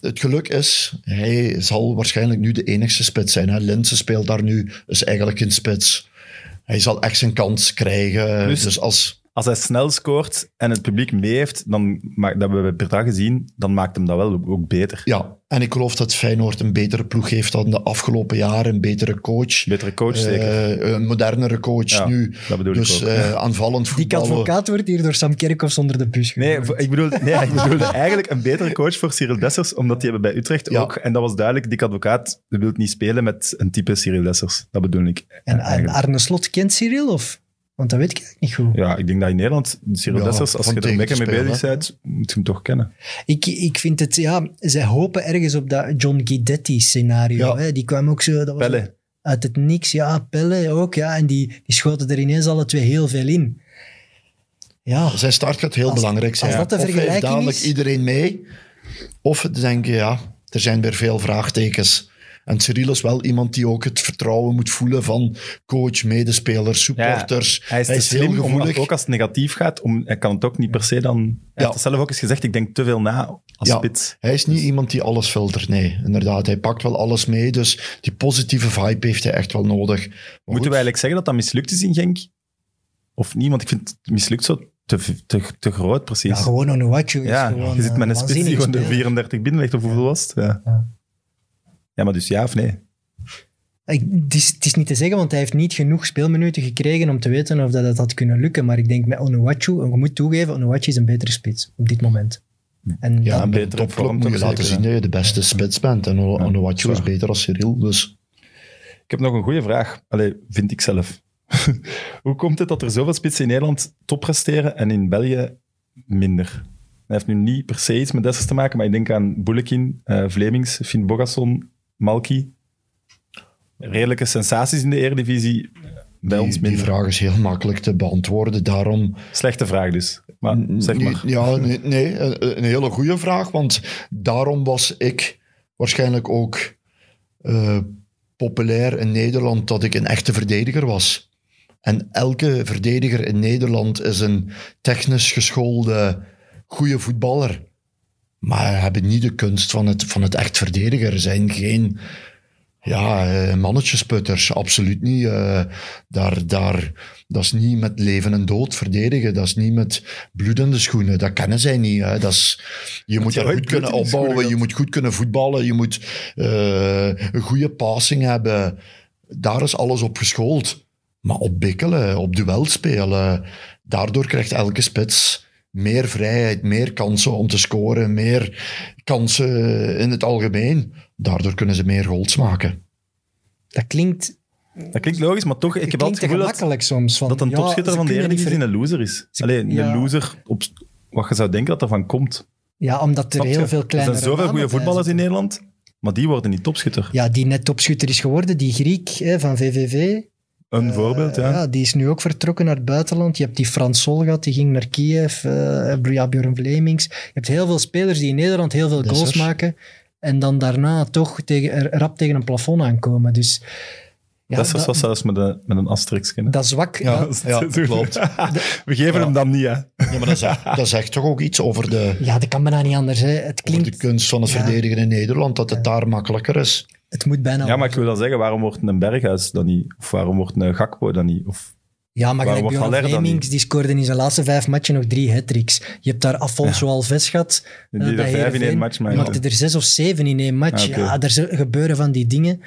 het geluk is, hij zal waarschijnlijk nu de enigste spits zijn. Hè. Linse speelt daar nu, is eigenlijk een spits. Hij zal echt zijn kans krijgen. Dus- Dus, als, Als hij snel scoort en het publiek mee heeft, dan dat hebben we per dag gezien, dan maakt hem dat wel ook beter. ja, en ik geloof dat Feyenoord een betere ploeg heeft dan de afgelopen jaren. Een betere coach. Betere coach, zeker. Eh, een modernere coach Ja, nu. dat bedoel ik dus ook. eh, aanvallend Die voetballen. advocaat wordt hier door Sam Kerkhoffs onder de bus Nee, ik, bedoel, nee, ik bedoelde eigenlijk een betere coach voor Cyril Dessers, omdat die hebben bij Utrecht Ja. ook, en dat was duidelijk, Dick Advocaat wil niet spelen met een type Cyril Dessers. Dat bedoel ik. En, en eigenlijk. Arne Slot kent Cyril, of? Want dat weet ik eigenlijk niet goed. Ja, ik denk dat in Nederland, Cyril Ja, Dessers, als je er een beetje mee bezig bent, moet je hem toch kennen. Ik, ik vind het, ja, zij hopen ergens op dat John Guidetti-scenario. Ja. hè. Die kwam ook zo... Dat was Pelle. Uit het niks, ja, Pelle ook, ja. En die, die schoten er ineens alle twee heel veel in. Ja, Zijn start gaat heel Als- belangrijk zijn. als dat de of heeft vergelijking dadelijk is- iedereen mee, of ze denken, ja, er zijn weer veel vraagtekens. En Cyril is wel iemand die ook het vertrouwen moet voelen van coach, medespelers, supporters. Hij is te heel slim, om, gevoelig. ook als het negatief gaat, om, hij kan het ook niet per se dan... Hij Ja. heeft het zelf ook eens gezegd, ik denk te veel na als Ja. spits. Hij is niet iemand die alles filtert, nee, inderdaad. Hij pakt wel alles mee, dus die positieve vibe heeft hij echt wel nodig. Maar Moeten goed, we eigenlijk zeggen dat dat mislukt is in Genk? Of niet? Want ik vind het mislukt zo te, te, te groot, precies. ja gewoon is Ja, gewoon je zit met een spits die gewoon de speler. 34 binnenlegt, of hoeveel was het? Ja. Ja. maar dus ja of nee? Ik, het, is, het is niet te zeggen, want hij heeft niet genoeg speelminuten gekregen om te weten of dat het had kunnen lukken. Maar ik denk met Onuachu, en je moet toegeven, Onuachu is een betere spits op dit moment. En ja, betere een topclub vorm moet je laten zien dat je de beste spits bent. En Ja, Onuachu is beter als Cyril, dus... Ik heb nog een goede vraag. Allee, vind ik zelf. Hoe komt het dat er zoveel spitsen in Nederland top presteren en in België minder? Hij heeft nu niet per se iets met Dessers te maken, maar ik denk aan Boulekin, eh Vlemings, Finn Bogasson, Malky. Redelijke sensaties in de Eredivisie. Bij Die, ons die vraag is heel makkelijk te beantwoorden. Daarom, Slechte vraag dus. maar zeg maar. Nee, Ja, nee, nee, een, een hele goede vraag, want daarom was ik waarschijnlijk ook eh, populair in Nederland dat ik een echte verdediger was. En elke verdediger in Nederland is een technisch geschoolde, goede voetballer. Maar hebben niet de kunst van het, van het echt verdediger. Zijn geen ja, eh, mannetjesputters, absoluut niet. Eh, daar, daar, dat is niet met leven en dood verdedigen. Dat is niet met bloedende schoenen. Dat kennen zij niet. Hè. Dat is, je moet daar goed kunnen schoenen opbouwen. Je moet goed kunnen voetballen. Je moet eh, een goede passing hebben. Daar is alles op geschoold. Maar op bikkelen, op duel spelen, daardoor krijgt elke spits meer vrijheid, meer kansen om te scoren, meer kansen in het algemeen. Daardoor kunnen ze meer goals maken. Dat klinkt, Dat klinkt logisch, maar toch, ik heb altijd het gevoel dat, soms. Van, dat een ja, topschutter van de Eredivisie ver- een loser is. Alleen ja. een loser op wat je zou denken dat er van komt. Ja, omdat er Snap je? heel veel Er kleine zijn zoveel goede voetballers in Nederland, maar die worden niet topschutter. Ja, die net topschutter is geworden, die Griek hè, van VVV. Een voorbeeld, ja. Ja, die is nu ook vertrokken naar het buitenland. Je hebt die Frans Sol gehad, die ging naar Kiev. eh ja, Björn Vlemings. Je hebt heel veel spelers die in Nederland heel veel goals maken. En dan daarna toch tegen, er- rap tegen een plafond aankomen. Dus ja, dat is was zelfs met een, met een asterix. hè. dat zwak... Ja, dat- ja, klopt. We geven hem dan niet, hè. Ja, maar dat zegt, dat zegt toch ook iets over de, ja, dat kan bijna niet anders. Hè. Het, over de klinkt, kunst van het Ja. verdedigen in Nederland, dat het daar makkelijker is. Het moet bijna... Ja, maar ik wil wel zeggen, waarom wordt een Berghuis dan niet? Of waarom wordt een Gakpo dan niet? Of, Ja, maar gelijk dan Vlemings, niet? die scoorde in zijn laatste vijf matchen nog drie hat-tricks. Je hebt daar Afonso Alves gehad. die eh, er bij vijf in één match maakte. maakte er zes of zeven in één match. Ah. Ja, er gebeuren van die dingen.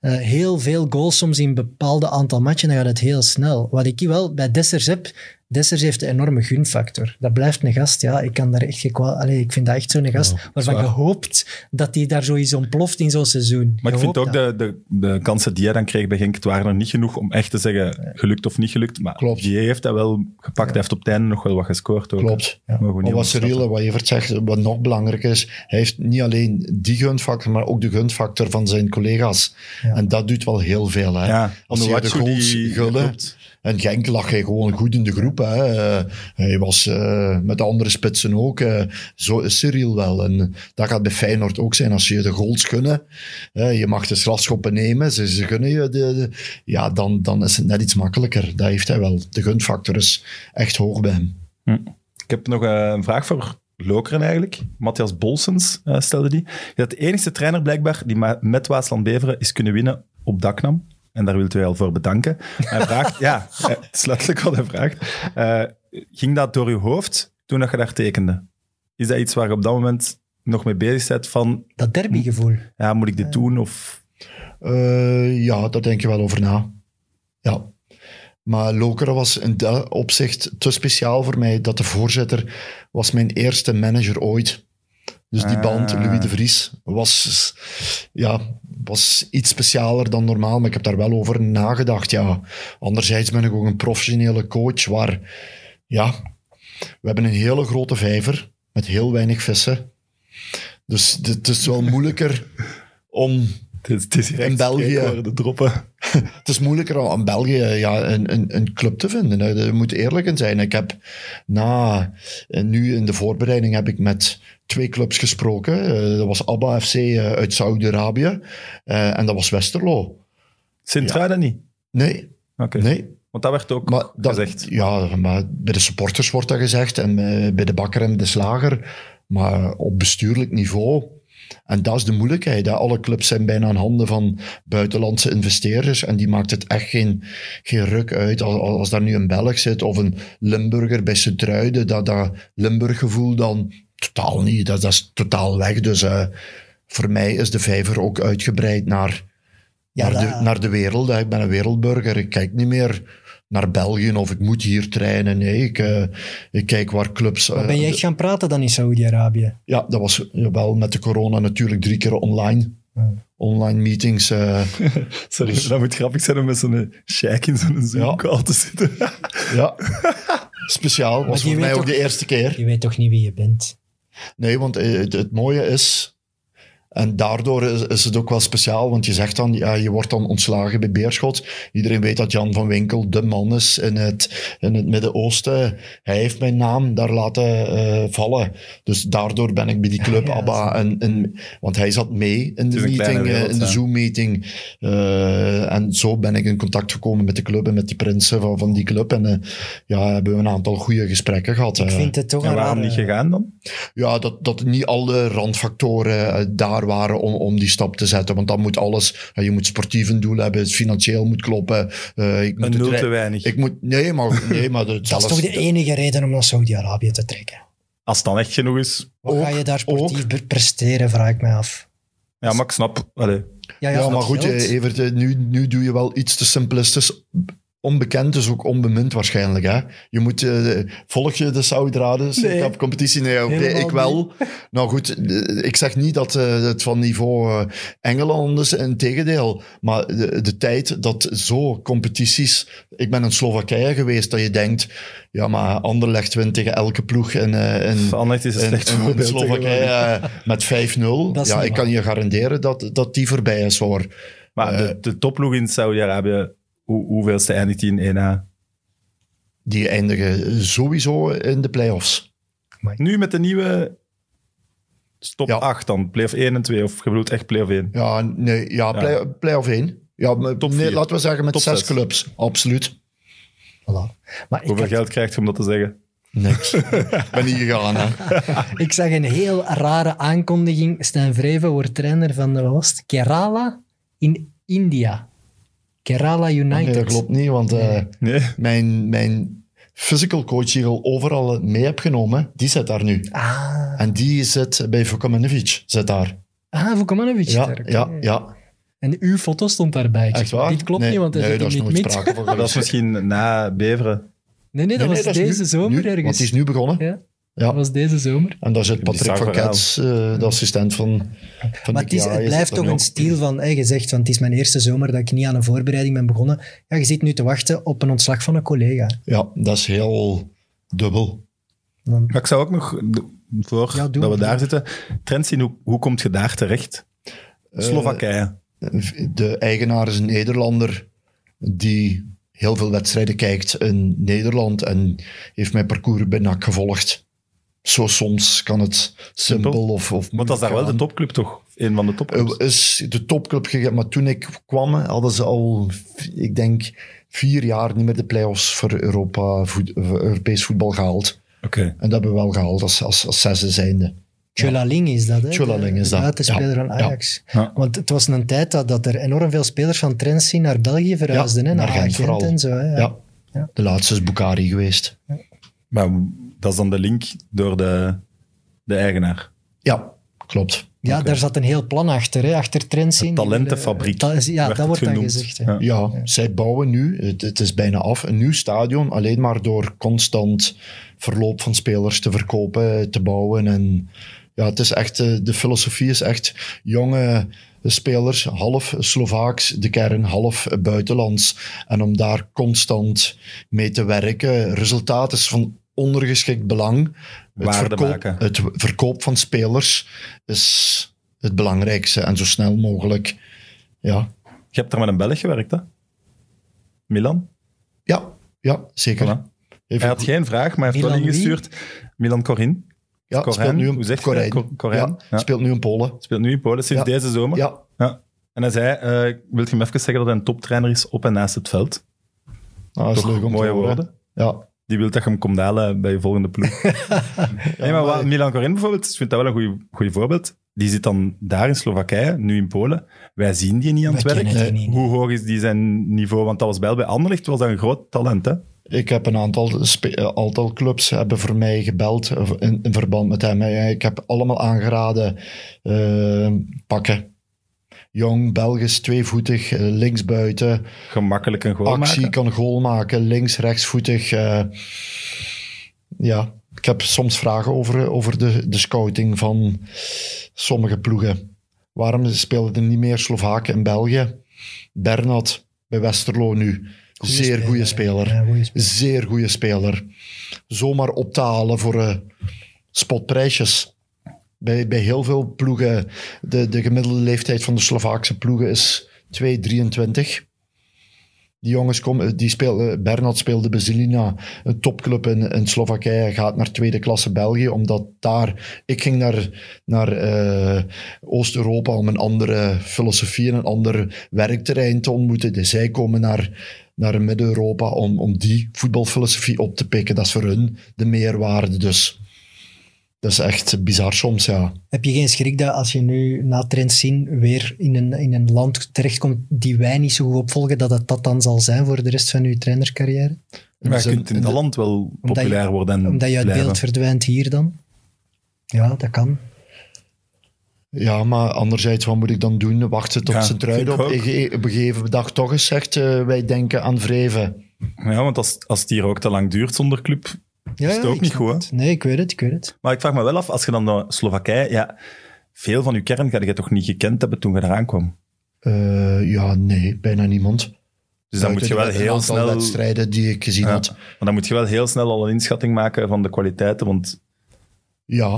Eh, heel veel goals soms in een bepaalde aantal matchen, dan gaat het heel snel. Wat ik hier wel bij Dessers heb, Dessers heeft een enorme gunfactor. Dat blijft een gast, ja, ik kan daar echt. Allee, ik vind dat echt zo'n gast waarvan waar. je hoopt dat hij daar zoiets ontploft in zo'n seizoen. Maar Je ik vind ook dat. de, de, de kansen die hij dan kreeg bij Genk, het waren er niet genoeg om echt te zeggen gelukt of niet gelukt. Maar Klopt. die heeft dat wel gepakt. Hij heeft op het einde nog wel wat gescoord. Ook. Klopt. Maar gewoon Maar wat. Cyril, wat Evert zegt, wat nog belangrijk is, hij heeft niet alleen die gunfactor, maar ook de gunfactor van zijn collega's. Ja. En dat doet wel heel veel. Hè. Ja, Als je de goals die. En Genk lag hij gewoon goed in de groep. Hè. Eh, hij was eh, met de andere spitsen ook. eh, zo is Cyril wel. En dat gaat bij Feyenoord ook zijn. Als je de goals gunnen, je mag de strafschoppen nemen, ze, ze gunnen je, de, ja, dan, dan is het net iets makkelijker. Dat heeft hij wel. De gunfactor is echt hoog bij hem. Ik heb nog een vraag voor Lokeren eigenlijk. Matthias Bolsens stelde die. Bent de enige trainer blijkbaar die met Waasland Beveren is kunnen winnen op Daknam. En daar willen wij al voor bedanken. Hij vraagt, ja, eh, het is letterlijk wat hij vraagt. Eh, ging dat door je hoofd toen dat je daar tekende? Is dat iets waar je op dat moment nog mee bezig bent van, Dat derbygevoel. ja, moet ik dit doen? Of, Eh, ja, daar denk je wel over na. Ja. Maar Lokeren was in dat opzicht te speciaal voor mij dat de voorzitter was mijn eerste manager ooit. Dus die band, Louis de Vries, was, ja, was iets specialer dan normaal. Maar ik heb daar wel over nagedacht. Ja. Anderzijds ben ik ook een professionele coach waar, ja, we hebben een hele grote vijver met heel weinig vissen. Dus het- is wel moeilijker om het is, In België- spreekwoorden droppen. het is moeilijker om in België ja, een, een, een club te vinden. hè. Daar moet eerlijk in zijn. Ik heb na, eh, nu in de voorbereiding heb ik met twee clubs gesproken. Eh, dat was Abba FC eh, uit Saudi-Arabië eh, en dat was Westerlo. Sint-Truiden niet? Nee, nee. Want dat werd ook Maar dat, gezegd. Ja, maar bij de supporters wordt dat gezegd en bij de bakker en de slager. Maar op bestuurlijk niveau. En dat is de moeilijkheid. Hè. Alle clubs zijn bijna in handen van buitenlandse investeerders. En die maakt het echt geen, geen ruk uit. Als, als daar nu een Belg zit of een Limburger bij Sint-Truiden, dat, dat Limburg-gevoel dan totaal niet. Dat, dat is totaal weg. Dus eh, voor mij is de vijver ook uitgebreid naar, Ja, naar, dat- de, naar de wereld. hè. Ik ben een wereldburger. Ik kijk niet meer naar België of ik moet hier trainen. Nee, ik, eh, ik kijk waar clubs... Maar eh, ben je echt gaan praten dan in Saoedi-Arabië? ja, dat was wel met de corona natuurlijk drie keer online. Online meetings. eh, Sorry, dat moet grappig zijn om met zo'n sheik in zo'n Zoom-call te zitten. ja, speciaal. Was voor mij ook de eerste keer. Je weet toch niet wie je bent? Nee, want eh, het, het mooie is... En daardoor is, is het ook wel speciaal, want je zegt dan, ja, je wordt dan ontslagen bij Beerschot. Iedereen weet dat Jan van Winkel de man is in het, in het Midden-Oosten. Hij heeft mijn naam daar laten eh, vallen. Dus daardoor ben ik bij die club Ja, ABBA. En, en, want hij zat mee in de meeting, eh, wereld, in de. Zoom-meeting. Eh, en zo ben ik in contact gekomen met de club en met die prinsen van, van die club. En ja, hebben we een aantal goede gesprekken gehad. Ik vind het toch En een waarom niet gegaan dan? Ja, dat, dat niet alle randfactoren eh, waren om, om die stap te zetten. Want dan moet alles... je moet sportief een doel hebben, het financieel moet kloppen. eh, ik moet Een nul te weinig. Ik moet... Nee, maar... Nee, maar Dat is toch de enige reden om naar Saudi-Arabië te trekken. Als het dan echt genoeg is. Wat Ook- ga je daar sportief pre- presteren, vraag ik mij af. Ja, maar ik snap. Allee. Ja, Ja, maar goed, eh, Evert, eh, nu, nu doe je wel iets te simplistisch. Onbekend is ook onbemind waarschijnlijk. Hè? Je moet, eh, volg je de Saudi-Arabische Nee. Cup competitie? Nee, oké, ik wel. Nou goed, eh, ik zeg niet dat eh, het van niveau Engeland is, in tegendeel. Maar de, de tijd dat zo competities... Ik ben in Slowakije geweest, dat je denkt... Ja, maar Anderlecht wint tegen elke ploeg in, eh, in, Anderlecht is een in, slecht in voorbeeld. Slowakije met 5-0. Dat is Ja, ik kan je garanderen dat, dat die voorbij is, hoor. Maar de, de topploeg in Saudi-Arabië, hoe, hoeveelste eindigt die in 1A? Die eindigen sowieso in de play-offs. Nu met de nieuwe stop Ja. 8 dan, play-off 1 en 2, of je bedoelt echt play-off 1? Ja, nee, ja, play, play-off 1. Ja, maar Top nee, laten we zeggen met Top zes zes. clubs. Absoluut. Voilà. Maar ik, Hoeveel had- geld krijgt je om dat te zeggen? Niks. ben niet gegaan, hè. ik zag een heel rare aankondiging. Stijn Vreven wordt trainer van, was het? Kerala in India. Kerala United. Nee, dat klopt niet, want eh, Nee. mijn, mijn physical coach die ik al overal mee heb genomen, die zit daar nu. Ah, En die zit bij Vukomanovic, zit daar. ah Vukomanovic. Ja, daar, ja, ja. En uw foto stond daarbij. Echt waar? Dit klopt nee, niet, want hij nee, zit in het mid. sprake Maar dat is misschien na Beveren. Nee, nee, dat Nee, was nee, dat is deze nu- zomer nu, ergens. Want die is nu begonnen. Ja, Ja. dat was deze zomer. En daar zit Patrick van. Kets, eh, de assistent van, van Maar het, is, het blijft toch een ook. stiel van, hè, je zegt van het is mijn eerste zomer dat ik niet aan een voorbereiding ben begonnen. Ja, je zit nu te wachten op een ontslag van een collega. Ja, dat is heel dubbel. Dan, Maar ik zou ook nog, voor Ja, dat we maar. daar zitten, trend zien, hoe, hoe kom je daar terecht? Eh, Slowakije. De eigenaar is een Nederlander die heel veel wedstrijden kijkt in Nederland en heeft mijn parcours bij NAC gevolgd. Zo soms kan het simpel, Simpel. of, of Want dat is daar wel de topclub toch? Een van de topclubs. Eh, is de topclub gegaan. Maar toen ik kwam, hadden ze al, ik denk, vier jaar niet meer de play-offs voor Europa, voet, Europees voetbal gehaald. Oké. En dat hebben we wel gehaald als, als, als zesde zijnde. Chulaling is dat, hè? Chulaling de, is dat, De ja. van Ajax. Ja. Want het was een tijd dat, dat er enorm veel spelers van Trency naar België verhuisden. Ja, hè, naar, naar Gent en zo. Hè, ja. Ja. Ja. De laatste is Bukari geweest. Maar dat is dan de link door de, de eigenaar. Ja, klopt. Ja, daar zat een heel plan achter, hè, achter Trency. Een talentenfabriek Dat is- Ja, werd dat wordt dan gezegd. Ja. Ja. Ja, zij bouwen nu, het, het is bijna af, een nieuw stadion. Alleen maar door constant verloop van spelers te verkopen, te bouwen. En ja, het is echt, eh, de filosofie is echt jonge spelers, half Slovaaks, de kern, half buitenlands. En om daar constant mee te werken. Resultaat is van ondergeschikt belang. Het Waarde verkoop, maken. het verkoop van spelers is het belangrijkste. En zo snel mogelijk, ja. Je hebt daar met een Belg gewerkt, hè? Milan? Ja, ja zeker. Voilà. Hij had geen vraag, maar hij heeft wel Milan wie? ingestuurd. Milan Corin. Ja, Corijn, speelt nu een Ja, speelt nu in Polen. Speelt nu in Polen sinds Ja. deze zomer. Ja, Ja. En hij zei, eh wil je hem even zeggen dat hij een toptrainer is op en naast het veld? nou, dat is leuk om te mooie horen. woorden. Ja. Die wil dat je hem komt halen bij je volgende ploeg. nee, maar wat, Milan Corin bijvoorbeeld, ik vind dat wel een goed voorbeeld. Die zit dan daar in Slowakije, nu in Polen. Wij zien die niet aan het Wij werk. kennen die niet. Hoe hoog is die zijn niveau? Want dat was bij, bij Anderlecht was dat een groot talent, hè? Ik heb een aantal, eh, aantal clubs hebben voor mij gebeld eh, in, in verband met hem. Ik heb allemaal aangeraden eh, pakken. Jong, Belgisch, tweevoetig, linksbuiten. Gemakkelijk een goal actie, maken. kan goal maken, links, rechtsvoetig. ja, ik heb soms vragen over, over de, de scouting van sommige ploegen. Waarom spelen er niet meer Slovaken in België? Bernat bij Westerlo nu. Zeer goede speler. Ja, goeie speler. Zeer goede speler. Zomaar op te halen voor eh, spotprijsjes. Bij, bij heel veel ploegen, de, de gemiddelde leeftijd van de Slovaakse ploegen is 2,23. Die jongens komen, die speelden, Bernard speelde bij Zelina, een topclub in, in Slowakije, gaat naar tweede klasse België, omdat daar, ik ging naar, naar eh, Oost-Europa om een andere filosofie en een ander werkterrein te ontmoeten. Dus zij komen naar, naar Midden-Europa om, om die voetbalfilosofie op te pikken. Dat is voor hun de meerwaarde. Dus dat is echt bizar soms, ja. Heb je geen schrik dat als je nu na trends zien weer in een, in een land terechtkomt die wij niet zo goed opvolgen, dat het dat dan zal zijn voor de rest van je trainerscarrière? Maar je kunt in dat land wel Omdat je- populair worden en Omdat je uit beeld verdwijnt hier dan? Ja, dat kan. Ja, maar anderzijds, wat moet ik dan doen? Wachten tot Ja, truiden vind op, op een gegeven dag toch eens zegt, eh, wij denken aan Vreven. Ja, want als, als het hier ook te lang duurt zonder club... Ja, Is het ook niet goed, het. Nee, ik weet het, ik weet het. Maar ik vraag me wel af, als je dan naar Slowakije... Ja, veel van je kern ga je toch niet gekend hebben toen je eraan kwam? Eh, ja, nee, bijna niemand. Dus dan moet je wel heel snel... wedstrijden die ik gezien Ja, had. maar dan moet je wel heel snel al een inschatting maken van de kwaliteiten, want Ja,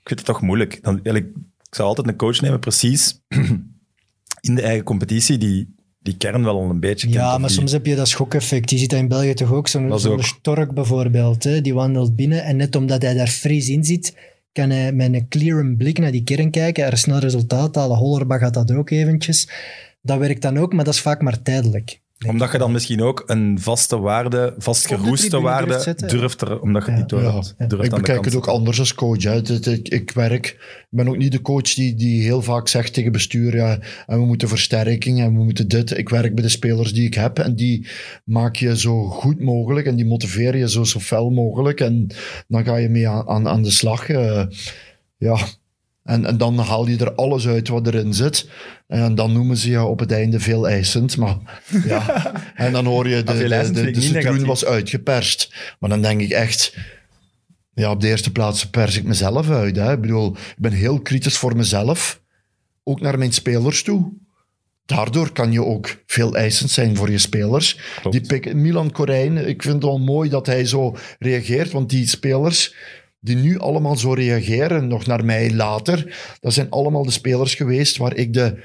ik vind het toch moeilijk. Dan, eigenlijk, zou altijd een coach nemen, precies in de eigen competitie, die die kern wel al een beetje kent. Ja, maar soms heb je dat schokeffect. Je ziet dat in België toch ook. Zo'n. Stork bijvoorbeeld, hè, die wandelt binnen. En net omdat hij daar fris in zit, kan hij met een clear blik naar die kern kijken. Er snel resultaat halen. Hollerbach gaat dat ook eventjes. Dat werkt dan ook, maar dat is vaak maar tijdelijk. Omdat je dan misschien ook een vaste waarde, vastgeroeste waarde durft zetten. durft er, omdat je het niet door Ja. hebt. Ja. durft ik bekijk het ook anders als coach. Hè. Ik, ik werk, ik ben ook niet de coach die, die heel vaak zegt tegen bestuur, ja, en we moeten versterking en we moeten dit. Ik werk bij de spelers die ik heb en die maak je zo goed mogelijk en die motiveer je zo, zo fel mogelijk en dan ga je mee aan, aan, aan de slag. eh, ja. En, en dan haal je er alles uit wat erin zit. En dan noemen ze je op het einde veel eisend. Maar ja. En dan hoor je de, de, de, de citroen was uitgeperst. Maar dan denk ik echt... Ja, op de eerste plaats pers ik mezelf uit. Hè. Ik bedoel, ik ben heel kritisch voor mezelf. Ook naar mijn spelers toe. Daardoor kan je ook veel eisend zijn voor je spelers. Klopt. Die Milan Corijn, ik vind het wel mooi dat hij zo reageert. Want die spelers die nu allemaal zo reageren, nog naar mij later, dat zijn allemaal de spelers geweest waar ik de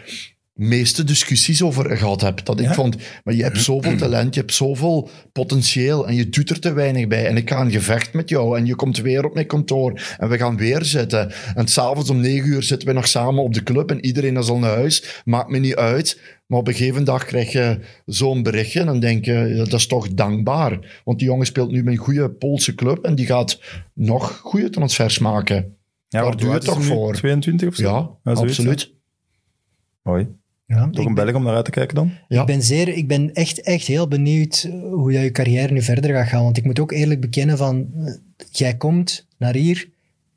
meeste discussies over gehad heb. Dat ik Ja? vond, maar je hebt zoveel talent, je hebt zoveel potentieel en je doet er te weinig bij. En ik ga een gevecht met jou en je komt weer op mijn kantoor en we gaan weer zitten. En s'avonds om negen uur zitten we nog samen op de club en iedereen is al naar huis. Maakt me niet uit. Maar op een gegeven dag krijg je zo'n berichtje en dan denk je, ja, dat is toch dankbaar. Want die jongen speelt nu met een goede Poolse club en die gaat nog goede transfers maken. Ja, Daar doe je toch voor. 22 of zo? Ja, zoiets, absoluut. Mooi. Ja, Toch ik een Belg om naar uit te kijken dan? Ja. Ik ben, zeer, ik ben echt, echt heel benieuwd eh, hoe jij je carrière nu verder gaat gaan. Want ik moet ook eerlijk bekennen van... eh, Jij komt naar hier,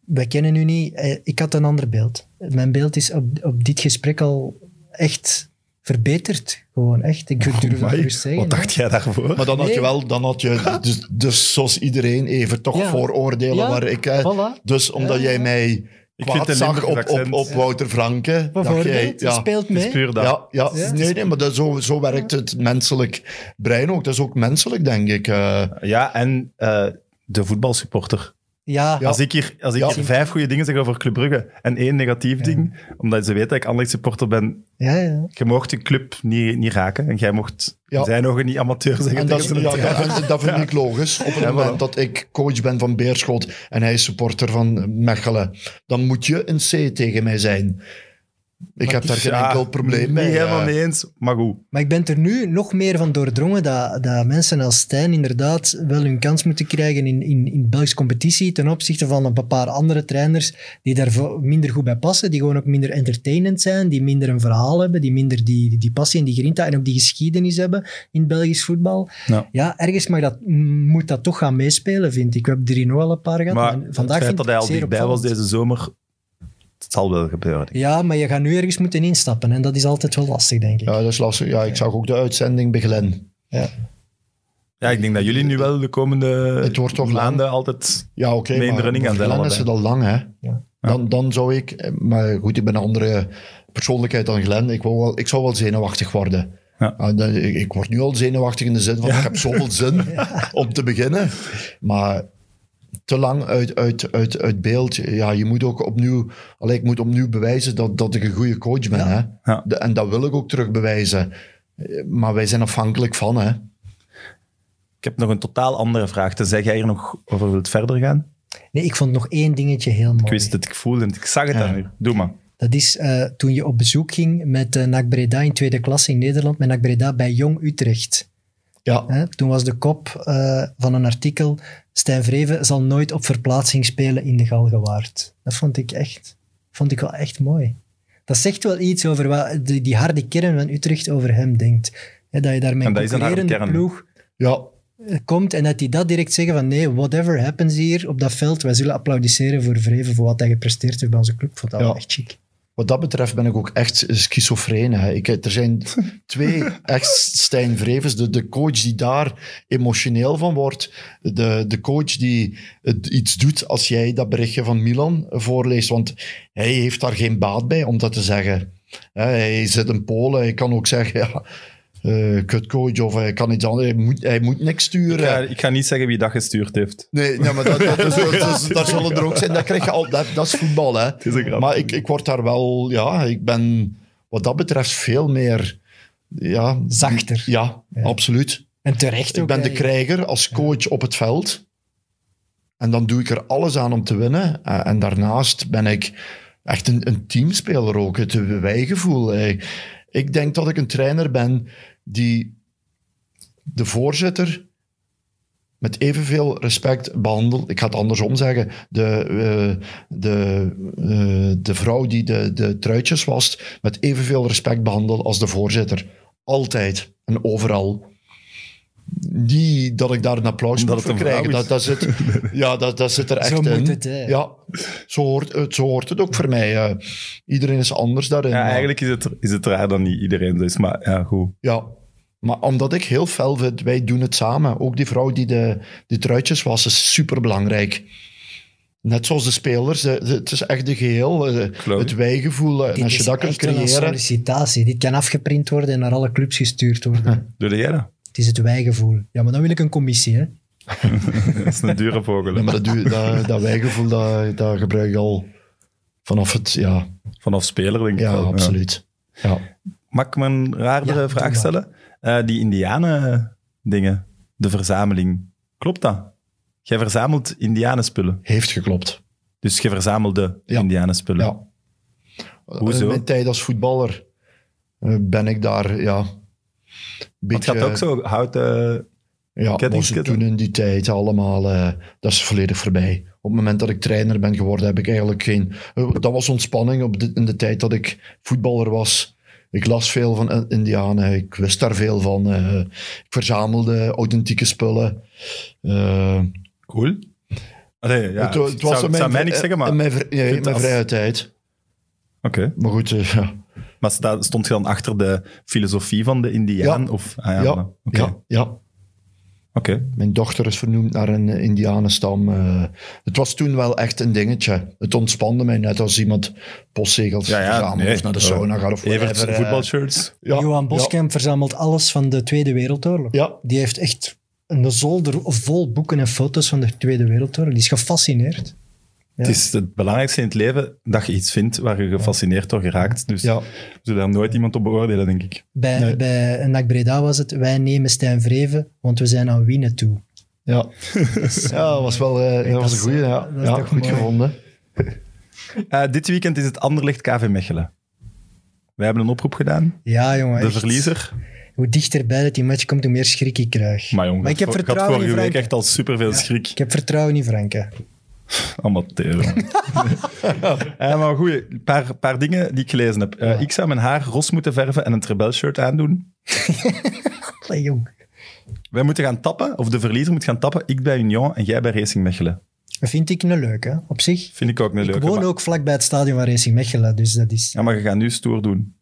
wij kennen u niet. eh, Ik had een ander beeld. Mijn beeld is op, op dit gesprek al echt verbeterd. Gewoon echt. Ik durf dat Amai, gerust zeggen. Wat dacht jij daarvoor? Maar dan had Nee. je wel, dan had je, dus, dus zoals iedereen, even toch Ja. vooroordelen Ja, waar ik... Voilà. Dus omdat Ja, jij ja. mij Ik kwaad vind een zag op, op, op Wouter Franke, dacht jij... Bijvoorbeeld, dat Ja, speelt mee. puur dat. ja, ja. Ja. nee, nee, maar dat, zo, zo werkt het menselijk brein ook. Dat is ook menselijk, denk ik. eh. Ja, en eh, de voetbalsupporter. Ja. Als ik hier, als ik Ja. hier vijf goede dingen zeg over Club Brugge en één negatief ding, omdat ze weten dat ik Anderlecht supporter ben, ja, ja. je mocht de club niet, niet raken en jij mocht Ja. zijn ogen niet amateur zeggen En dat, is- trainer. dat, dat vind ik logisch. Op het moment dat ik coach ben van Beerschot en hij is supporter van Mechelen, dan moet je een C tegen mij zijn. Ik heb daar geen Ja, enkel probleem mee. Niet helemaal mee eens, maar goed. Maar ik ben er nu nog meer van doordrongen dat, dat mensen als Stijn inderdaad wel hun kans moeten krijgen in, in, in de Belgische competitie ten opzichte van een paar andere trainers die daar minder goed bij passen, die gewoon ook minder entertainend zijn, die minder een verhaal hebben, die minder die, die, passie en die grinta en ook die geschiedenis hebben in het Belgisch voetbal. Ja. Ja, ergens mag dat, moet dat toch gaan meespelen, vind ik. We hebben er wel een paar gehad. Maar maar het vandaag feit vind dat hij al dichtbij was deze zomer, zal wel gebeuren. Ja, maar je gaat nu ergens moeten instappen en dat is altijd wel lastig, denk ik. Ja, dat is lastig. Ja, ik zag ook de uitzending bij Glen. Ja, ik denk dat jullie nu wel de komende Het wordt toch maanden altijd... Ja, oké, Mee in de running aan zijn is het al lang, hè. Ja. Dan, dan zou ik... Maar goed, ik ben een andere persoonlijkheid dan Glen. Ik, wou wel, ik zou wel zenuwachtig worden. Ja. Ah, ik word nu al zenuwachtig in de zin van ik heb zoveel zin om te beginnen. Maar te lang uit, uit, uit, uit beeld. Ja, je moet ook opnieuw, allee, ik moet opnieuw bewijzen dat, dat ik een goede coach ben. Hè? Ja. De- en dat wil ik ook terug bewijzen. Eh, Maar wij zijn afhankelijk van, hè. Ik heb nog een totaal andere vraag. Tenzij jij hier nog over wilt verder gaan. Nee, ik vond nog één dingetje heel mooi. Ik wist het, ik voelde het, ik zag het Ja. aan u. Doe maar. Dat is eh, toen je op bezoek ging met uh, NAC Breda in tweede klasse in Nederland, met NAC Breda bij Jong Utrecht. Ja, Hè? Toen was de kop eh, van een artikel, Stijn Vreven zal nooit op verplaatsing spelen in de Galgenwaard. Dat vond ik echt, vond ik wel echt mooi. Dat zegt wel iets over wat die, die harde kern van Utrecht over hem denkt. Hè, dat je daar met En een concurrerende ploeg ja, eh, komt en dat die dat direct zeggen van nee, whatever happens hier op dat veld, wij zullen applaudisseren voor Vreven voor wat hij gepresteerd heeft bij onze club. Ik vond dat Ja. wel echt chic. Wat dat betreft ben ik ook echt schizofreen. Hè. Ik, er zijn twee echt Stijn Vrevens. De, de coach die daar emotioneel van wordt. De, de coach die het iets doet als jij dat berichtje van Milan voorleest. Want hij heeft daar geen baat bij om dat te zeggen. Hij zit in Polen. Hij kan ook zeggen... Ja, eh kutcoach of hij kan iets anders. Hij moet, hij moet niks Ik sturen. ga, ik ga niet zeggen wie dat gestuurd heeft. Nee, nee maar dat, dat, is- dat daar zullen er ook zijn. Dat, krijg je al, dat, dat is voetbal, hè. is een grap. Maar ik, ik word daar wel... Ja, ik ben wat dat betreft veel meer... Ja, Zachter. Ja, Ja. absoluut. En terecht Ik ben de krijger als coach op het veld. En dan doe ik er alles aan om te winnen. Eh, En daarnaast ben ik echt een, een teamspeler ook. Het wijgevoel. Eh, Ik denk dat ik een trainer ben die de voorzitter met evenveel respect behandelt. Ik ga het andersom zeggen. De, eh, de, eh, de vrouw die de, de truitjes wast, met evenveel respect behandelt als de voorzitter. Altijd en overal. Niet dat ik daar een applaus Omdat moet voor een krijgen. is. Dat, dat zit, ja, dat, dat zit er echt Zo in. moet het, hè. Ja, zo hoort, het, zo hoort het ook voor mij. eh. iedereen is anders daarin. Ja, maar- eigenlijk is het, is het raar dat niet iedereen is. Maar ja, goed. ja, maar omdat ik heel fel vind, wij doen het samen. Ook die vrouw die de, die truitjes was, is superbelangrijk. Net zoals de spelers, de- de- het is echt de geheel, eh, het wijgevoel. eh, En Dit als je is dat kunt echt wel een creëren... sollicitatie. Dit kan afgeprint worden en naar alle clubs gestuurd worden. Doe jij dat? Het is het wijgevoel. Ja, maar dan wil ik een commissie, hè. Dat is een dure vogel. Ja, maar dat, dat, dat wijgevoel, dat, dat gebruik ik al vanaf het... Ja, Vanaf speler, denk ik ja wel. absoluut. Ja. Mag ik me een raardere Ja, vraag stellen? Eh, die Indianen-dingen, de verzameling, klopt dat? Jij verzamelt Indianenspullen. Heeft geklopt. Dus je verzamelde Ja. Indianenspullen. Ja. Hoezo? In mijn tijd als voetballer eh, ben ik daar, ja... Want Beetje, je had ook zo houten... Ja, was het toen in die tijd allemaal, eh, dat is volledig voorbij. Op het moment dat ik trainer ben geworden, heb ik eigenlijk geen... eh, dat was ontspanning op de, in de tijd dat ik voetballer was. Ik las veel van Indianen, ik wist daar veel van. eh, ik verzamelde authentieke spullen. Cool. Allee, ja, het, wa- het was zou, mijn, zou mij niks zeggen, maar... mijn, vri- nee, mijn als- vrije tijd. Oké. Maar goed, ja. Maar sta, stond je dan achter de filosofie van de Indiaan? Ja. Of, ah, ja, Ja, voilà. Ja, ja. Oké. Mijn dochter is vernoemd naar een eh, Indianenstam. eh. het was toen wel echt een dingetje. Het ontspande mij net als iemand postzegels Ja, ja, verzamelt nee. of naar de sauna gaat of Evert, whatever. eh. voetbalshirts. Ja, Johan Boskamp verzamelt alles van de Tweede Wereldoorlog. Ja, Die heeft echt een zolder vol boeken en foto's van de Tweede Wereldoorlog. Die is gefascineerd. Ja. Het is het belangrijkste in het leven dat je iets vindt waar je gefascineerd door geraakt. Dus ja. we zullen daar nooit iemand op beoordelen, denk ik. Bij, Nee. bij NAC Breda was het, wij nemen Stijn Vreven, want we zijn aan winnen toe. ja. ja dat was wel eh, dat dat was een goeie. Ja, dat is ja toch goed mooi. gevonden. Eh, dit weekend is het Anderlecht KV Mechelen. Wij hebben een oproep gedaan. Ja, jongen. De echt. verliezer. Hoe dichterbij dat die match komt, hoe meer schrik ik krijg. Maar jongen, ik heb ik had vertrouwen in vorige week echt al superveel Ja. schrik. Ik heb vertrouwen in Franke. Amateur. jongen. Eh, maar goed, een paar, paar dingen die ik gelezen heb. Eh, Ik zou mijn haar ros moeten verven en een trebel-shirt aandoen. Allee, jong. Wij moeten gaan tappen, of de verliezer moet gaan tappen. Ik bij Union en jij bij Racing Mechelen. Dat vind ik een leuke, op zich. Vind ik ook een Ik leuke. woon maar- ook vlakbij het stadion van Racing Mechelen, dus dat is... Ja, maar je gaat nu stoer doen.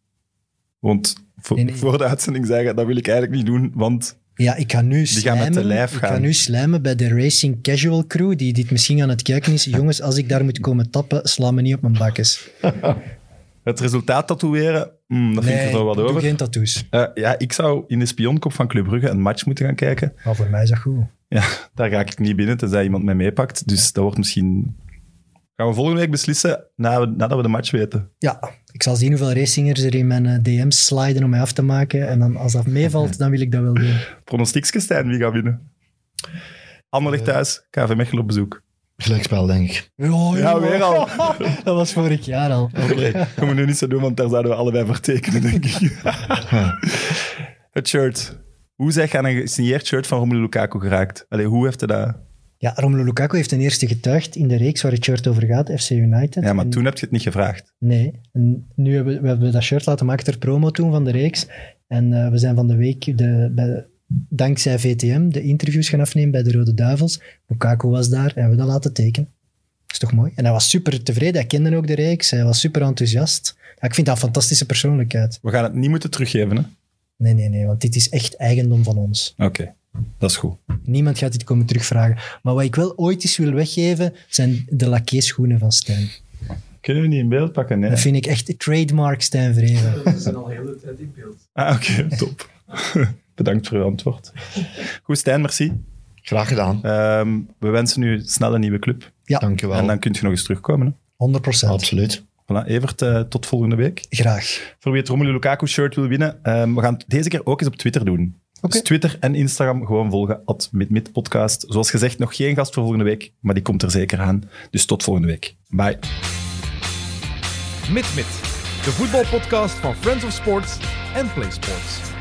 Want voor, Nee, nee. voor de uitzending zeggen, dat wil ik eigenlijk niet doen, want Ja, ik ga nu slijmen. Ik ga nu slijmen bij de Racing Casual crew, die dit misschien aan het kijken is. Jongens, als ik daar moet komen tappen, sla me niet op mijn bakjes. Het resultaat tatoeëren, mm, dat vind ik er wel wat over. geen tattoos. Eh, ja, ik zou in de spionkop van Club Brugge een match moeten gaan kijken. Maar voor mij is dat goed. Ja, daar ga ik niet binnen, tenzij iemand mij meepakt. Dus dat wordt misschien... Gaan we volgende week beslissen, nadat we de match weten. Ja, ik zal zien hoeveel racingers er in mijn eh, DM's sliden om mij af te maken. En dan, als dat meevalt, dan wil ik dat wel doen. Pronostiekske, Stijn, wie gaat winnen? Anderlecht thuis, KV Mechelen op bezoek. Gelijkspel, denk ik. Ja, weer al. dat was vorig jaar al. We nu niet zo doen, want daar zouden we allebei voor tekenen, denk ik. Het shirt. Hoe zeg je aan een gesigneerd shirt van Romelu Lukaku geraakt? Allee, hoe heeft hij dat... Ja, Romelu Lukaku heeft ten eerste getuigd in de reeks waar het shirt over gaat, FC United. Ja, maar En- toen heb je het niet gevraagd. Nee. En nu hebben we, we hebben dat shirt laten maken ter promo toen van de reeks. En eh, we zijn van de week, de, bij, dankzij VTM, de interviews gaan afnemen bij de Rode Duivels. Lukaku was daar en we hebben dat laten tekenen. Dat is toch mooi? En hij was super tevreden. Hij kende ook de reeks. Hij was super enthousiast. Ja, ik vind dat een fantastische persoonlijkheid. We gaan het niet moeten teruggeven, hè? Nee, nee, nee. Want dit is echt eigendom van ons. Oké, dat is goed. Niemand gaat dit komen terugvragen. Maar wat ik wel ooit eens wil weggeven, zijn de lacqué-schoenen van Stijn. Kunnen we niet in beeld pakken? Nee. Dat vind ik echt trademark Stijn Vreven. Ze zijn al heel de tijd in beeld. Ah, oké, top. Bedankt voor uw antwoord. Goed, Stijn, merci. Graag gedaan. Ehm, we wensen u snel een nieuwe club. Ja, Dank je wel. En dan kunt je nog eens terugkomen. Hè? 100%. Absoluut. Voilà, Evert, eh, tot volgende week. Graag. Voor wie het Romelu Lukaku shirt wil winnen, ehm, we gaan het deze keer ook eens op Twitter doen. Oké. Dus Twitter en Instagram gewoon volgen, at midmidpodcast. Zoals gezegd, nog geen gast voor volgende week, maar die komt er zeker aan. Dus tot volgende week. Bye. Mit Mit, de voetbalpodcast van Friends of Sports en Play Sports.